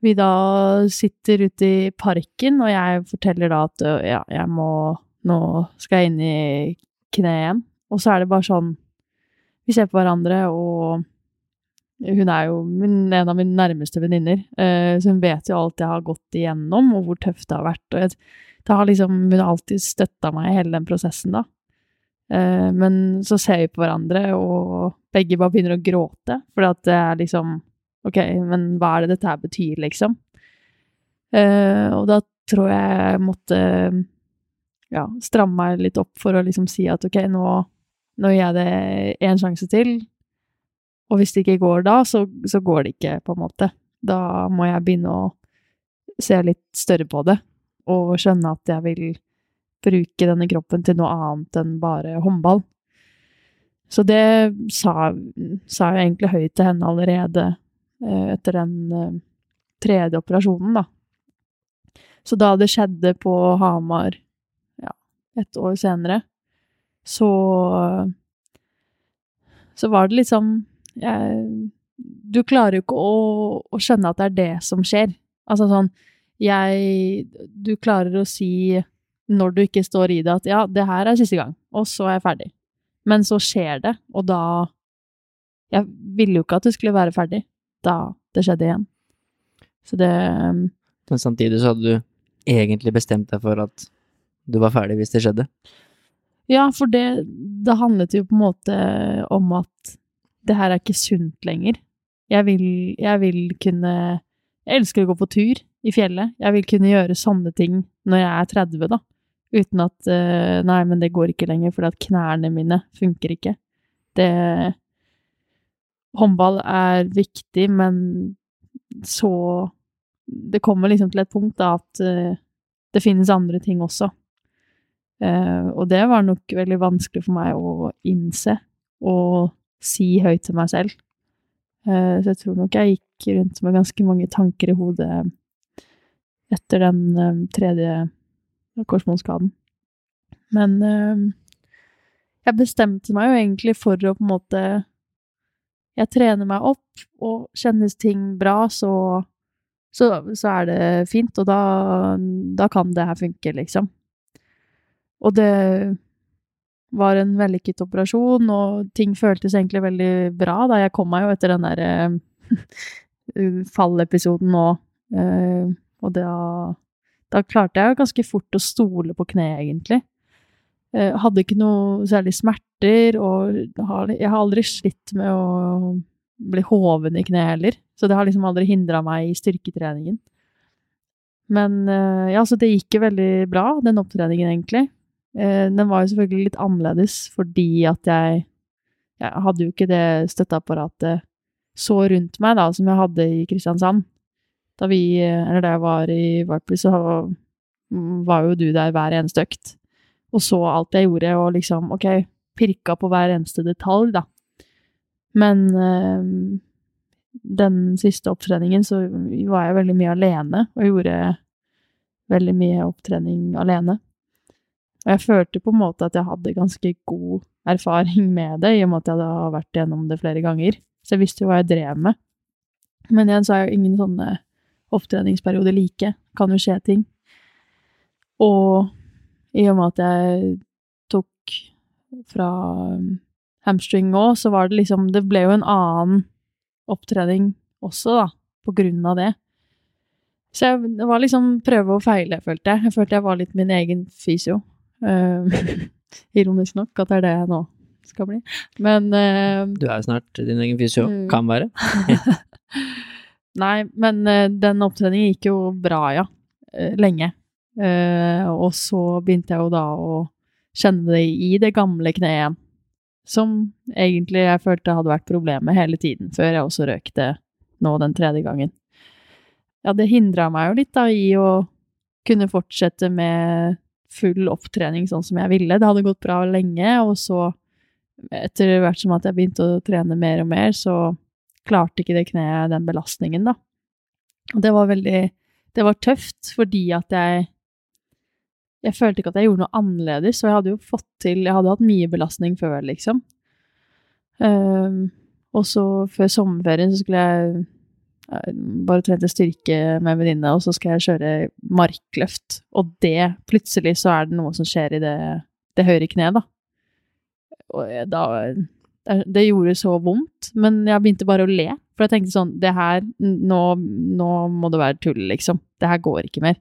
vi da sitter ute i parken, og jeg forteller da at ja, jeg må Nå skal jeg inn i kneet igjen. Og så er det bare sånn Vi ser på hverandre, og hun er jo min, en av mine nærmeste venninner, uh, så hun vet jo alt jeg har gått igjennom, og hvor tøft det har vært. Og jeg, det har liksom, hun har alltid støtta meg i hele den prosessen, da. Uh, men så ser vi på hverandre, og begge bare begynner å gråte, for det er liksom Ok, men hva er det dette her betyr, liksom? Uh, og da tror jeg jeg måtte ja, stramme meg litt opp for å liksom si at ok, nå, nå gir jeg det én sjanse til, og hvis det ikke går da, så, så, går det ikke, på en måte. Da må jeg begynne å se litt større på det. og skjønne at jeg vil bruke denne kroppen til noe annet enn bare håndball. Så det sa, sa jeg egentlig høyt til henne allerede eh, etter den eh, tredje operasjonen, da. Så da det skjedde på Hamar ja, et år senere, så Så var det liksom jeg, Du klarer jo ikke å, å skjønne at det er det som skjer. Altså sånn Jeg Du klarer å si når du ikke står i det, at ja, det her er siste gang, og så er jeg ferdig. Men så skjer det, og da Jeg ville jo ikke at det skulle være ferdig da det skjedde igjen. Så det Men samtidig så hadde du egentlig bestemt deg for at du var ferdig hvis det skjedde? Ja, for det, det handlet jo på en måte om at det her er ikke sunt lenger. Jeg vil, jeg vil kunne Jeg elsker å gå på tur i fjellet. Jeg vil kunne gjøre sånne ting når jeg er 30, da. Uten at uh, Nei, men det går ikke lenger, fordi at knærne mine funker ikke. Det Håndball er viktig, men så Det kommer liksom til et punkt da at uh, det finnes andre ting også. Uh, og det var nok veldig vanskelig for meg å innse og si høyt til meg selv. Så jeg tror nok jeg gikk rundt med ganske mange tanker i hodet etter den tredje korsbåndskaden. Men uh, jeg bestemte meg jo egentlig for å på en måte Jeg trener meg opp, og kjennes ting bra, så, så, så er det fint, og da, da kan det her funke, liksom. Og det var en vellykket operasjon, og ting føltes egentlig veldig bra da. Jeg kom meg jo etter den der uh, fallepisoden nå, uh, og da, da klarte jeg ganske fort å stole på kneet, egentlig. Jeg hadde ikke noe særlig smerter, og jeg har aldri slitt med å bli hoven i kneet heller, så det har liksom aldri hindra meg i styrketreningen. Men ja, så det gikk jo veldig bra, den opptreningen, egentlig. Den var jo selvfølgelig litt annerledes fordi at jeg Jeg hadde jo ikke det støtteapparatet så rundt meg da, som jeg hadde i Kristiansand. Da vi, eller da jeg var i Varply, så var jo du der hver eneste økt. Og så alt jeg gjorde, og liksom, ok, pirka på hver eneste detalj, da. Men øh, den siste opptreningen så var jeg veldig mye alene, og gjorde veldig mye opptrening alene. Og jeg følte på en måte at jeg hadde ganske god erfaring med det, i og med at jeg hadde vært gjennom det flere ganger. Så jeg visste jo hva jeg drev med. Men igjen så er jo ingen sånne opptreningsperioder like. Kan jo skje ting. Og i og med at jeg tok fra hamstring òg, så var det liksom Det ble jo en annen opptrening også, da, på grunn av det. Så jeg, det var liksom prøve og feile, følte jeg. Jeg følte jeg var litt min egen fysio. Uh, ironisk nok at det er det jeg nå skal bli. Men uh, Du er jo snart din egen fysio. Mm. Kan være. Nei, men uh, den opptreningen gikk jo bra, ja. lenge. og så begynte jeg jo da å kjenne det i det gamle kneet. Som egentlig jeg følte hadde vært problemet hele tiden, før jeg også røk det nå den tredje gangen. Ja, det hindra meg jo litt da i å kunne fortsette med full opptrening sånn som jeg ville. Det hadde gått bra lenge, og så, etter hvert som at jeg begynte å trene mer og mer, så klarte ikke det kneet den belastningen, da. Og det var veldig Det var tøft fordi at jeg Jeg følte ikke at jeg gjorde noe annerledes, og jeg hadde jo fått til Jeg hadde hatt mye belastning før, liksom. Um, og så før sommerferien så skulle jeg bare trente styrke med en venninne, og så skal jeg kjøre markløft. Og det, plutselig så er det noe som skjer i det, det høyre kneet, da. Og da Det gjorde så vondt, men jeg begynte bare å le. For jeg tenkte sånn Det her Nå, nå må det være tull, liksom. Det her går ikke mer.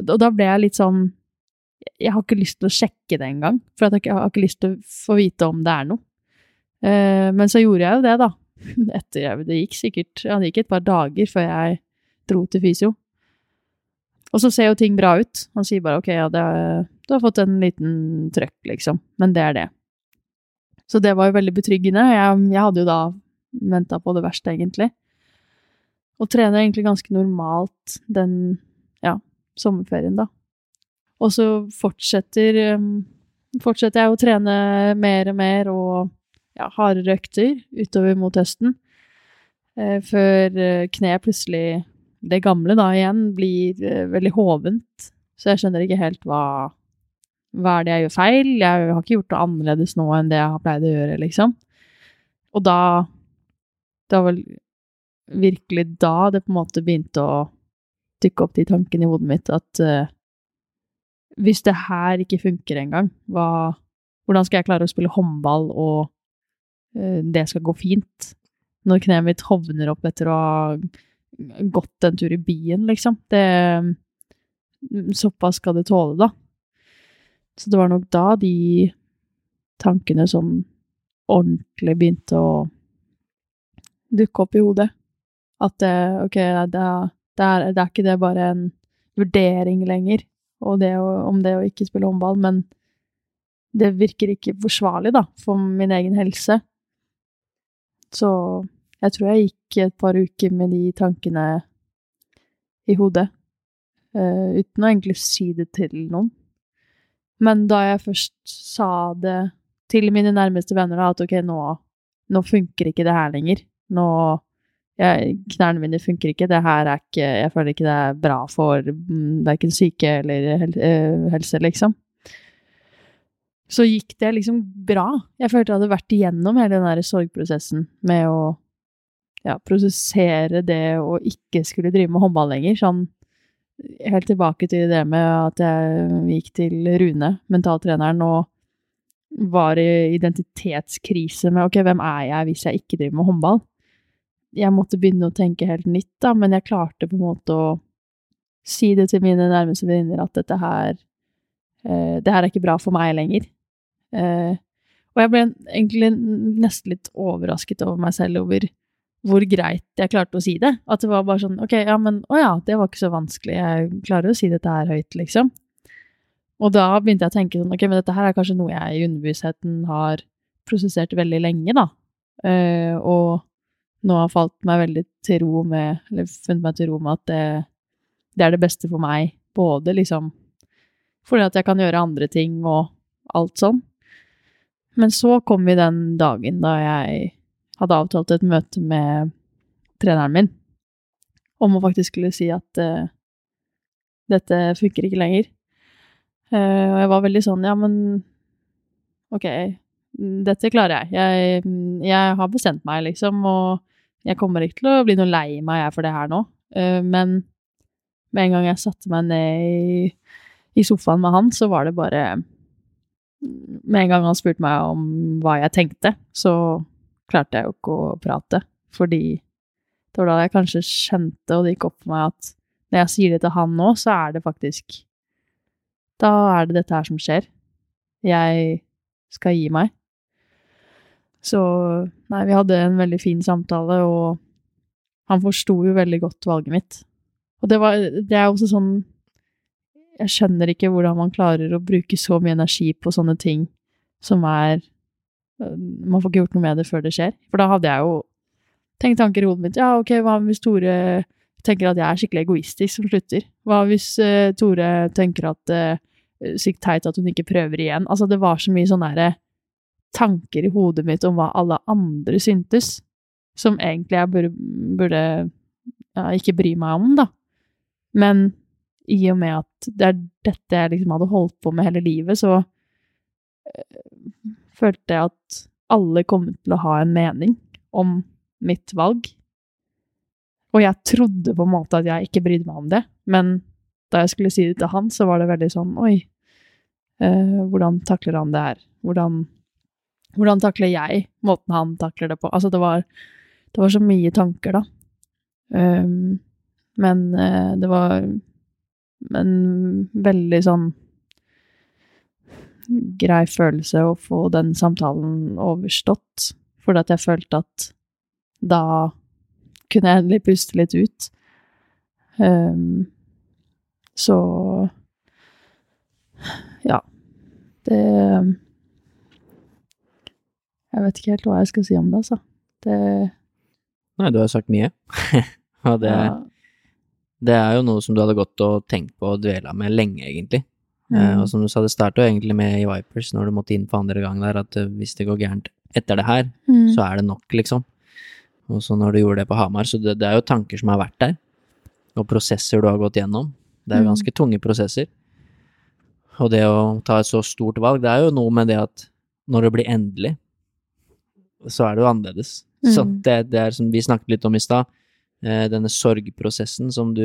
Og da ble jeg litt sånn Jeg har ikke lyst til å sjekke det engang, for jeg har ikke lyst til å få vite om det er noe. Men så gjorde jeg jo det, da etter Det gikk sikkert ja, det gikk et par dager før jeg dro til fysio. Og så ser jo ting bra ut. Han sier bare ok, ja, er, du har fått en liten trøkk, liksom. Men det er det. Så det var jo veldig betryggende. Jeg, jeg hadde jo da venta på det verste, egentlig. Og trener egentlig ganske normalt den ja, sommerferien, da. Og så fortsetter, um, fortsetter jeg å trene mer og mer og ja, hardere økter utover mot høsten. Eh, før eh, kneet plutselig, det gamle da igjen, blir eh, veldig hovent. Så jeg skjønner ikke helt hva, hva er det jeg gjør feil. Jeg har ikke gjort det annerledes nå enn det jeg har pleid å gjøre, liksom. Og da Det var vel virkelig da det på en måte begynte å dukke opp de tankene i hodet mitt at uh, hvis det her ikke funker engang, hvordan skal jeg klare å spille håndball og uh, det skal gå fint? Når kneet mitt hovner opp etter å ha gått en tur i byen, liksom. Det Såpass skal det tåle, da. Så det var nok da de tankene sånn ordentlig begynte å dukke opp i hodet. At det, ok, det, det, er, det er ikke det bare en vurdering lenger det å, om det å ikke spille håndball, men det virker ikke forsvarlig, da, for min egen helse. Så jeg tror jeg gikk et par uker med de tankene i hodet, uh, uten å egentlig si det til noen. Men da jeg først sa det til mine nærmeste venner, da, at ok, nå, nå funker ikke det her lenger. Nå jeg, Knærne mine funker ikke. Det her er ikke Jeg føler ikke det er bra for mm, verken syke eller hel, uh, helse, liksom. Så gikk det liksom bra. Jeg følte jeg hadde vært igjennom hele den der sorgprosessen med å ja, prosessere det å ikke skulle drive med håndball lenger. Sånn helt tilbake til det med at jeg gikk til Rune, mentaltreneren, og var i identitetskrise med ok, hvem er jeg hvis jeg ikke driver med håndball? Jeg måtte begynne å tenke helt nytt, da, men jeg klarte på en måte å si det til mine nærmeste venninner at dette her eh, Det her er ikke bra for meg lenger. Eh, og jeg ble egentlig nesten litt overrasket over meg selv over hvor greit jeg klarte å si det. At det var bare sånn Ok, ja, men å ja, det var ikke så vanskelig. Jeg klarer å si dette her høyt, liksom. Og da begynte jeg å tenke sånn Ok, men dette her er kanskje noe jeg i underbevisstheten har prosessert veldig lenge, da. Uh, og nå har falt meg veldig til ro med Eller funnet meg til ro med at det, det er det beste for meg. Både liksom fordi at jeg kan gjøre andre ting og alt sånn. Men så kom vi den dagen da jeg hadde avtalt et møte med treneren min om å faktisk skulle si at uh, dette funker ikke lenger. Uh, og jeg var veldig sånn, ja, men ok, dette klarer jeg. jeg. jeg. har bestemt meg, liksom, og jeg kommer ikke til å bli noe lei meg jeg for det her nå. Uh, men med en gang jeg satte meg ned i, i sofaen med han, så var det bare Med en gang han spurte meg om hva jeg tenkte, så klarte jeg jo ikke å prate, fordi det var da jeg kanskje skjønte, og det gikk opp for meg, at når jeg sier det til han nå, så er det faktisk Da er det dette her som skjer. Jeg skal gi meg. Så Nei, vi hadde en veldig fin samtale, og han forsto jo veldig godt valget mitt. Og det var Det er også sånn Jeg skjønner ikke hvordan man klarer å bruke så mye energi på sånne ting som er man får ikke gjort noe med det før det skjer. For da hadde jeg jo tenkt tanker i hodet mitt. Ja, ok, hva hvis Tore tenker at jeg er skikkelig egoistisk som slutter? Hva hvis uh, Tore tenker at uh, Sykt teit at hun ikke prøver igjen. Altså, det var så mye sånne derre tanker i hodet mitt om hva alle andre syntes, som egentlig jeg burde, burde ja, ikke bry meg om, da. Men i og med at det er dette jeg liksom hadde holdt på med hele livet, så uh, følte jeg at alle kom til å ha en mening om mitt valg. Og jeg trodde på en måte at jeg ikke brydde meg om det, men da jeg skulle si det til han, så var det veldig sånn Oi, eh, hvordan takler han det her? Hvordan, hvordan, takler jeg måten han takler det på? Altså, det var, det var så mye tanker, da. Um, men eh, det var en veldig sånn grei følelse å få den samtalen overstått, fordi at jeg følte at da kunne jeg endelig puste litt ut. Um, så ja. Det Jeg vet ikke helt hva jeg skal si om det, altså. Det Nei, du har sagt mye. Og det, ja. det er jo noe som du hadde gått og tenkt på og dvela med lenge, egentlig. Eh, Mm. og som du sa, det starta egentlig med i Vipers, når du måtte inn for andre gang der, at eh, hvis det går gærent etter det her, Mm. så er det nok, liksom. Og så når du gjorde det på Hamar, så det, det er jo tanker som har vært der, og prosesser du har gått gjennom. Det er jo Mm. ganske tunge prosesser. Og det å ta et så stort valg, det er jo noe med det at når det blir endelig, så er det jo annerledes. Så Mm. det, det er som vi snakket litt om i stad, denne sorgprosessen som du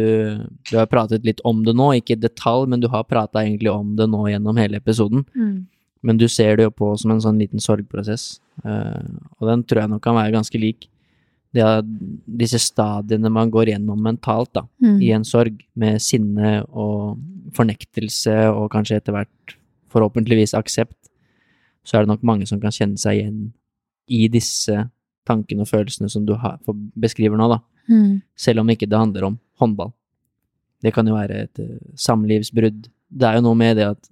Du har pratet litt om det nå, ikke i detalj, men du har prata egentlig om det nå gjennom hele episoden. Mm. Men du ser det jo på som en sånn liten sorgprosess, eh, og den tror jeg nok kan være ganske lik. Det disse stadiene man går gjennom mentalt, da, Mm. i en sorg, med sinne og fornektelse og kanskje etter hvert forhåpentligvis aksept, så er det nok mange som kan kjenne seg igjen i disse tankene og følelsene som du har, beskriver nå, da. Mm. Selv om ikke det handler om håndball. Det kan jo være et eh, samlivsbrudd. Det er jo noe med det at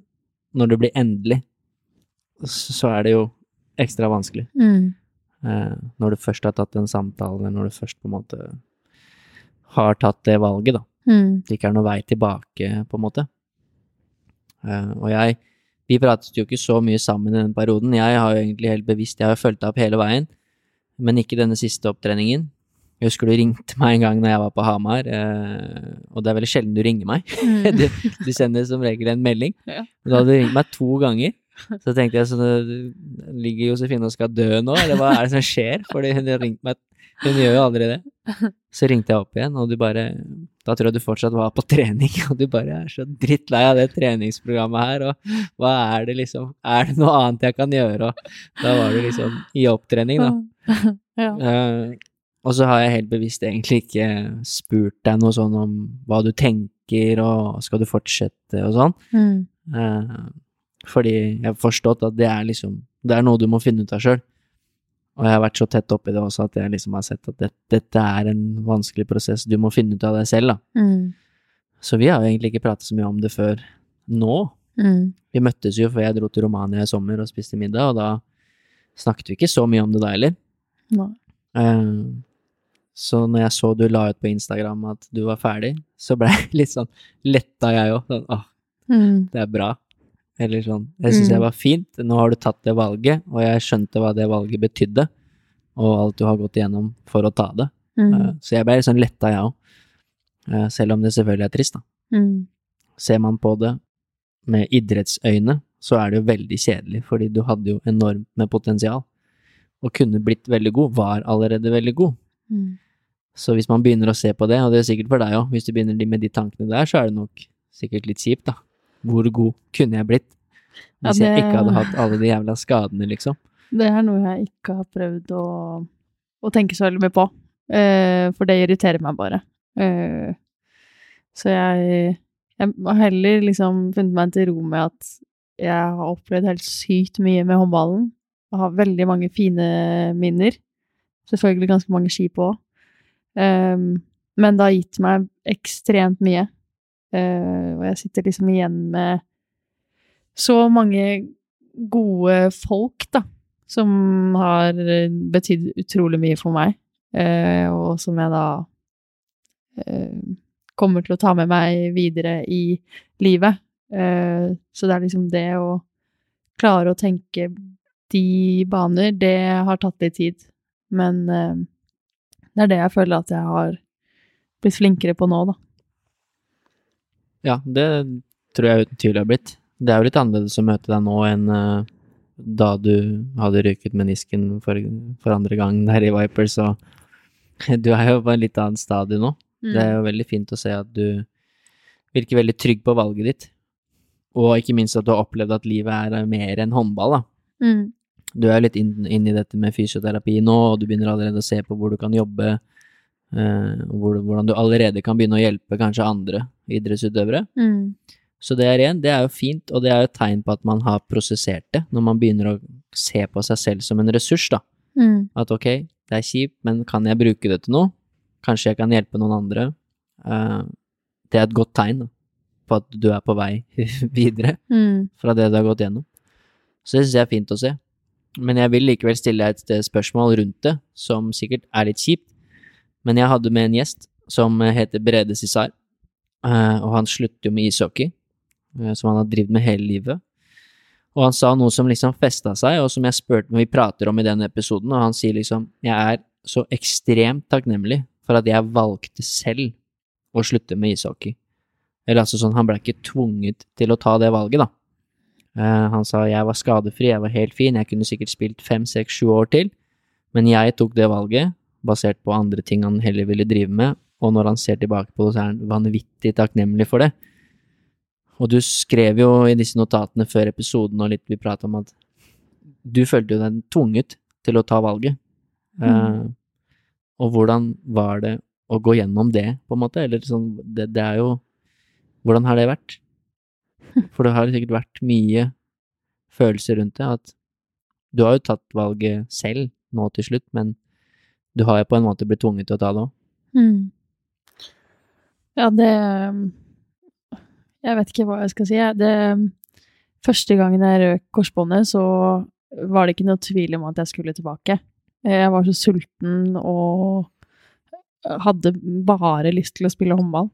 når det blir endelig, så er det jo ekstra vanskelig. Mm. Eh, når du først har tatt den samtalen, eller når du først på en måte har tatt det valget, da. Mm. Det ikke er noe vei tilbake, på en måte. Eh, og jeg Vi pratet jo ikke så mye sammen i den perioden. Jeg har jo egentlig helt bevisst Jeg har fulgt deg opp hele veien, men ikke denne siste opptreningen. Jeg husker du ringte meg en gang når jeg var på Hamar, eh, og det er veldig sjelden du ringer meg. Mm. du, du sender som regel en melding. Ja. Da hadde du ringt meg to ganger. Så tenkte jeg sånn Ligger Josefine og skal dø nå, eller hva er det som skjer? Fordi hun har ringt meg Hun gjør jo aldri det. Så ringte jeg opp igjen, og du bare Da tror jeg du fortsatt var på trening, og du bare er så drittlei av det treningsprogrammet her, og hva er det liksom Er det noe annet jeg kan gjøre? Og da var du liksom i opptrening, da. ja. Eh, og så har jeg helt bevisst egentlig ikke spurt deg noe sånn om hva du tenker, og skal du fortsette og sånn. Mm. Eh, fordi jeg har forstått at det er liksom Det er noe du må finne ut av sjøl. Og jeg har vært så tett oppi det også at jeg liksom har sett at det, dette er en vanskelig prosess. Du må finne ut av det selv, da. Mm. Så vi har jo egentlig ikke pratet så mye om det før nå. Mm. Vi møttes jo før jeg dro til Romania i sommer og spiste middag, og da snakket vi ikke så mye om det da heller. Eh, så når jeg så du la ut på Instagram at du var ferdig, så ble jeg litt sånn letta jeg òg. Sånn, åh, Mm. det er bra. Eller sånn. Jeg syns Mm. det var fint. Nå har du tatt det valget, og jeg skjønte hva det valget betydde, og alt du har gått igjennom for å ta det. Mm. Eh, Så jeg ble litt sånn letta, jeg òg. Selv om det selvfølgelig er trist, da. Mm. Ser man på det med idrettsøyne, så er det jo veldig kjedelig, fordi du hadde jo enormt med potensial. Og kunne blitt veldig god, var allerede veldig god. Mm. Så hvis man begynner å se på det, og det er sikkert for deg òg, hvis du begynner med de tankene der, så er det nok sikkert litt kjipt, da. Hvor god kunne jeg blitt hvis Ja, jeg ikke hadde hatt alle de jævla skadene, liksom? Det er noe jeg ikke har prøvd å, å tenke så veldig mye på, uh, for det irriterer meg bare. Uh, så jeg, jeg har heller liksom funnet meg til ro med at jeg har opplevd helt sykt mye med håndballen. Jeg har veldig mange fine minner. Selvfølgelig ganske mange skip òg. Um, men det har gitt meg ekstremt mye. Uh, og jeg sitter liksom igjen med så mange gode folk, da, som har betydd utrolig mye for meg, uh, og som jeg da uh, kommer til å ta med meg videre i livet. Så det er liksom det å klare å tenke de baner, det har tatt litt tid. Men det er det jeg føler at jeg har blitt flinkere på nå, da. Ja, det tror jeg uten tvil har blitt. Det er jo litt annerledes å møte deg nå enn uh, da du hadde ryket menisken for, for andre gang der i Vipers, og du er jo på en litt annen stadie nå. Det er jo veldig fint å se at du virker veldig trygg på valget ditt. Og ikke minst at du har opplevd at livet er mer enn håndball, da. Mm. Du er litt inn, inn i dette med fysioterapi nå, og du begynner allerede å se på hvor du kan jobbe, eh, og hvor, hvordan du allerede kan begynne å hjelpe kanskje andre idrettsutøvere. Mm. Så det er igjen, det er jo fint, og det er jo et tegn på at man har prosessert det, når man begynner å se på seg selv som en ressurs, da. Mm. At ok, det er kjipt, men kan jeg bruke det til noe? Kanskje jeg kan hjelpe noen andre? Eh, det er et godt tegn da, på at du er på vei videre Mm. fra det du har gått gjennom. Så det syns jeg er fint å se. Men jeg vil likevel stille deg et spørsmål rundt det, som sikkert er litt kjipt. Men jeg hadde med en gjest som heter Brede Cissar, eh, og han slutter jo med ishockey, eh, som han har drevet med hele livet. Og han sa noe som liksom festa seg, og som jeg spurte når vi prater om i den episoden, og han sier liksom Jeg er så ekstremt takknemlig for at jeg valgte selv å slutte med ishockey. Eller altså sånn, han ble ikke tvunget til å ta det valget, da. Eh, han sa jeg var skadefri, jeg var helt fin, jeg kunne sikkert spilt fem, seks, sju år til, men jeg tok det valget basert på andre ting han heller ville drive med, og når han ser tilbake på det, så er han vanvittig takknemlig for det. Og du skrev jo i disse notatene før episoden og litt vi prata om at du følte jo deg tvunget til å ta valget. Mm. Uh, og hvordan var det å gå gjennom det, på en måte? Eller sånn, det, det er jo Hvordan har det vært? For det har sikkert vært mye følelser rundt det, at du har jo tatt valget selv nå til slutt, men du har jo på en måte blitt tvunget til å ta det òg. Mm. Ja, det Jeg vet ikke hva jeg skal si. Det, første gangen jeg røk korsbåndet, så var det ikke noe tvil om at jeg skulle tilbake. Jeg var så sulten og hadde bare lyst til å spille håndball.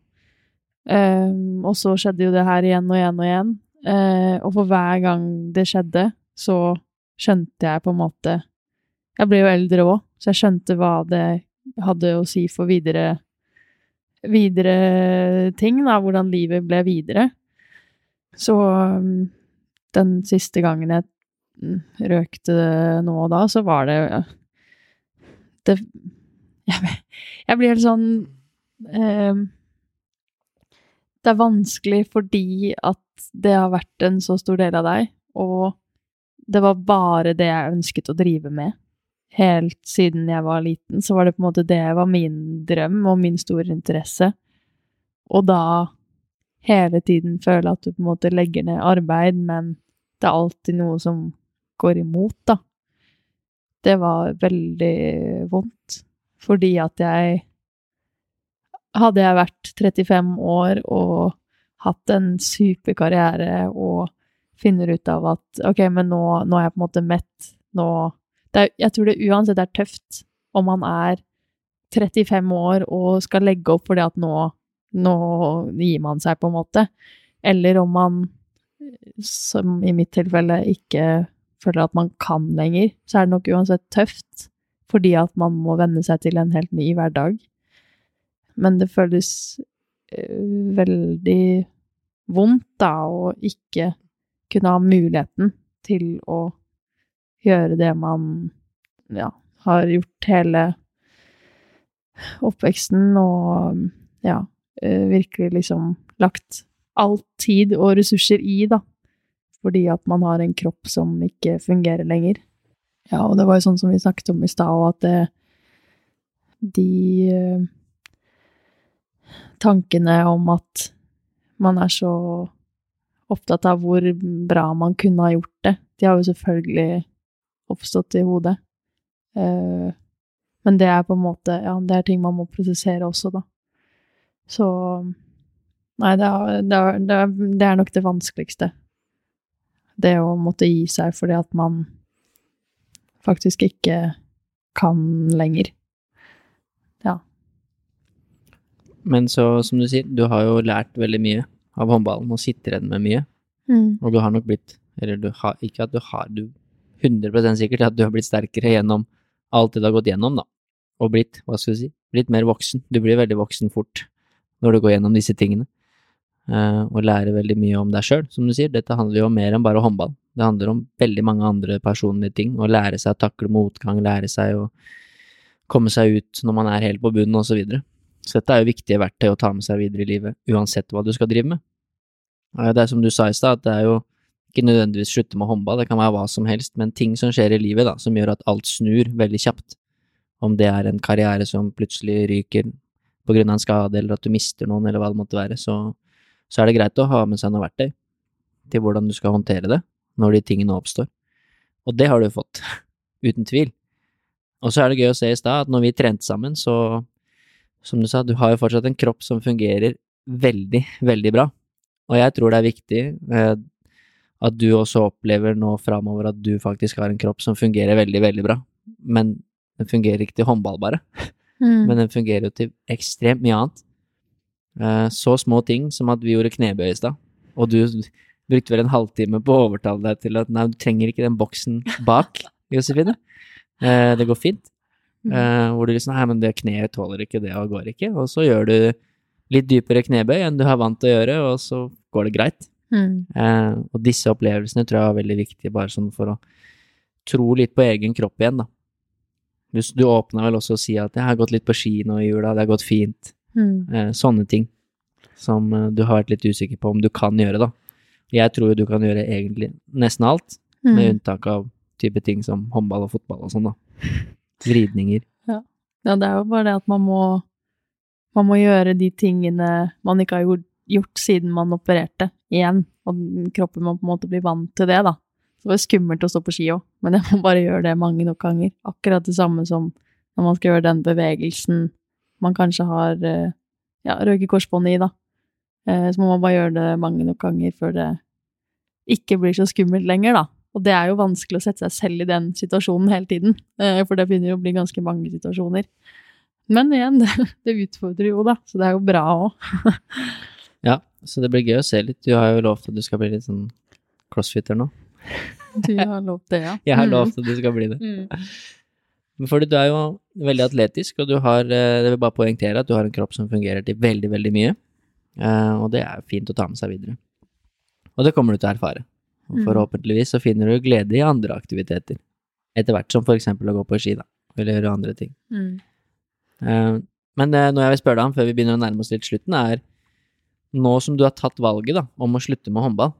Um, og så skjedde jo det her igjen og igjen og igjen. Uh, og for hver gang det skjedde, så skjønte jeg på en måte Jeg ble jo eldre òg, så jeg skjønte hva det hadde å si for videre videre ting, da, hvordan livet ble videre. Så um, den siste gangen jeg mm, røkte nå og da, så var det Det Jeg, jeg blir helt sånn eh, Det er vanskelig fordi at det har vært en så stor del av deg, og det var bare det jeg ønsket å drive med helt siden jeg var liten, så var det på en måte det var min drøm og min store interesse. Og da hele tiden føle at du på en måte legger ned arbeid, men det er alltid noe som går imot, da. Det var veldig vondt, fordi at jeg Hadde jeg vært 35 år og hatt en superkarriere og finner ut av at ok, men nå, nå er jeg på en måte mett, nå er, jeg tror det uansett er tøft om man er 35 år og skal legge opp fordi at nå, nå gir man seg, på en måte. Eller om man, som i mitt tilfelle, ikke føler at man kan lenger, så er det nok uansett tøft. Fordi at man må venne seg til en helt ny hverdag. Men det føles uh, veldig vondt, da, å ikke kunne ha muligheten til å gjøre det man ja, har gjort hele oppveksten, og ja, eh, virkelig liksom lagt all tid og ressurser i, da. Fordi at man har en kropp som ikke fungerer lenger. Ja, og det var jo sånn som vi snakket om i stad, og at det, de eh, tankene om at man er så opptatt av hvor bra man kunne ha gjort det, de har jo selvfølgelig oppstått i hodet. Uh, men det er på en måte Ja, det er ting man må prosessere også, da. Så Nei, det, er, det, er, det er, nok det vanskeligste. Det å måtte gi seg fordi at man faktisk ikke kan lenger. Ja. Men så, som du sier, du har jo lært veldig mye av håndballen og sitter igjen med mye. Mm. Og du har nok blitt Eller du har ikke at du har Du 100 sikkert at du har blitt sterkere gjennom alt det du har gått gjennom, da. Og blitt, hva skal du si, blitt mer voksen. Du blir veldig voksen fort når du går gjennom disse tingene. Uh, og lærer veldig mye om deg sjøl, som du sier. Dette handler jo om mer enn bare håndball. Det handler om veldig mange andre personlige ting. Å lære seg å takle motgang, lære seg å komme seg ut når man er helt på bunnen, osv. Så, videre. Så dette er jo viktige verktøy å ta med seg videre i livet, uansett hva du skal drive med. Det er som du sa i stad, at det er jo ikke nødvendigvis slutte med håndball, det kan være hva som helst, men ting som skjer i livet da, som gjør at alt snur veldig kjapt. Om det er en karriere som plutselig ryker på grunn av en skade, eller at du mister noen, eller hva det måtte være, så, så er det greit å ha med seg noe verktøy til hvordan du skal håndtere det når de tingene oppstår. Og det har du fått, uten tvil. Og så er det gøy å se i stad at når vi trente sammen, så, som du sa, du har jo fortsatt en kropp som fungerer veldig, veldig bra. Og jeg tror det er viktig, eh, at du også opplever nå framover at du faktisk har en kropp som fungerer veldig, veldig bra. Men den fungerer ikke til håndball, bare. Mm. Men den fungerer jo til ekstremt mye annet. Eh, så små ting som at vi gjorde knebøy i stad, og du brukte vel en halvtime på å overtale deg til at nei, du trenger ikke den boksen bak, Josefine. Eh, det går fint. Eh, hvor du liksom Nei, men det kneet tåler ikke det og går ikke. Og så gjør du litt dypere knebøy enn du er vant til å gjøre, og så går det greit. Mm. Eh, og disse opplevelsene tror jeg er veldig viktige, bare sånn for å tro litt på egen kropp igjen, da. Du, du åpna vel også å si at 'jeg har gått litt på ski nå i jula, det har gått fint'. Mm. Eh, sånne ting som du har vært litt usikker på om du kan gjøre, da. Jeg tror jo du kan gjøre egentlig nesten alt, med Mm. unntak av type ting som håndball og fotball og sånn, da. Vridninger. Ja, det er jo bare det at man må Man må gjøre de tingene man ikke har gjort, gjort siden man opererte, igjen. Og kroppen må på en måte bli vant til det, da. Så det var skummelt å stå på ski òg, men jeg må bare gjøre det mange nok ganger. Akkurat det samme som når man skal gjøre den bevegelsen man kanskje har eh, ja, røket korsbåndet i, da. Eh, Så må man bare gjøre det mange nok ganger før det ikke blir så skummelt lenger, da. Og det er jo vanskelig å sette seg selv i den situasjonen hele tiden, eh, for det begynner jo å bli ganske mange situasjoner. Men igjen, det, utfordrer jo, da, så det er jo bra òg. Ja, så det blir gøy å se litt. Du har jo lovt at du skal bli litt sånn crossfitter nå. Du har lovt det, ja. Jeg har Mm. lovt at du skal bli det. Mm. Fordi du er jo veldig atletisk, og du har det vil bare poengtere at du har en kropp som fungerer til veldig, veldig mye. Eh, og det er fint å ta med seg videre. Og det kommer du til å erfare. Og Mm. forhåpentligvis så finner du glede i andre aktiviteter. Etter hvert som for eksempel å gå på ski, da. Eller gjøre andre ting. Mm. Uh, men det, noe jeg vil spørre deg om før vi begynner å nærme oss litt slutten, er nå som du har tatt valget da, om å slutte med håndball,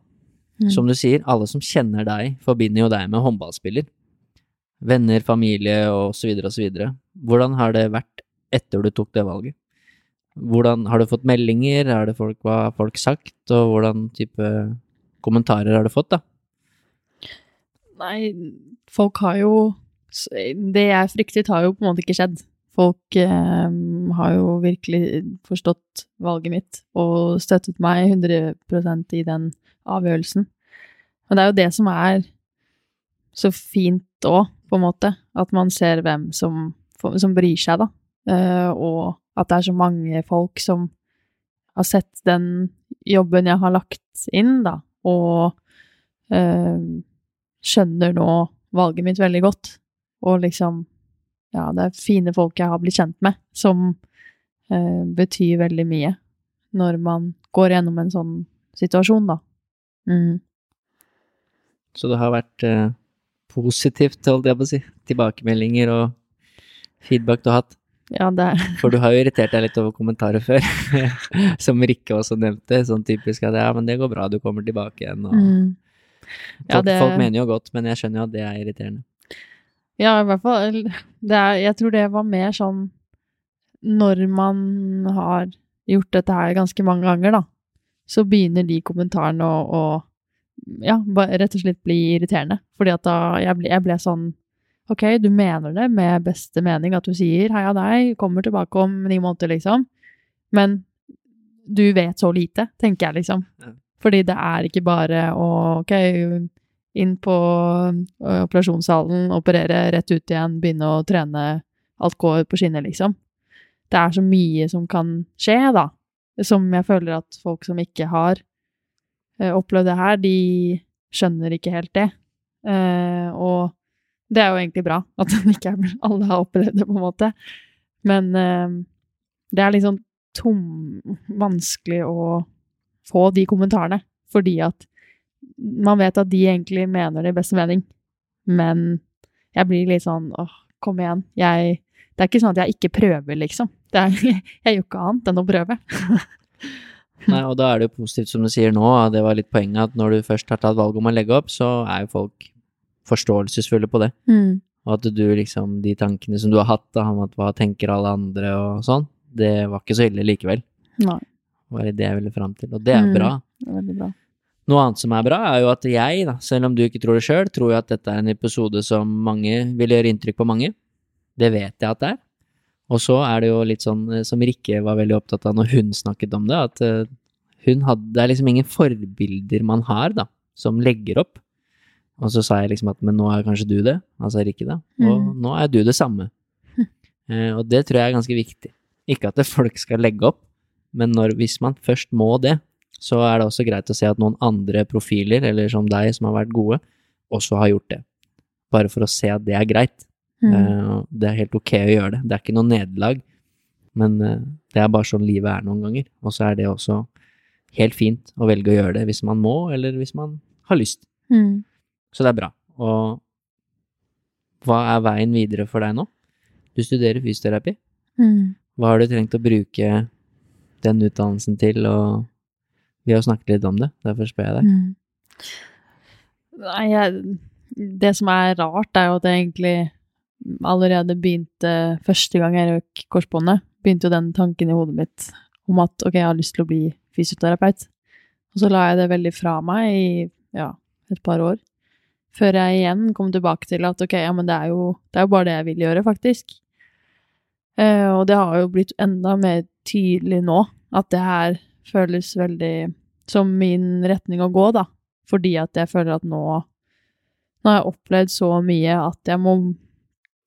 Mm. som du sier, alle som kjenner deg, forbinder jo deg med håndballspiller. Venner, familie og så videre og så videre. Hvordan har det vært etter du tok det valget? Hvordan, har du fått meldinger, Er det folk, hva har folk sagt, og hvordan type kommentarer har du fått, da? Nei, folk har jo Det jeg fryktet, har jo på en måte ikke skjedd. Folk eh, har jo virkelig forstått valget mitt og støttet meg 100% i den avgjørelsen. Og det er jo det som er så fint òg, på en måte. At man ser hvem som, som bryr seg, da. Eh, og at det er så mange folk som har sett den jobben jeg har lagt inn, da. Og eh, skjønner nå valget mitt veldig godt. Og liksom Ja, det er fine folk jeg har blitt kjent med, som eh, betyr veldig mye når man går gjennom en sånn situasjon, da. Mm. Så det har vært eh, positivt, holdt jeg på å si. Tilbakemeldinger og feedback du har hatt. Ja, det For du har jo irritert deg litt over kommentarer før, som Rikke også nevnte. Sånn typisk at ja, men det går bra, du kommer tilbake igjen. Og mm. Ja, folk, det- folk mener jo godt, men jeg skjønner jo at det er irriterende. Ja, i hvert fall. Det er, jeg tror det var mer sånn Når man har gjort dette her ganske mange ganger, da, så begynner de kommentarene å, å ja, rett og slett bli irriterende. Fordi at da jeg ble, jeg ble sånn Ok, du mener det med beste mening, at du sier 'heia deg, kommer tilbake om ni måneder', liksom. Men du vet så lite, tenker jeg, liksom. Ja. Fordi det er ikke bare å ok, inn på operasjonssalen, operere rett ut igjen, begynne å trene, alt går på skinner, liksom. Det er så mye som kan skje, da. Som jeg føler at folk som ikke har opplevd det her, de skjønner ikke helt det. Og det er jo egentlig bra at ikke er, alle har opplevd det, på en måte. Men eh, det er liksom tom Vanskelig å få de kommentarene, fordi at man vet at de egentlig mener det i beste mening. Men jeg blir litt sånn åh, kom igjen. Jeg, det er ikke sånn at jeg ikke prøver, liksom. Er, jeg gjør ikke annet enn å prøve. Nei, og da er det jo positivt som du sier nå, det var litt poenget, at når du først har tatt valget om å legge opp, så er jo folk forståelsesfulle på det. Mm. Og at du liksom, de tankene som du har hatt da, om at hva tenker alle andre og sånn, det var ikke så ille likevel. Nei, Var det jeg ville fram til, og det er Mm. bra. det er veldig bra. Noe annet som er bra, er jo at jeg, da, selv om du ikke tror det sjøl, tror jo at dette er en episode som mange vil gjøre inntrykk på mange. Det vet jeg at det er. Og så er det jo litt sånn eh, som Rikke var veldig opptatt av når hun snakket om det, at eh, hun hadde Det er liksom ingen forbilder man har, da, som legger opp. Og så sa jeg liksom at men nå er kanskje du det, altså Rikke da, og Mm. nå er du det samme. Eh, og det tror jeg er ganske viktig. Ikke at folk skal legge opp, Men når, hvis man først må det, så er det også greit å se at noen andre profiler, eller som deg, som har vært gode, også har gjort det. Bare for å se at det er greit. Mm. Eh, det er helt ok å gjøre det. Det er ikke noe nederlag, men eh, det er bare sånn livet er noen ganger. Og så er det også helt fint å velge å gjøre det hvis man må, eller hvis man har lyst. Mm. Så det er bra. Og hva er veien videre for deg nå? Du studerer fysioterapi. Mm. Hva har du trengt å bruke den utdannelsen til, og vi har snakket litt om det, derfor spør jeg deg. Mm. Nei, jeg, det som er rart, er jo at jeg egentlig allerede begynte Første gang jeg røk korsbåndet, begynte jo den tanken i hodet mitt om at ok, jeg har lyst til å bli fysioterapeut. Og så la jeg det veldig fra meg i ja, et par år. Før jeg igjen kom tilbake til at ok, ja, men det er jo, det er jo bare det jeg vil gjøre, faktisk. Eh, og det har jo blitt enda mer tydelig nå at det her føles veldig som min retning å gå, da. Fordi at jeg føler at nå Nå har jeg opplevd så mye at jeg må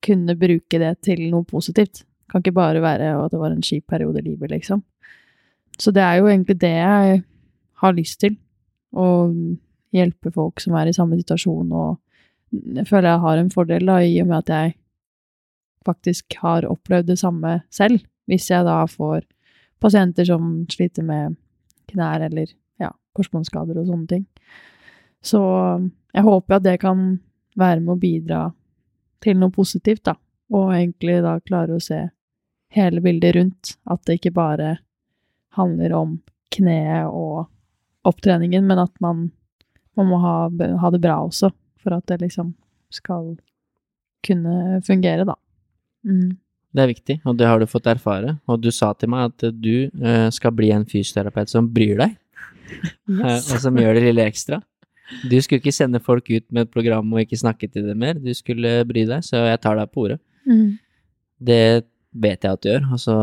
kunne bruke det til noe positivt. Kan ikke bare være at det var en kjip periode i livet, liksom. Så det er jo egentlig det jeg har lyst til. Å hjelpe folk som er i samme situasjon, og jeg føler jeg har en fordel da, i og med at jeg faktisk har opplevd det samme selv. Hvis jeg da får pasienter som sliter med knær eller ja, korsbåndskader og sånne ting. Så jeg håper at det kan være med å bidra til noe positivt, da. Og egentlig da klare å se hele bildet rundt. At det ikke bare handler om kneet og opptreningen, men at man, man må ha, ha, det bra også, for at det liksom skal kunne fungere, da. Mm. Det er viktig, og det har du fått erfare. Og du sa til meg at du uh, skal bli en fysioterapeut som bryr deg, yes. uh, og som gjør det lille ekstra. Du skulle ikke sende folk ut med et program og ikke snakke til dem mer, du skulle bry deg, så jeg tar deg på ordet. Mm. Det vet jeg at du gjør, og så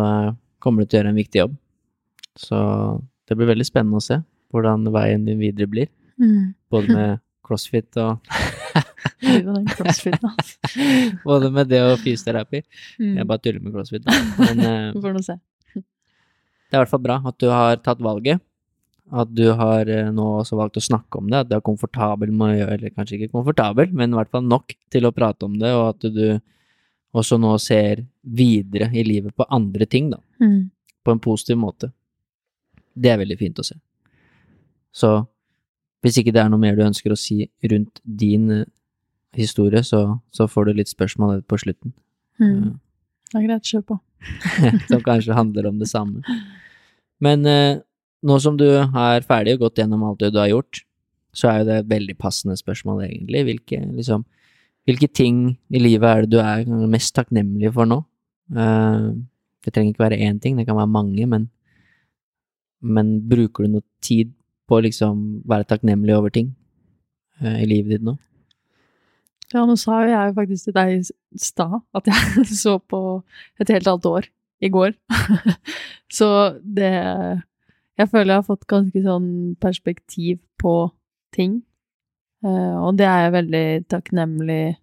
kommer du til å gjøre en viktig jobb. Så det blir veldig spennende å se hvordan veien din videre blir, Mm. både med crossfit og altså. Både med det og fysioterapi. Mm. Jeg bare tuller med crossfit, da. Men uh, får nå se. det er i hvert fall bra at du har tatt valget. At du har uh, nå også valgt å snakke om det, at du er komfortabel med å gjøre Eller kanskje ikke komfortabel, men i hvert fall nok til å prate om det, og at du også nå ser videre i livet på andre ting, da. Mm. På en positiv måte. Det er veldig fint å se. Så hvis ikke det er noe mer du ønsker å si rundt din eh, historie, så, så får du litt spørsmål på slutten. Mm. Det er greit, kjør på. som kanskje handler om det samme. Men eh, nå som du er ferdig og gått gjennom alt det du har gjort, så er jo det et veldig passende spørsmål, egentlig. Hvilke, liksom, hvilke ting i livet er det du er mest takknemlig for nå? Eh, det trenger ikke være én ting, det kan være mange, men, men bruker du noe tid på å liksom være takknemlig over ting eh, i livet ditt nå? Ja, nå sa jo jeg faktisk til deg i stad at jeg så på et helt annet år i går. så det Jeg føler jeg har fått ganske sånn perspektiv på ting. Eh, og det er jeg veldig takknemlig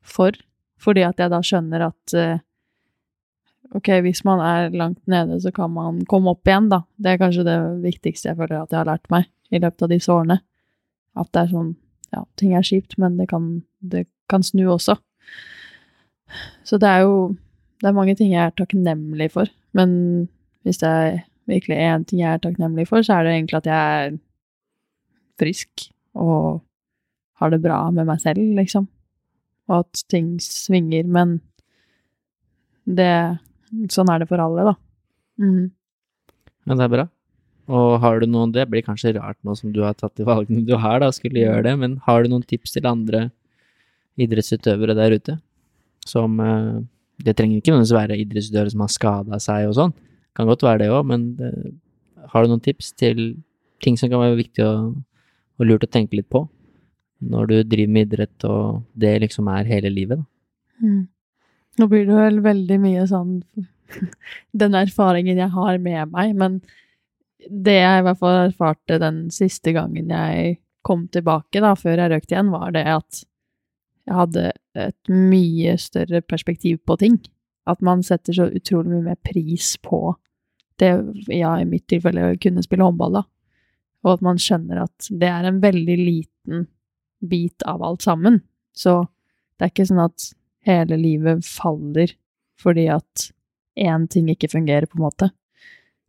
for, fordi at jeg da skjønner at eh, ok, hvis man er langt nede, så kan man komme opp igjen, da. Det er kanskje det viktigste jeg føler at jeg har lært meg i løpet av disse årene. At det er sånn ja, ting er kjipt, men det kan, det kan snu også. Så det er jo Det er mange ting jeg er takknemlig for, men hvis det er virkelig én ting jeg er takknemlig for, så er det egentlig at jeg er frisk og har det bra med meg selv, liksom. Og at ting svinger, men det Sånn er det for alle, da. Mm. Ja, det er bra. Og har du noen Det blir kanskje rart nå som du har tatt de valgene du har, da, skulle gjøre det, men har du noen tips til andre idrettsutøvere der ute? Som eh, Det trenger ikke nødvendigvis være idrettsutøvere som har skada seg og sånn, kan godt være det òg, men det, har du noen tips til ting som kan være viktig og, og lurt å tenke litt på når du driver med idrett og det liksom er hele livet, da? Mm. Nå blir det vel veldig mye sånn Den erfaringen jeg har med meg, men det jeg i hvert fall erfarte den siste gangen jeg kom tilbake, da, før jeg røkte igjen, var det at jeg hadde et mye større perspektiv på ting. At man setter så utrolig mye mer pris på det, ja, i mitt tilfelle, å kunne spille håndball, da. Og at man skjønner at det er en veldig liten bit av alt sammen. Så det er ikke sånn at hele livet faller fordi at én ting ikke fungerer, på en måte.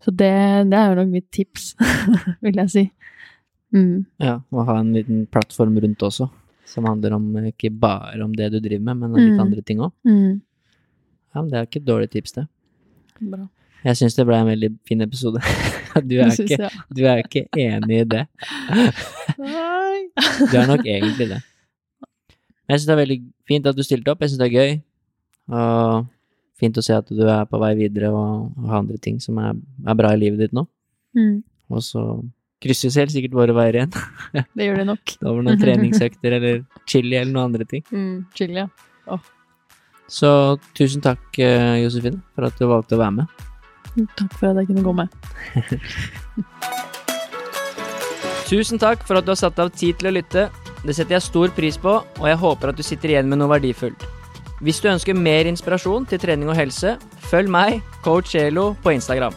Så det, det er jo nok mitt tips, vil jeg si. Mm. Ja, å ha en liten plattform rundt også, som handler om ikke bare om det du driver med, men litt Mm. andre ting òg. Mm. Ja, men det er ikke et dårlig tips, det. Bra. Jeg syns det ble en veldig fin episode. Du er, ikke, du er ikke enig i det. Du er nok egentlig det. Men jeg syns det er veldig fint at du stilte opp. Jeg syns det er gøy. Og fint å se at du er på vei videre og, og har andre ting som er, er bra i livet ditt nå. Mm. Og så krysses helt sikkert våre veier igjen. Det gjør det nok. Over noen treningsøkter eller chili eller noen andre ting. Mm. chili, ja. Så tusen takk, eh, Josefine, for at du valgte å være med. Takk for at jeg kunne gå med. Tusen takk for at du har satt av tid til å lytte. Det setter jeg stor pris på, og jeg håper at du sitter igjen med noe verdifullt. Hvis du ønsker mer inspirasjon til trening og helse, følg meg, coach Elo, på Instagram.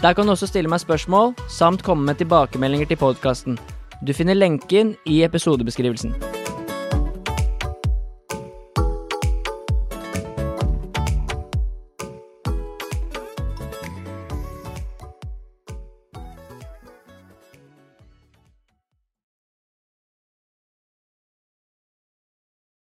Der kan du også stille meg spørsmål, samt komme med tilbakemeldinger til podkasten. Du finner lenken i episodebeskrivelsen.